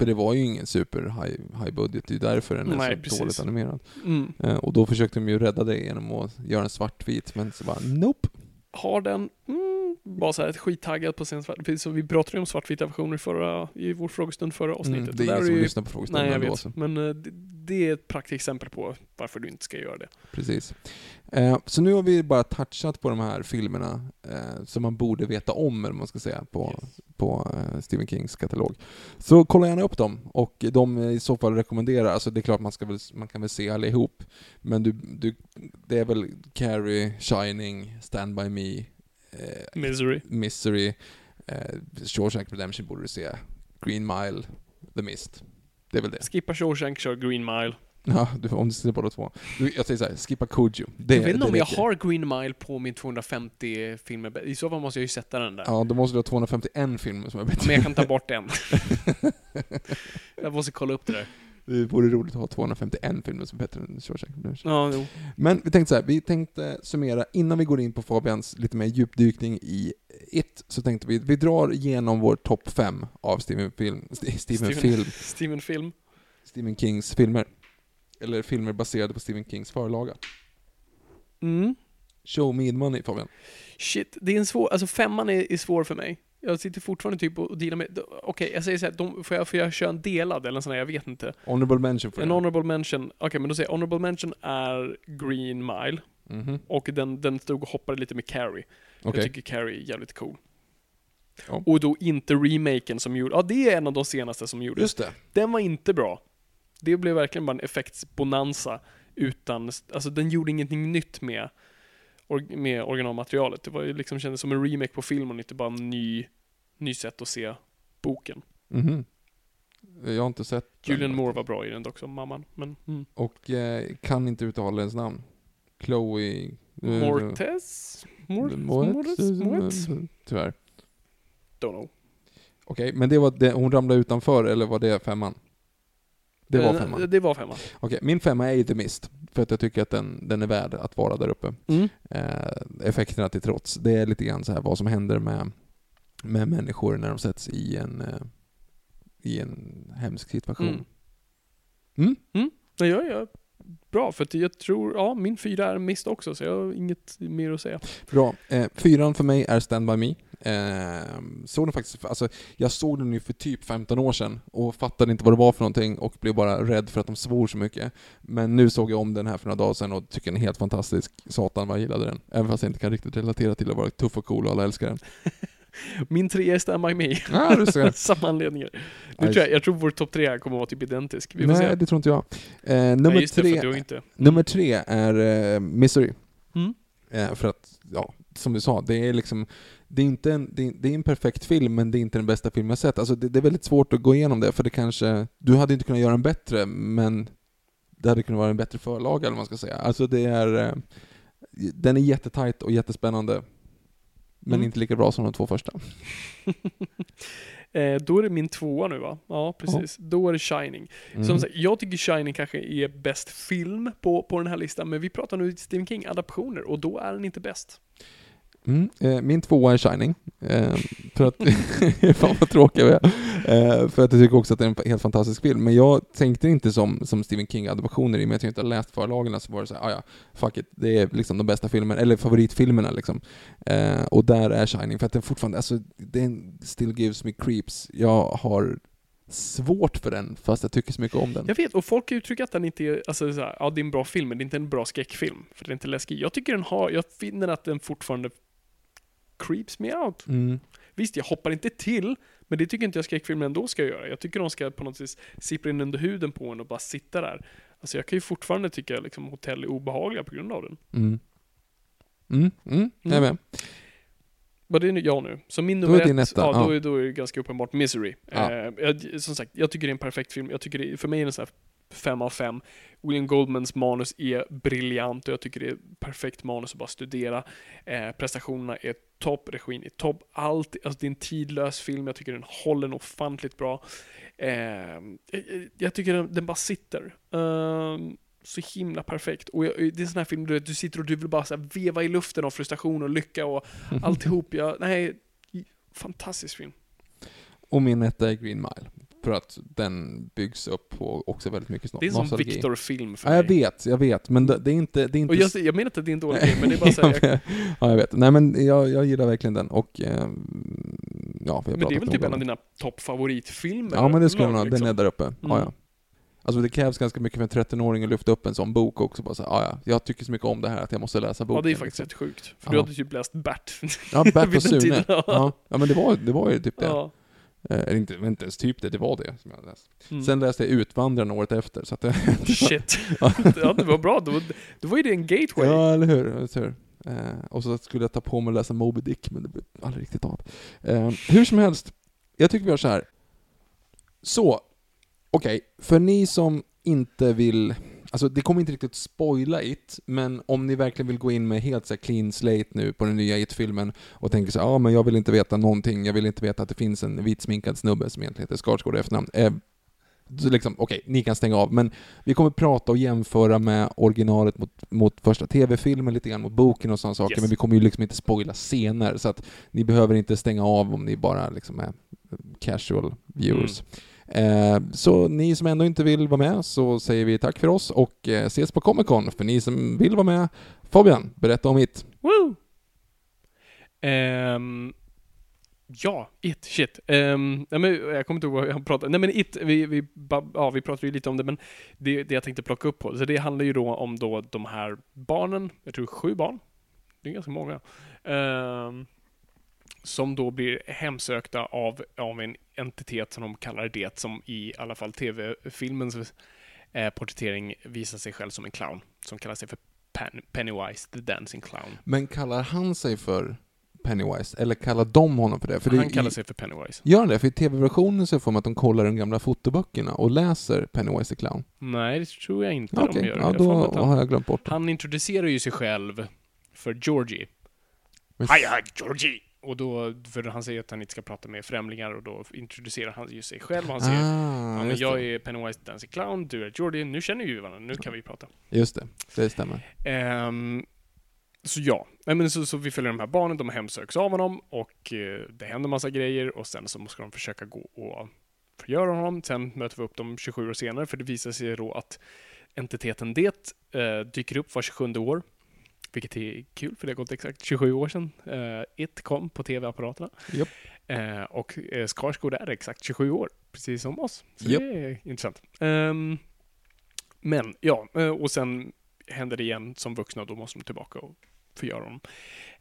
För det var ju ingen super high, high budget, det är ju därför den är Nej, så precis. dåligt animerad. Mm. Eh, och då försökte de ju rädda det genom att göra en svartvit, men så bara nope. Har den, mm, bara så här skittaggad på sin svart, som vi pratade ju om svartvita versioner förra, i vår frågestund förra avsnittet. Mm, det är ingen som ju- lyssnar på frågestunden Nej, jag vet. så. Men eh, det, det är ett praktexempel på varför du inte ska göra det. Precis. Eh, så nu har vi bara touchat på de här filmerna eh, som man borde veta om, eller man ska säga, på, på eh, Stephen Kings katalog. Så kolla gärna upp dem, och de i så fall rekommenderar, alltså det är klart man, ska väl, man kan väl se allihop, men du, du, det är väl Carrie, Shining, Stand By Me, eh, Misery. Misery, eh, Shawshank Redemption borde du se, Green Mile, The Mist. Det är väl det. Skippa Shawshank, kör Green Mile. Ja, du, om du ser båda två. Du, jag säger såhär, skippa Kujo. Det, jag vet inte om jag har Green Mile på min 250 filmer. I så fall måste jag ju sätta den där. Ja, då måste du ha 251 filmer som är bättre. Men jag kan ta bort en. jag måste kolla upp det där. Det vore roligt att ha 251 filmer som är bättre än Shawshank Redemption. Ja, jo. Men vi tänkte så här, vi tänkte summera, innan vi går in på Fabians lite mer djupdykning i It, så tänkte vi, vi drar igenom vår topp 5 av Stephen, film, St- Stephen, film, Steven Film. Stephen Kings filmer. Eller filmer baserade på Stephen Kings förlaga. Mm. Show me the money Fabian. Shit, det är en svår, alltså femman är, är svår för mig. Jag sitter fortfarande typ och dealar med, okej jag säger såhär, de, får, jag, får jag köra en delad eller en sån här, jag vet inte. Honorable mention för En det. honorable mention, okej men då säger jag honorable mention är Green Mile. Mhm. Och den, den stod och hoppade lite med Carrie. Okej. Jag tycker Carrie är jävligt cool. Ja. Och då inte remaken som gjorde, ja det är en av de senaste som gjordes. Just det. Den var inte bra. Det blev verkligen bara en effektsbonanza utan, alltså den gjorde ingenting nytt med, or, med originalmaterialet. Det var ju liksom, kändes som en remake på film och inte bara en ny, ny sätt att se boken. Mhm. Jag har inte sett. Julian Moore var bra i den dock som mamman, men mm. Och eh, kan inte uttala hennes namn. Chloe... eh, Mortes? Mor- Mortes? Mortes? Tyvärr. Don't know. Okej, men det var det, hon ramlade utanför, eller var det femman? Det var Eh, femman. Det var femman. Okej, min femma är The Mist. För att jag tycker att den, den är värd att vara där uppe. Mm. Eh, effekterna till trots. Det är lite grann så här vad som händer med, med människor när de sätts i en, eh, i en hemsk situation. Mm. Mm. Mm. Nej, jag är bra, för jag tror, ja, min fyra är mist också, så jag har inget mer att säga. Bra. Eh, fyran för mig är Stand By Me. Eh, såg den faktiskt, alltså, jag såg den ju för typ 15 år sedan och fattade inte vad det var för någonting och blev bara rädd för att de svor så mycket. Men nu såg jag om den här för några dagar sedan och tycker den är helt fantastisk. Satan vad jag gillade den. Även fast jag inte kan riktigt relatera till att vara tuff och cool och alla älskar den. Min tre är Stand By Me. Ja, du ser. Samma anledningar. Nu tror jag, jag tror vår topp tre kommer att vara typ identisk. Vi får Nej, se. det tror inte jag. Eh, nummer, Nej, tre, inte- nummer tre är eh, Misery. Mm. Eh, för att, ja, som du sa, det är liksom det är, inte en, det, är, det är en perfekt film, men det är inte den bästa film jag sett. Alltså det, det är väldigt svårt att gå igenom det, för det kanske... Du hade inte kunnat göra en bättre, men det hade kunnat vara en bättre förlaga, eller vad man ska säga. Alltså det är... eh, Den är jättetajt och jättespännande, men Mm. inte lika bra som de två första. Eh, då är det min tvåa nu va? Ja, precis. Då är det Shining. Mm. Som sagt, jag tycker Shining kanske är bäst film på, på den här listan, men vi pratar nu Stephen King-adaptioner och då är den inte bäst. Mm, eh, min tvåa är Shining. Eh, för att, fan vad tråkiga vi är. Eh, för att jag tycker också att det är en helt fantastisk film. Men jag tänkte inte som, som Stephen King-adaptioner i och med att jag inte har läst förlagen så var det så här, "Ah, ja, fuck it, det är liksom de bästa filmerna, eller favoritfilmerna liksom. Eh, och där är Shining, för att den fortfarande, alltså, den still gives me creeps. Jag har svårt för den, fast jag tycker så mycket om den. Jag vet, och folk uttrycker att den inte är, alltså så här, ja det är en bra film, men det är inte en bra skräckfilm. För det är inte läskig. Jag tycker den har, jag finner att den fortfarande creeps me out. Mm. Visst, jag hoppar inte till, men det tycker inte jag skräckfilmer ändå ska göra. Jag tycker de ska på något vis sippra in under huden på en och bara sitta där. Alltså jag kan ju fortfarande tycka liksom hotell är obehagliga på grund av den. Mm. Mm, mm, jag är med. Vad det är nu- jag nu. Så min Då nummer ett, etta, ja, Då, ja. är, då är det ganska uppenbart Misery. Ja. Eh, jag, som sagt, jag tycker det är en perfekt film. Jag tycker det, för mig är den så här fem av fem. William Goldmans manus är briljant och jag tycker det är perfekt manus att bara studera. Eh, prestationerna är topp, regin är topp, allt, alltså det är en tidlös film, jag tycker den håller ofantligt bra. Eh, jag, tycker den, den bara sitter. Eh, så himla perfekt. Och jag, det är en sån här film du, du sitter och du vill bara så veva i luften av frustration och lycka och alltihop. Jag, nej, fantastisk film. Och min etta är Green Mile. För att den byggs upp på också väldigt mycket Det är en sån nostalgi. Victor-film för Ja, jag mig. vet, jag vet. Men det, det är inte... Det är inte Och jag, jag menar inte att det är en dålig film, men det är bara så här, jag, ja, jag vet. Nej men jag, jag gillar verkligen den och... Eh, ja, Men det är väl typ den. en av dina toppfavoritfilmer? Ja men det skulle lag, nog, den liksom. är där uppe. Ja, Mm. ja. Alltså det krävs ganska mycket för en 13-åring att lyfta upp en sån bok också. Bara så här, ja, ja, jag tycker så mycket om det här att jag måste läsa boken. Ja, det är faktiskt liksom. rätt sjukt. För Ja. du hade typ läst Bert. Ja, Bert och den Sune. Ja. ja, men det var, det var ju typ det. Ja. Eh, Eller inte, inte ens typ det, det var det som jag hade läst. Mm. Sen läste jag Utvandrarna året efter, så att det... Shit. Ja. det var bra. Då, då var ju det en gateway. Ja, eller hur? Eller hur? Eh, och så skulle jag ta på mig att läsa Moby Dick, men det blev aldrig riktigt av. Eh, hur som helst, jag tycker vi gör så här. Så, okej, för ni som inte vill, alltså det kommer inte riktigt spoila It, men om ni verkligen vill gå in med helt så clean slate nu på den nya It-filmen och tänker så ja men jag vill inte veta någonting, jag vill inte veta att det finns en vitsminkad snubbe som egentligen heter Skarsgård i efternamn. Eh, så liksom, okej, ni kan stänga av, men vi kommer prata och jämföra med originalet mot, mot första TV-filmen, lite grann mot boken och sådana saker, Yes. men vi kommer ju liksom inte spoila scener, så att ni behöver inte stänga av om ni bara liksom är casual viewers. Eh, Eh, så ni som ändå inte vill vara med, så säger vi tack för oss och eh, ses på Comic Con. För ni som vill vara med, Fabian, berätta om It. Woo! Um, ja, It, shit. Um, nej, men jag kommer inte ihåg vad jag pratade Nej men It, vi, vi, ja, vi pratade ju lite om det, men det, det jag tänkte plocka upp på, så det handlar ju då om då de här barnen, jag tror sju barn, det är ganska många, Um, som då blir hemsökta av, av en entitet som de kallar det, som i alla fall tv-filmens eh, porträttering visar sig själv som en clown, som kallar sig för Pen- Pennywise the Dancing Clown. Men kallar han sig för Pennywise, eller kallar de honom för det? För det Han i- kallar sig för Pennywise. Gör han det? För i tv-versionen så får man att de kollar de gamla fotoböckerna och läser Pennywise the Clown. Nej, det tror jag inte Okej, de gör. ja, Jag då han- har jag glömt bort det. Han introducerar ju sig själv för Georgie. Men- hej, Georgie! Och då, för han säger att han inte ska prata med främlingar och då introducerar han ju sig själv och han säger Ah, ja, men just jag det. är Pennywise Dancing Clown, du är Georgie, nu känner vi varandra, nu kan vi prata. Just det, det stämmer. Ehm, så ja, Nej, men så, så vi följer de här barnen, de hemsöks av honom och eh, det händer massa grejer och sen så ska de försöka gå och förgöra honom. Sen möter vi upp dem 27 år senare för det visar sig då att entiteten det eh, dyker upp var 27 år. Vilket är kul för det har gått exakt 27 år sedan eh, It kom på tv-apparaterna. Japp. Eh, och eh, Skarsgård är exakt 27 år, precis som oss. Så Japp. det är intressant. Ehm, men ja, och sen händer det igen som vuxna och då måste de tillbaka och förgöra honom.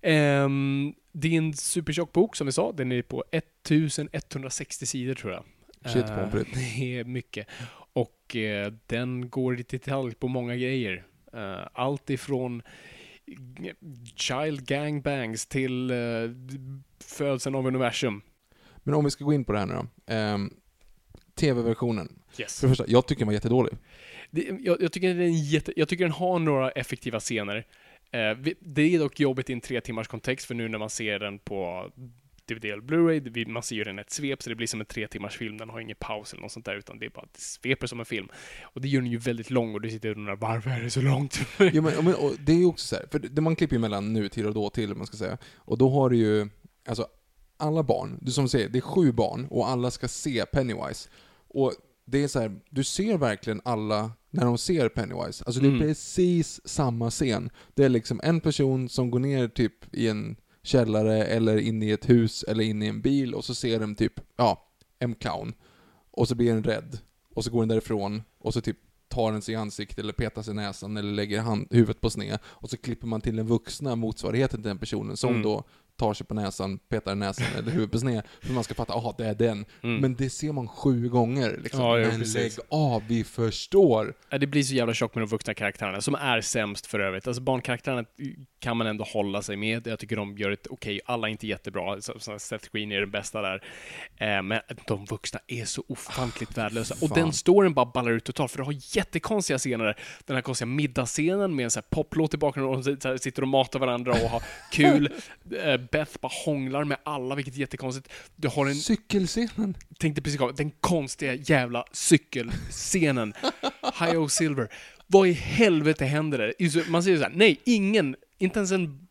Ehm, det är en supertjock bok som vi sa, den är på 1160 sidor tror jag. Shit, pommes frites. Det är mycket. Och den går i detalj på många grejer. Eh, allt ifrån child gangbangs till uh, födseln av universum. Men om vi ska gå in på det här nu då. Ehm, TV-versionen. Yes. För det första, jag tycker den var jättedålig. Det, jag, jag, tycker den jätte, jag tycker den har några effektiva scener. Eh, det är dock jobbigt i en tre timmars kontext, för nu när man ser den på DVD eller Blu-ray, man ser ju den ett svep, så det blir som en tre timmars film, den har ingen paus eller något sånt där, utan det är bara det sveper som en film. Och det gör den ju väldigt lång, och du sitter och undrar varför är det så långt? Jo, men, men, och det är ju också så här, för det, man klipper ju mellan nutid och dåtid, man ska säga. Och då har du ju, alltså, alla barn, du som säger, det är sju barn och alla ska se Pennywise. Och det är så här, du ser verkligen alla när de ser Pennywise. Alltså det är Mm. precis samma scen. Det är liksom en person som går ner typ i en källare eller in i ett hus eller in i en bil och så ser de typ, ja, en clown. Och så blir den rädd. Och så går den därifrån och så typ tar den sig i ansiktet eller petar sig i näsan eller lägger hand, huvudet på sned. Och så klipper man till den vuxna motsvarigheten till den personen som Mm. då tar sig på näsan, petar i näsan eller huvudet på sned, för man ska fatta, aha, det är den. Mm. Men det ser man sju gånger liksom. Ja, Men precis. lägg av, vi förstår. Ja, Det blir så jävla tjockt med de vuxna karaktärerna, som är sämst för övrigt. Alltså barnkaraktärerna kan man ändå hålla sig med. Jag tycker de gör ett okej, alla är inte jättebra. Så, så Seth Green är den bästa där. Eh, men de vuxna är så ofantligt värdelösa. Och Fan. den storyn bara ballar ut totalt, för det har jättekonstiga scener där. Den här konstiga middagsscenen med en här poplåt i bakgrunden och de sitter och matar varandra och har kul. Beth bara hånglar med alla, vilket är jättekonstigt. Du har en Cykelscenen. tänkte precis komma, den konstiga jävla cykelscenen. Hio Silver. Vad i helvete händer där? Man säger så här, nej, ingen, inte ens en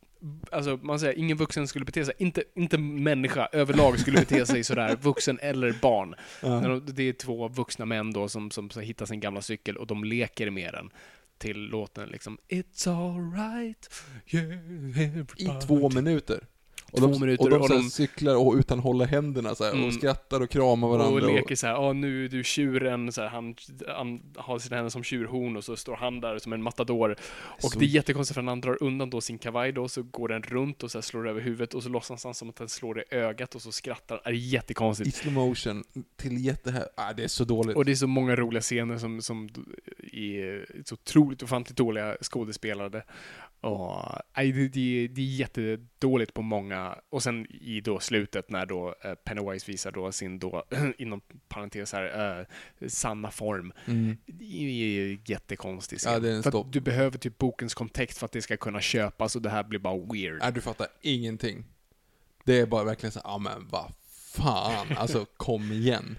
Alltså, man säger ingen vuxen skulle bete sig, inte, inte människa överlag skulle bete sig sådär, vuxen eller barn. De, det är två vuxna män då som, som så hittar sin gamla cykel och de leker med den till låten liksom It's alright, yeah, I två minuter. Och Två de, minuter, och de, och de- cyklar och utan hålla händerna så här, Mm. och skrattar och kramar varandra. Och leker så här, ja nu är du tjuren, så här, han, han har sina händer som tjurhorn och så står han där som en matador. Och Så- det är jättekonstigt för han drar undan då sin kavaj då, så går den runt och så här slår över huvudet och så låtsas han som att den slår i ögat och så skrattar han. Det är I jättekonstigt. slow motion till jätte här. Ah, det är så dåligt. Och det är så många roliga scener som, som är så otroligt ofantligt dåliga skådespelade. Och, nej, det, det, det är jättedåligt på många. Och sen i då slutet när då eh, Pennywise visar då sin då, inom parentes här, eh, sanna form. Mm. Det är jättekonstig scen. Ja, det är för du behöver typ bokens kontext för att det ska kunna köpas och det här blir bara weird. Nej, du fattar ingenting. Det är bara verkligen så ja ah, men vad fan, alltså kom igen.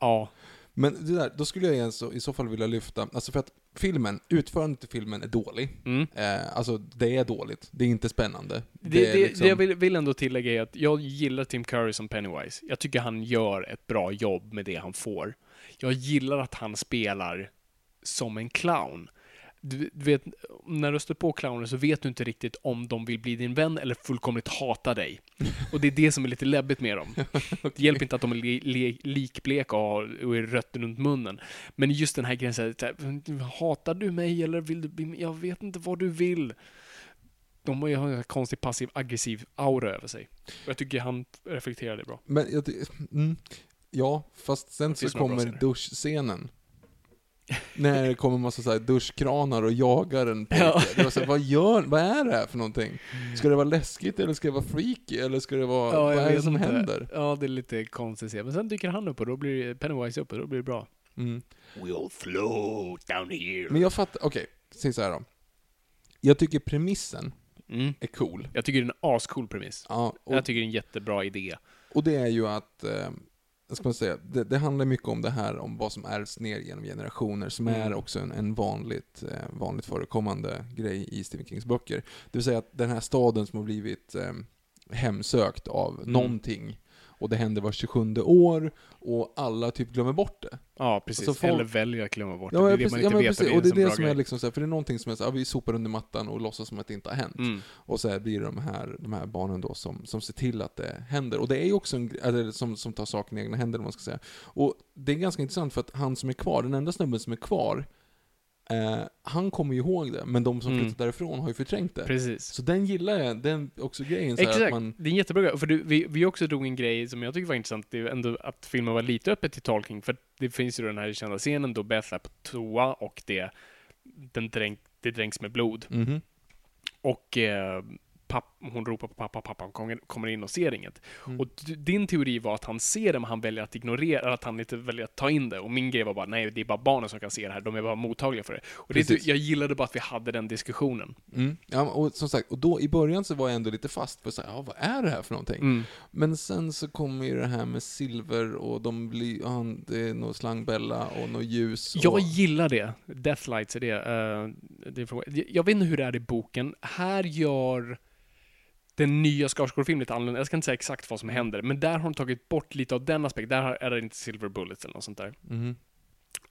Ja, Men det där, då skulle jag igen så, i så fall vilja lyfta, alltså för att filmen, utförandet i filmen är dålig. mm. Eh, alltså det är dåligt, det är inte spännande. Det, det, det, liksom- jag vill, vill ändå tillägga är att jag gillar Tim Curry som Pennywise. Jag tycker han gör ett bra jobb med det han får. Jag gillar att han spelar som en clown. Du, vet, när du stöter på clowner så vet du inte riktigt om de vill bli din vän eller fullkomligt hata dig. Och det är det som är lite läbbigt med dem. Det hjälper inte att de är li, li, likbleka och är rötter runt munnen. Men just den här grejen, här, hatar du mig eller vill du bli Jag vet inte vad du vill. De har ju en konstig passiv aggressiv aura över sig. Och jag tycker han reflekterar det bra. Men jag, mm, ja, fast sen så kommer duschscenen. När det kommer massa så här duschkranar och jagar en pojke. Ja. Det var så här, vad gör, vad är det här för någonting? Ska det vara läskigt eller ska det vara freaky eller ska det vara, vad jag är det som inte. händer? Ja, det är lite konstigt. att se. Men sen dyker han upp och då blir Pennywise upp och då blir det bra. Mm. We'll float down here. Men jag fattar, okej, säg så här då. Jag tycker premissen Mm. är cool. Jag tycker det är en ascool premiss. Ja, och, Jag tycker det är en jättebra idé. och det är ju att, eh, vad ska man säga, det, det handlar mycket om det här om vad som ärvs ner genom generationer, som Mm. är också en, en vanligt, eh, vanligt förekommande grej i Stephen Kings böcker. Det vill säga att den här staden som har blivit eh, hemsökt av Mm. någonting, och det händer var 27 år, och alla typ glömmer bort det. Ja, precis. Alltså, folk- Eller väljer att glömma bort det. Ja, det är men det precis, man ja, inte men vet. precis, och det är det som är liksom så här, för det är någonting som är så här, ja, vi sopar under mattan och låtsas som att det inte har hänt. Mm. Och så här blir det de här, de här barnen då som, som ser till att det händer. Och det är ju också en eller som, som tar saken i egna händer, om man ska säga. Och det är ganska intressant för att han som är kvar, den enda snubben som är kvar, eh, han kommer ju ihåg det, men de som Mm. flyttat därifrån har ju förträngt det. Precis. Så den gillar jag, den också grejen så Exakt, att man... det är en jättebra grej. För du, vi, vi också drog en grej som jag tycker var intressant, det är ändå att filmen var lite öppet till tolkning, för det finns ju den här kända scenen då Beth är på toa och det, den dränk, det dränks med blod. Mhm. Och eh, papp, hon ropar på pappa, pappa kommer, kommer in och ser inget. Mm. Och din teori var att han ser det, men han väljer att ignorera, att han inte väljer att ta in det. Och min grej var bara, nej, det är bara barnen som kan se det här, de är bara mottagliga för det. Och det, jag gillade bara att vi hade den diskussionen. Mm. Ja, och som sagt, och då i början så var jag ändå lite fast på så här, ja, vad är det här för någonting? Mm. Men sen så kommer ju det här med silver och de blir, ja, det är något slangbella och något ljus. Jag och, gillar det. Deathlights är det. eh, det är jag vet inte hur det är i boken. Här gör den nya Skarsgård-filmen lite annorlunda. Jag ska inte säga exakt vad som händer, men där har de tagit bort lite av den aspekten. Där är det inte silver bullets eller något sånt där. Mhm.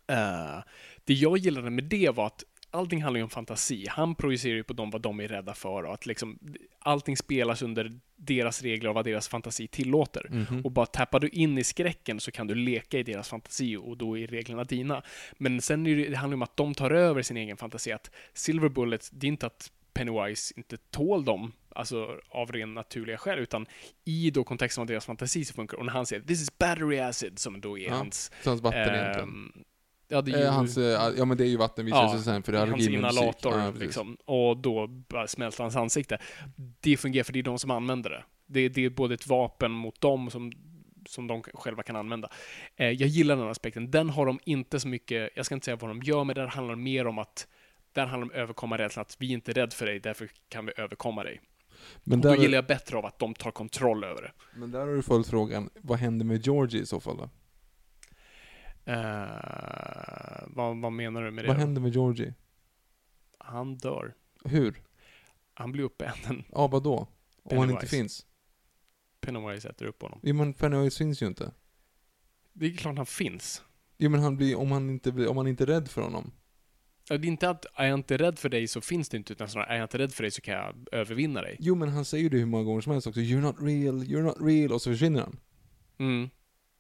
Eh, det jag gillade med det var att allting handlar ju om fantasi. Han projicerar ju på dem vad de är rädda för och att liksom allting spelas under deras regler och vad deras fantasi tillåter. Mhm. Och bara tappar du in i skräcken så kan du leka i deras fantasi och då är reglerna dina. Men sen är det, det handlar ju om att de tar över sin egen fantasi. Att Silver Bullet, det är inte att Pennywise inte tål dem. Alltså av ren naturliga skäl, utan i då kontexten av deras fantasi så funkar. Och när han säger “This is battery acid”, som då är Ja, hans... Hans vatten ehm, egentligen. Ja, det är ju... Eh, hans, eh, ja men det är ju vatten visar sig sen för det är hans allergi med musik. inhalator Ja, liksom. Och då smälter hans ansikte. Det fungerar för det är de som använder det. Det, det är både ett vapen mot dem som, som de själva kan använda. Eh, jag gillar den aspekten. Den har de inte så mycket, jag ska inte säga vad de gör, men där handlar det mer om att där handlar det om att överkomma rädslan att vi är inte är rädd för dig, därför kan vi överkomma dig. Men och då gillar jag bättre av att de tar kontroll över det. men där har du följt frågan, vad händer med Georgie i så fall då? Eh, vad, vad menar du med det? Vad händer med Georgie? Han dör. Hur? Han blir uppäten. Ja, vadå? Om han inte finns? Pennywise äter upp honom. Jo men Pennywise finns ju inte. Det är klart han finns. Jo men han blir, om han inte, om han inte är rädd för honom. Ja, Det är inte att är jag inte rädd för dig så finns det inte, utan snarare är jag inte rädd för dig så kan jag övervinna dig. Jo men han säger det hur många gånger som helst också. You're not real, you're not real. Och så försvinner han. Mm.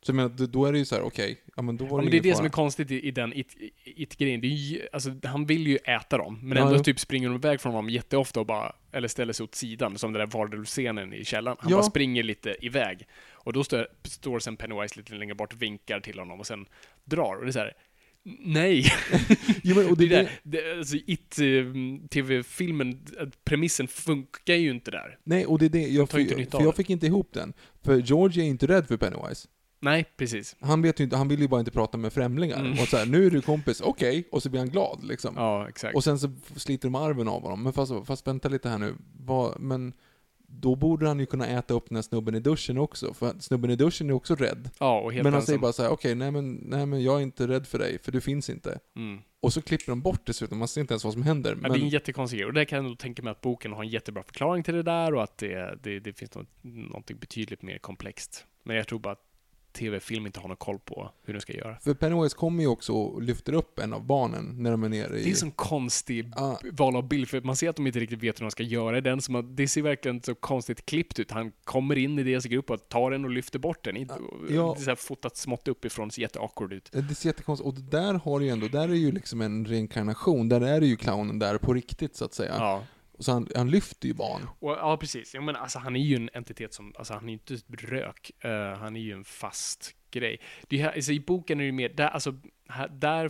Så jag menar, då- är det ju så här: okej, ja men då var Ja, det men det är det fara. som är konstigt i, i den it- it-grejen. Det ju, alltså, han vill ju äta dem, men Ja, ändå jo. typ springer de iväg från honom jätteofta och bara, eller ställer sig åt sidan, som den där varulvscenen i källaren. Han Ja. bara springer lite iväg. Och då står, står sen Pennywise lite längre bort, vinkar till honom och sen drar. Och det är så här. Nej! Jo, men, och det det, är det, alltså, It-tv-filmen, premissen funkar ju inte där. nej, och det är det, jag, ju inte för, för jag fick inte ihop den. För Georgie är inte rädd för Pennywise. Nej, precis. Han vet ju inte, han vill ju bara inte prata med främlingar. Mm. Och så här, nu är du kompis, okej, och så blir han glad liksom. Ja, exakt. Och sen så sliter de arven av honom. Men fast, fast vänta lite här nu, vad, men då borde han ju kunna äta upp den här snubben i duschen också, för snubben i duschen är också rädd. ja, och helt men han ensam. säger bara så här: okej, nej, men, nej men jag är inte rädd för dig, för du finns inte. Mm. Och så klipper de bort dessutom, man ser inte ens vad som händer. Ja, Men, det är en jättekonstig grej. Och där kan jag nog tänka mig att boken har en jättebra förklaring till det där och att det, det, det finns något, någonting betydligt mer komplext. Men jag tror bara att tv-film inte har någon koll på hur de ska göra. för Pennywise kommer ju också och lyfter upp en av barnen när de är nere i... Det är en sån konstig Ja. val av bild, för man ser att de inte riktigt vet hur de ska göra den. Som att det ser verkligen så konstigt klippt ut. Han kommer in i deras grupp och tar den och lyfter bort den. Inte- Ja. Det är så här fotat smått uppifrån, ser jätteawkward ut. Det ser jättekonstigt Och där har du ju ändå, där är ju liksom en reinkarnation, där är ju clownen där på riktigt så att säga. Ja. Så han, han lyfter ju barn. Och, ja, precis. Jag menar, alltså, han är ju en entitet som, alltså han är ju inte rök, Eh, han är ju en fast grej. Det här, alltså, I boken är det mer, där, alltså, här, där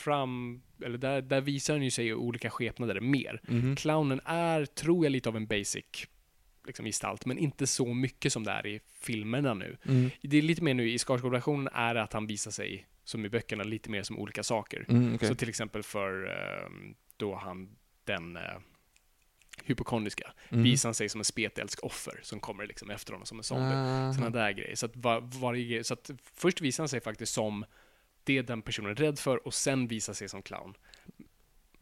fram, eller där, där visar han ju sig i olika skepnader mer. Mhm. Clownen är, tror jag, lite av en basic liksom, gestalt, men inte så mycket som det är i filmerna nu. Mm. Det är lite mer nu, i Skarsgård-versionen är att han visar sig, som i böckerna, lite mer som olika saker. Mm, okej. Så till exempel för ehm, då han, den uh, hypokondriska, Mm. visar sig som en spetälsk offer som kommer liksom efter honom som en zombie. Aha. Sådana där grejer. Så att, var, grej- så att först visar han sig faktiskt som det den personen är rädd för och sen visar sig som clown.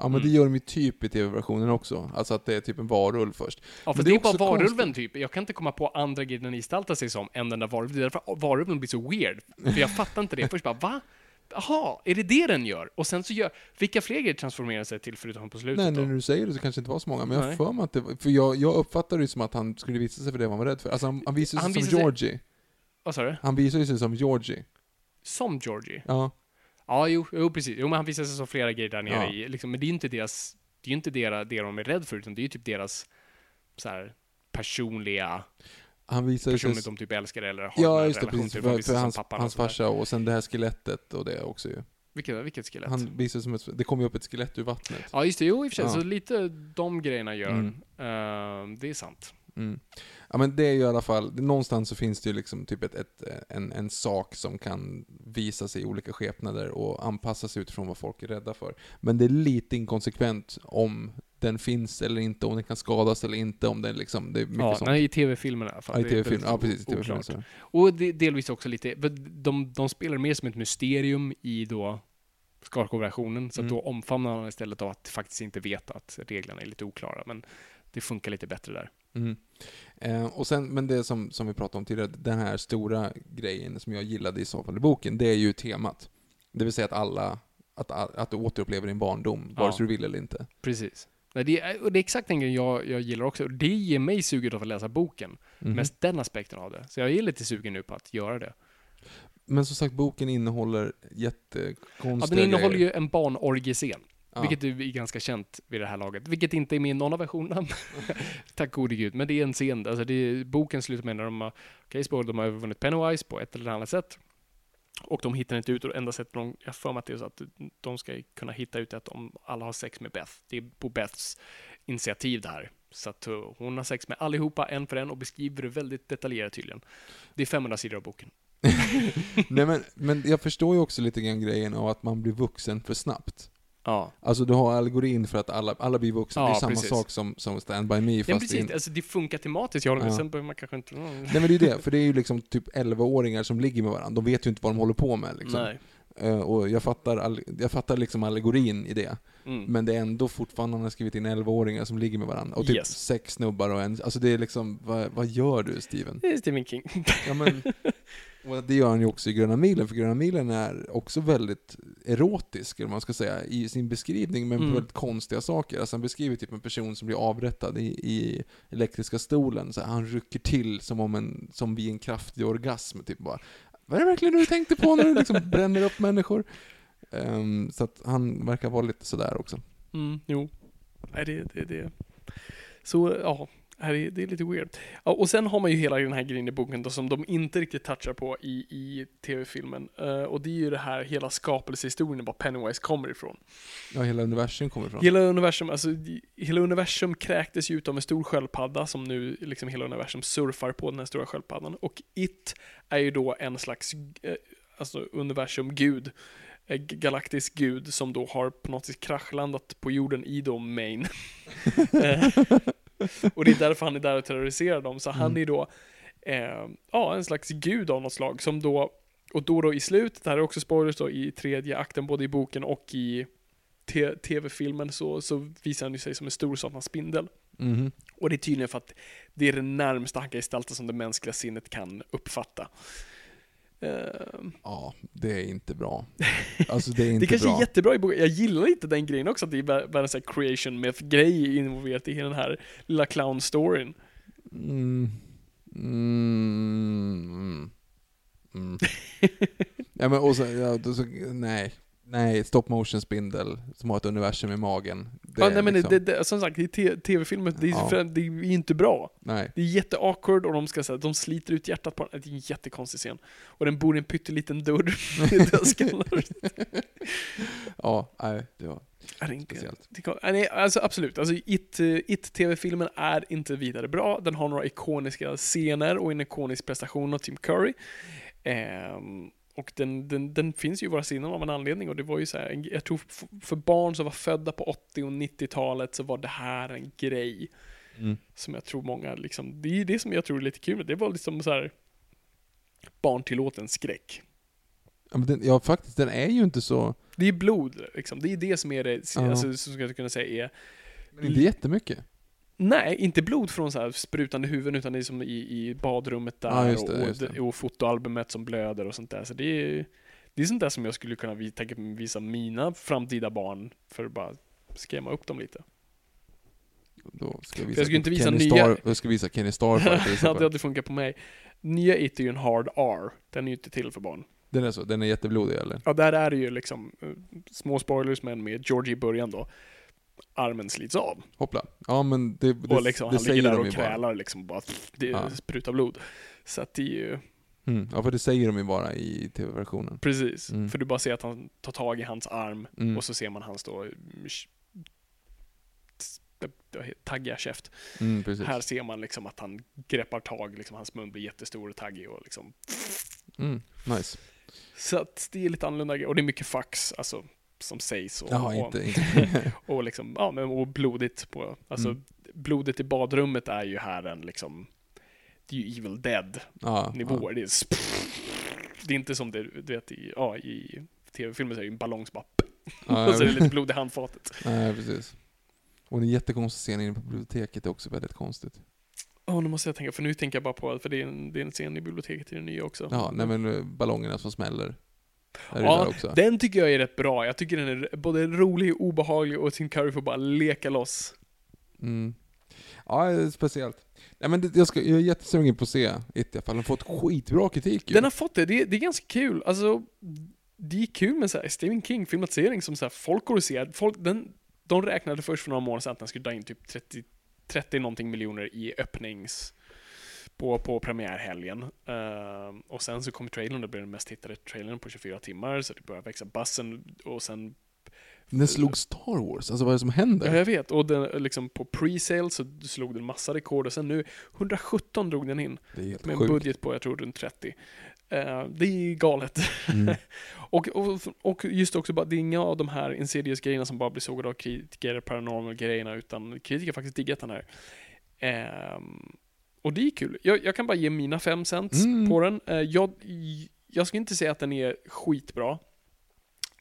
Ja men det Mm. gör de ju typ i tv-versionen också. Alltså att det är typ en varulv först. Ja, för Men det är, bara varulven konstigt. typ. Jag kan inte komma på andra grejer den gestaltar sig som än den där varulven. Det är därför varulven blir så weird. För jag fattar inte det. Först bara, va? Jaha, är det det den gör? Och sen så gör, vilka fler grejer transformerar sig till förutom på slutet Nej, då? när du säger det så kanske det inte var så många, men jag har för mig att det var, för jag, jag uppfattade det som att han skulle visa sig för det han var rädd för. Alltså han, han visade sig Han som visade sig- Georgie. Vad sa du? Han visade sig som Georgie. Som Georgie? Ja. Ja, jo, jo precis. Jo, men han visar sig som flera grejer där nere Ja. i, liksom, men det är ju inte deras, det är ju inte deras, det de är rädda för, utan det är ju typ deras så här personliga, Han visade sig... personligt de typ älskar eller har Ja, en det, relation precis. till. För, visar för sig hans, pappan och hans sådär. farsa och sen det här skelettet och det också ju. Vilket, vilket skelett? Han visade som ett, det kom ju upp ett skelett ur vattnet. Ja, just det. Jo, i och för sig. Ja. Så lite de grejerna gör. Mm. Ehm, det är sant. Mm. Ja men det är ju i alla fall, det, någonstans så finns det ju liksom typ ett, ett, en, en sak som kan visa sig i olika skepnader och anpassa sig utifrån vad folk är rädda för. Men det är lite inkonsekvent om den finns eller inte, om den kan skadas eller inte, om den liksom, det är mycket Ja, sånt. nej, i tv-filmen i alla fall. Ja, i Det är tv-film. väldigt Ja, precis. så. Och det, delvis också lite, de, de spelar mer som ett mysterium i då Skarsgård-versionen, så Mm. då omfamnar han istället av att faktiskt inte veta att reglerna är lite oklara, men det funkar lite bättre där. Mm. Eh, och sen, men det som, som vi pratade om tidigare, den här stora grejen som jag gillade i så fall i boken, det är ju temat. Det vill säga att alla, att, att du återupplever din barndom, vare Ja. sig du vill eller inte. Precis. Nej, det, är, och det är exakt den grejen jag, jag gillar också. Och Det ger mig suget av att läsa boken. Mhm. Mest den aspekten av det. Så jag är lite sugen nu på att göra det. Men som sagt, boken innehåller jättekonstiga Ja, den innehåller grejer. ju en barnorgiescen. Ja. Vilket är ganska känt vid det här laget. Vilket inte är med i någon av versionerna. Tack gode gud. Men det är en scen, alltså det är, boken slutar med när de har, okej okay, de har övervunnit Pennywise på ett eller annat sätt. Och de hittar inte ut och enda sättet de, jag har för mig att det är så att de ska kunna hitta ut att de alla har sex med Beth. Det är på Beths initiativ det här. Så att eh, hon har sex med allihopa en för en och beskriver det väldigt detaljerat tydligen. Det är 500 sidor av boken. Nej men, men jag förstår ju också lite grann grejen av att man blir vuxen för snabbt. Ja. Alltså du har allegorin för att alla, alla blir vuxna, Ja, det är samma precis. sak som, som Stand By Me Ja, fast precis. in... Alltså, det funkar tematiskt, jag håller med. Ja. Sen behöver man kanske inte... Nej men det är ju det, för det är ju liksom typ 11-åringar som ligger med varandra, de vet ju inte vad de håller på med liksom. Nej. Eh, och jag fattar, all, jag fattar liksom allegorin i det. Mm. Men det är ändå fortfarande, han har skrivit in 11-åringar som ligger med varandra. Och typ Yes. sex snubbar och en, alltså det är liksom, vad, vad gör du Steven? Det är Stephen King. Ja, men, och det gör han ju också i Gröna milen, för Gröna milen är också väldigt erotisk, eller man ska säga, i sin beskrivning, men Mm. på väldigt konstiga saker. Alltså han beskriver typ en person som blir avrättad i, i elektriska stolen, så han rycker till som om en, som vid en kraftig orgasm, typ bara Vad är det verkligen du tänkte på när du liksom bränner upp människor? Ehm, så att han verkar vara lite sådär också. Mm, jo. Nej, det, det, det. Så, ja. Är- Det är lite weird. Och sen har man ju hela den här grejen i boken då, som de inte riktigt touchar på i, i tv-filmen. Eh, och det är ju det här hela skapelsehistorien, var Pennywise kommer ifrån. Ja, hela universum kommer ifrån. Hela universum, alltså, hela universum kräktes ju ut av en stor sköldpadda som nu liksom hela universum surfar på den här stora sköldpaddan. Och It är ju då en slags, eh, alltså universum-gud. eh, Galaktisk gud som då har på något sätt kraschlandat på jorden i då Maine. Och det är därför han är där och terroriserar dem. Så han Mm. är då, eh, ja, en slags gud av något slag som då, och då då i slutet, det här är också spoilers då, i tredje akten både i boken och i tv-filmen så, så visar han ju sig som en stor satans spindel. Mhm. Och det är tydligen för att det är det närmsta han kan gestalta som det mänskliga sinnet kan uppfatta. Ehm, Ja, det är inte bra. Alltså det är inte det kanske bra. är jättebra i boken. Jag gillar lite den grejen också, att det är vär- världens så här creation myth-grej involverat i den här lilla clown-storyn. Mm. Mm. Mm. ja, men och så, ja, så, nej. Nej, stop motion spindel som har ett universum i magen. Det ja, nej, men liksom, det, det, som sagt, i tv-filmer, det, är- Ja. det är inte bra. Nej. Det är jätteawkward och de ska säga, de sliter ut hjärtat på den. Det är en jättekonstig scen. Och den bor i en pytteliten dörr dödskallar. Ja, nej, det var Är inte? speciellt. Nej, alltså absolut. Alltså It, eh, It TV-filmen är inte vidare bra. Den har några ikoniska scener och en ikonisk prestation av Tim Curry. Ehm, och den, den, den finns ju i våra sinnen av en anledning och det var ju så här, jag tror för barn som var födda på 80 och 90-talet så var det här en grej Mm. som jag tror många liksom, det är det som jag tror är lite kul. Det var liksom så här barntillåten skräck. Ja, den, ja, faktiskt, den är ju inte så... Det är blod liksom. Det är det som är det, Ja. alltså, som jag kunna säga är Men inte jättemycket. Nej, inte blod från så här sprutande huvuden utan det är som i, i badrummet där just det, och, det. och fotoalbumet som blöder och sånt där. Så det är, det är sånt där som jag skulle kunna vi- tänka mig visa mina framtida barn för att bara skrämma upp dem lite. Då ska jag visa jag skulle inte visa Kenny nya- Star, jag ska visa Kenny så ja, det hade funkat på mig. Nya It är ju en hard R. Den är ju inte till för barn. Den är så, den är jätteblodig eller? Ja, där är det ju liksom eh, små spoilers men med Georgie i början då. Armen slits av. Hoppla. Ja men det, det, och liksom det han säger ligger där och ju bara. krälar liksom bara. Det Ja. sprutar blod. Så att det är ju... Mm. Ja för det säger de ju bara i tv-versionen. Precis, Mm. för du bara ser att han tar tag i hans arm Mm. och så ser man hans då taggiga käft. Mm. Här ser man liksom att han greppar tag, liksom hans mun blir jättestor och taggig och liksom Mm. Nice. Så att det är lite annorlunda och det är mycket fax, alltså som sägs och, Jaha, och, inte, inte. och liksom, ja men och blodigt på, alltså Mm. blodet i badrummet är ju här en liksom det är ju Evil Dead ja, nivåer. Det, är, det är inte som det, du vet i, ja, i tv-filmer så är det ju en ballong som bara Ja, och så är det ja. lite blod i handfatet. Nej, precis. Och en jättekonstig scen inne på biblioteket är också väldigt konstigt. Ja, nu måste jag tänka, för nu tänker jag bara på, för det är en, det är en scen i biblioteket i den nya också. Ja, nej men eh, ballongerna som smäller. Ja, den tycker jag är rätt bra. Jag tycker den är både rolig och obehaglig och Tim Curry får bara leka loss. Mm. Ja, speciellt. Nej men det, jag, ska, jag är jättesugen på att se It i alla fall. Den har fått skitbra kritik ju. Den har fått det, det, är- det är ganska kul. Alltså, det är kul med så här Stephen King-filmatisering som så här folk går och ser. Folk, den, de räknade först för några månader sedan att den skulle dra in typ 30, 30 någonting miljoner i öppnings på, på premiärhelgen. Uh, och sen så kom trailern, det blev den mest tittade trailern på 24 timmar, så det började växa bassen och sen Den slog Star Wars, alltså vad är det som händer? Ja, jag vet. Och den, liksom på pre-sale så slog den massa rekord och sen nu 117 drog den in. Det är helt med en sjukt. budget på, jag tror, runt 30. Eh, det är galet. Mm. och, och, och just också bara, det är inga av de här Insidious-grejerna som bara blir sågade av kritiker, paranormal-grejerna, utan kritiker har faktiskt diggat den här. Ehm, och det är kul. Jag, jag kan bara ge mina fem cents Mm. på den. Eh, jag, jag ska inte säga att den är skitbra.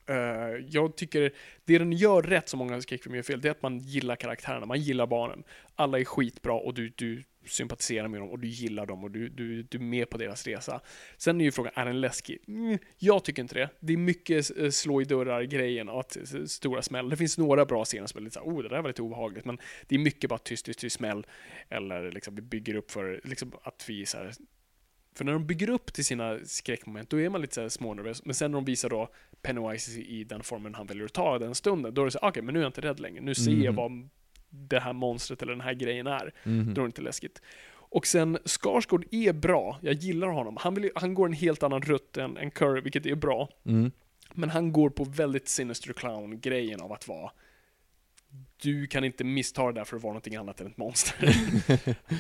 Uh, jag tycker det den gör rätt, som många skräckfilmer gör fel, det är att man gillar karaktärerna, man gillar barnen. Alla är skitbra och du, du sympatiserar med dem och du gillar dem och du, du, du är med på deras resa. Sen är ju frågan, är den läskig? Mm, jag tycker inte det. Det är mycket eh, slå i dörrar-grejen och att, stora smäll. Det finns några bra scener som är lite såhär, oh det där var lite obehagligt, men det är mycket bara tyst, tyst, tyst smäll. Eller liksom vi bygger upp för liksom, att vi så här, för när de bygger upp till sina skräckmoment, då är man lite så här smånervös. Men sen när de visar då Pennywise i den formen han väljer att ta den stunden, då är det så okej, men nu är jag inte rädd längre. Nu ser jag Mhm. vad det här monstret eller den här grejen är. Mhm. Då är det inte läskigt. Och sen, Skarsgård är bra. Jag gillar honom. Han, vill, han går en helt annan rutt än, än Curry, vilket är bra. Mm. Men han går på väldigt Sinister Clown-grejen av att vara du kan inte missta det där för att vara någonting annat än ett monster.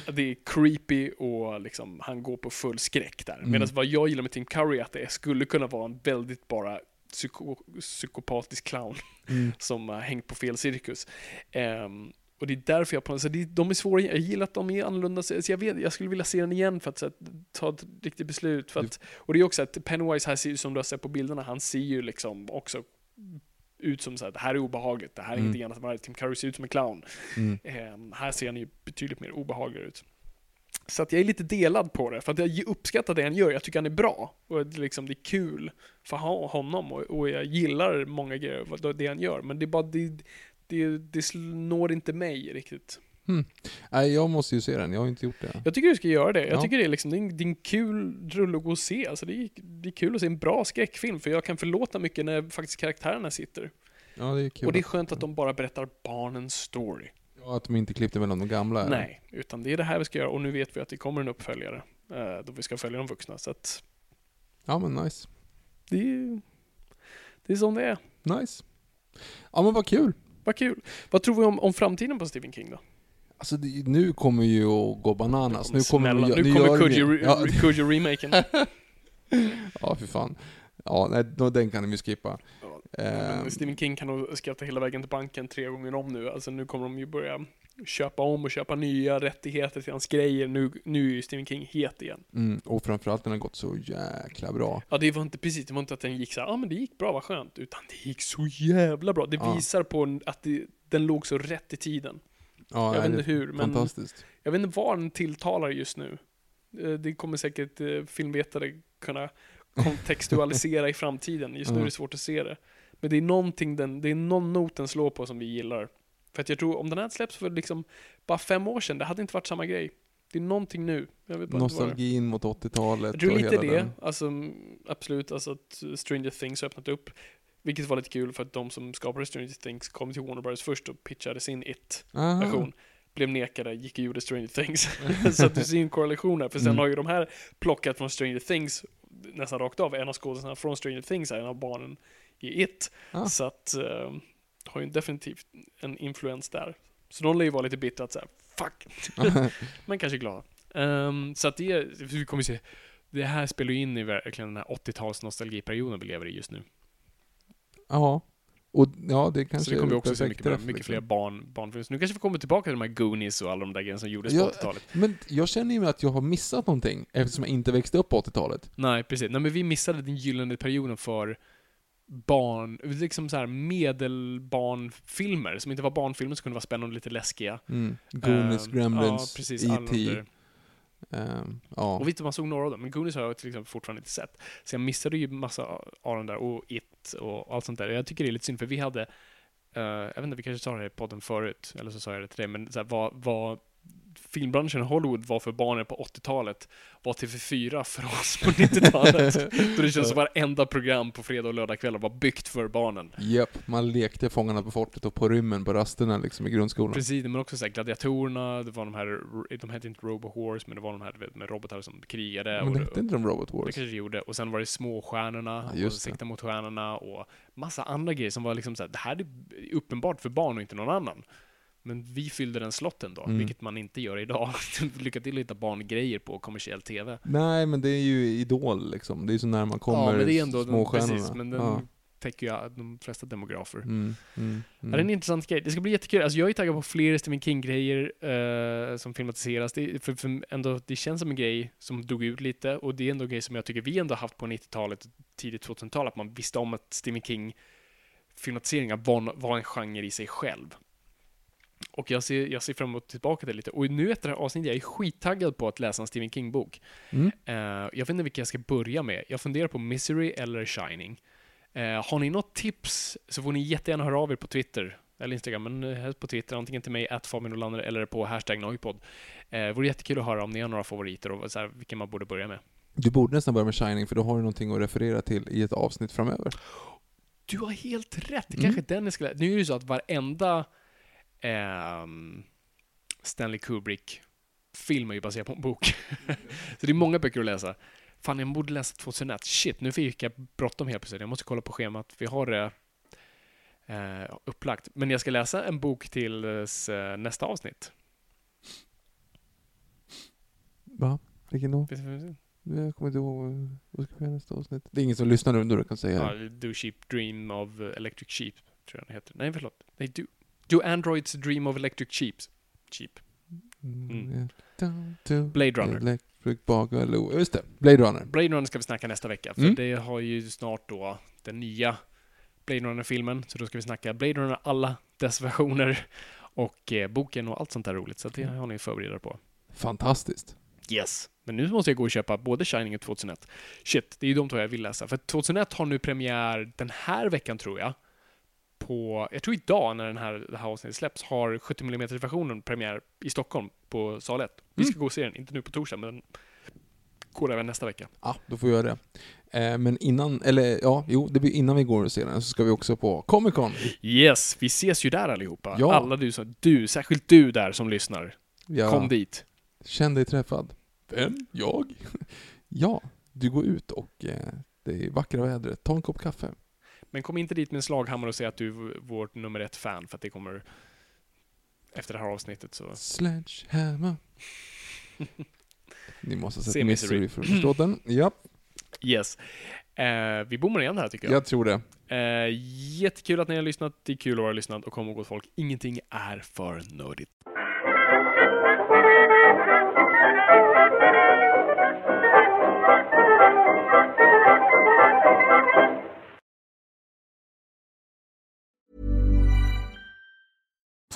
det är creepy och liksom, han går på full skräck där. Mm. Medan vad jag gillar med Tim Curry är att det skulle kunna vara en väldigt bara psyko psykopatisk clown Mm. som har hängt på fel cirkus. Ehm, och det är därför jag på något sätt, de är svåra, jag gillar att de är annorlunda, så jag, vet, jag skulle vilja se den igen för att, att ta ett riktigt beslut. För att, och det är också att Pennywise här ser ju, som du har sett på bilderna, han ser ju liksom också ut som så här, det här är obehagligt, det här är Mm. ingenting annat än vad Tim Curry ser ut som en clown. Mm. Ehm, här ser han ju betydligt mer obehaglig ut. Så att jag är lite delad på det, för att jag uppskattar det han gör, jag tycker han är bra. Och det, är liksom, det är kul för ho- honom och, och jag gillar många grejer, vad- det han gör. Men det är bara, det, det, det når inte mig riktigt. Hmm. Nej, jag måste ju se den, jag har inte gjort det. Jag tycker du ska göra det. Jag Ja. tycker det är, liksom, det, är en, det är en kul rulle att gå och se. Alltså det, är, det är kul att se en bra skräckfilm, för jag kan förlåta mycket när faktiskt karaktärerna sitter. Ja, det är kul. Och det är skönt att de bara berättar barnens story. Ja, att de inte klippte mellan de gamla. eller? Nej, utan det är det här vi ska göra och nu vet vi att det kommer en uppföljare eh, då vi ska följa de vuxna. Så att Ja, men nice. det är, det är som det är. Nice. Ja, men vad kul. Vad kul. Vad tror vi om, om framtiden på Stephen King då? Alltså nu kommer ju att gå bananas. Nu kommer, nu kommer de ju- Coogee ja, Coogee remaken. ja, för fan. Ja, nej, den kan de ju skippa. Men Ehm, Stephen King kan nog skratta hela vägen till banken tre gånger om nu. Alltså nu kommer de ju börja köpa om och köpa nya rättigheter till hans grejer. Nu, nu är ju Stephen King het igen. mm, och framförallt den har gått så jäkla bra. Ja, det var inte precis, det var inte att den gick så ja ah, men det gick bra, vad skönt. Utan det gick så jävla bra. Det Ja. visar på att det, den låg så rätt i tiden. Ja, jag nej, vet inte hur, men Fantastiskt. jag vet inte var den tilltalar just nu. Eh, Det kommer säkert eh, filmvetare kunna kontextualisera i framtiden. Just nu är det svårt att se det. Men det är någonting den, det är någon not den slår på som vi gillar. För att jag tror, om den här släpps för liksom bara fem år sedan, det hade inte varit samma grej. Det är någonting nu. Jag vet bara. Nostalgin mot 80-talet Jag tror lite det, den. alltså mm, absolut, alltså att Stranger Things har öppnat upp. Vilket var lite kul för att de som skapade Stranger Things kom till Warner Bros först och pitchade sin. It-version. Blev nekade, gick och gjorde Stranger Things. så att du ser en korrelation här, för sen Mm. har ju de här plockat från Stranger Things nästan rakt av. En av skådespelarna från Stranger Things är en av barnen i It. Ah. Så att, eh, har ju definitivt en influens där. Så de lär ju vara lite bittra att säga fuck. Men kanske glada. Ehm, så att det, vi kommer se, det här spelar ju in i verkligen den här 80-tals nostalgiperioden vi lever i just nu. Ja. Och ja, det kanske så det kommer är också se mycket, träff, mycket liksom. fler barn, barnfilmer. Nu kanske vi kommer tillbaka till de här Goonies och alla de där grejerna som gjordes på Ja, 80-talet. Men jag känner ju att jag har missat någonting eftersom jag inte växte upp på 80-talet. Nej, precis. Nej, men vi missade den gyllene perioden för barn, liksom så här medelbarnfilmer, som inte var barnfilmer, som kunde vara spännande och lite läskiga. Mm. Goonies, Ehm, Gremlins, E.T. Um, ja. Och visst, man såg några av dem, men Goonies har jag till exempel fortfarande inte sett. Så jag missade ju massa av dem där, och It och allt sånt där. Jag tycker det är lite synd, för vi hade, uh, jag vet inte, vi kanske sa det här i podden förut, eller så sa jag det till dig, men så här, vad, vad filmbranschen i Hollywood var för barnen på 80-talet var TV4 för oss på 90-talet. Då det känns som varenda program på fredag och lördagkvällar var byggt för barnen. Japp, man lekte Fångarna på fortet och på rymmen på rasterna liksom i grundskolan. Precis, men också så här, gladiatorerna, det var de här, de hette inte Robo Horse, men det var de här vet, med robotar som krigade. Men det hette inte de Robot det Wars? kanske det gjorde. Och sen var det småstjärnorna, Ja, och det. sikta mot stjärnorna och massa andra grejer som var liksom så här, det här är uppenbart för barn och inte någon annan. Men vi fyllde den slotten då, Mm. vilket man inte gör idag. Lycka till att hitta barngrejer på kommersiell TV. Nej, men det är ju Idol liksom. Det är så när man kommer ja, men det är ändå, småstjärnorna. precis, men den ja. täcker ju de flesta demografer. mm, mm, Ja, det är en mm. intressant grej. Det ska bli jättekul. Alltså jag är taggad på fler Stephen King-grejer eh, som filmatiseras. Det, för, för ändå, det känns som en grej som dog ut lite och det är ändå en grej som jag tycker vi ändå haft på 90-talet och tidigt 2000-tal, att man visste om att Stephen King filmatiseringar var, var en genre i sig själv. Och jag ser, jag ser fram emot tillbaka till det lite. Och nu efter det här avsnittet, jag är skittaggad på att läsa en Stephen King-bok. Mm. Eh, jag vet inte vilka jag ska börja med. Jag funderar på Misery eller Shining. Eh, har ni något tips så får ni jättegärna höra av er på Twitter eller Instagram, men eh, helst på Twitter, antingen till mig, att Fabian Nolander, eller på hashtag Noipod. Eh, vore jättekul att höra om ni har några favoriter och så här, vilken man borde börja med. Du borde nästan börja med Shining, för då har du någonting att referera till i ett avsnitt framöver. Du har helt rätt, det Mm. kanske är den jag ska lä- Nu är det ju så att varenda ehm, Stanley Kubrick-film är ju baserad på en bok. så det är många böcker att läsa. Fan, jag borde läsa 2001. Shit, nu fick jag bråttom helt plötsligt. Jag måste kolla på schemat. Vi har det eh, upplagt. Men jag ska läsa en bok till eh, nästa avsnitt. Va? Vilken då? Jag kommer inte ihåg. vad- ska vi göra nästa avsnitt? Det är ingen som lyssnar nu, då kan säga Ja. Do Sheep Dream of Electric Sheep, tror jag den heter. Nej, förlåt. Nej, Do, do Androids Dream of Electric Sheeps. Sheep. Mm. To Blade Runner. Electric. Just det, Blade Runner. Blade Runner ska vi snacka nästa vecka, för Mm. det har ju snart då den nya Blade Runner-filmen, så då ska vi snacka Blade Runner, alla dess versioner, och eh, boken och allt sånt där roligt, så det har ni att förbereda er på. Fantastiskt. Yes. Men nu måste jag gå och köpa både Shining och 2001. Shit, det är ju de två jag vill läsa. För 2001 har nu premiär den här veckan, tror jag. På, jag tror idag när den här, det här avsnittet släpps, har 70 mm versionen premiär i Stockholm på sal 1. Vi ska gå och se den, inte nu på torsdag, men går även nästa vecka. Ja, då får vi göra det. Eh, men innan, eller ja, jo, det blir innan vi går och ser den så ska vi också på Comic Con. Yes, vi ses ju där allihopa. Ja. Alla du som, du, särskilt du där som lyssnar. Ja, Kom dit. Känn dig träffad. Vem? Jag? ja, du går ut och eh, det är vackra vädret. Ta en kopp kaffe. Men kom inte dit med en slaghammare och säg att du är vårt nummer ett fan, för att det kommer efter det här avsnittet så... Sledgehammer. Ni måste ha Se sett. Misery för att förstå den. Ja, Yes. Eh, vi bommar igen här tycker jag. jag tror det. Eh, jättekul att ni har lyssnat. Det är kul att vara lyssnat och kom ihåg gott folk, ingenting är för nördigt.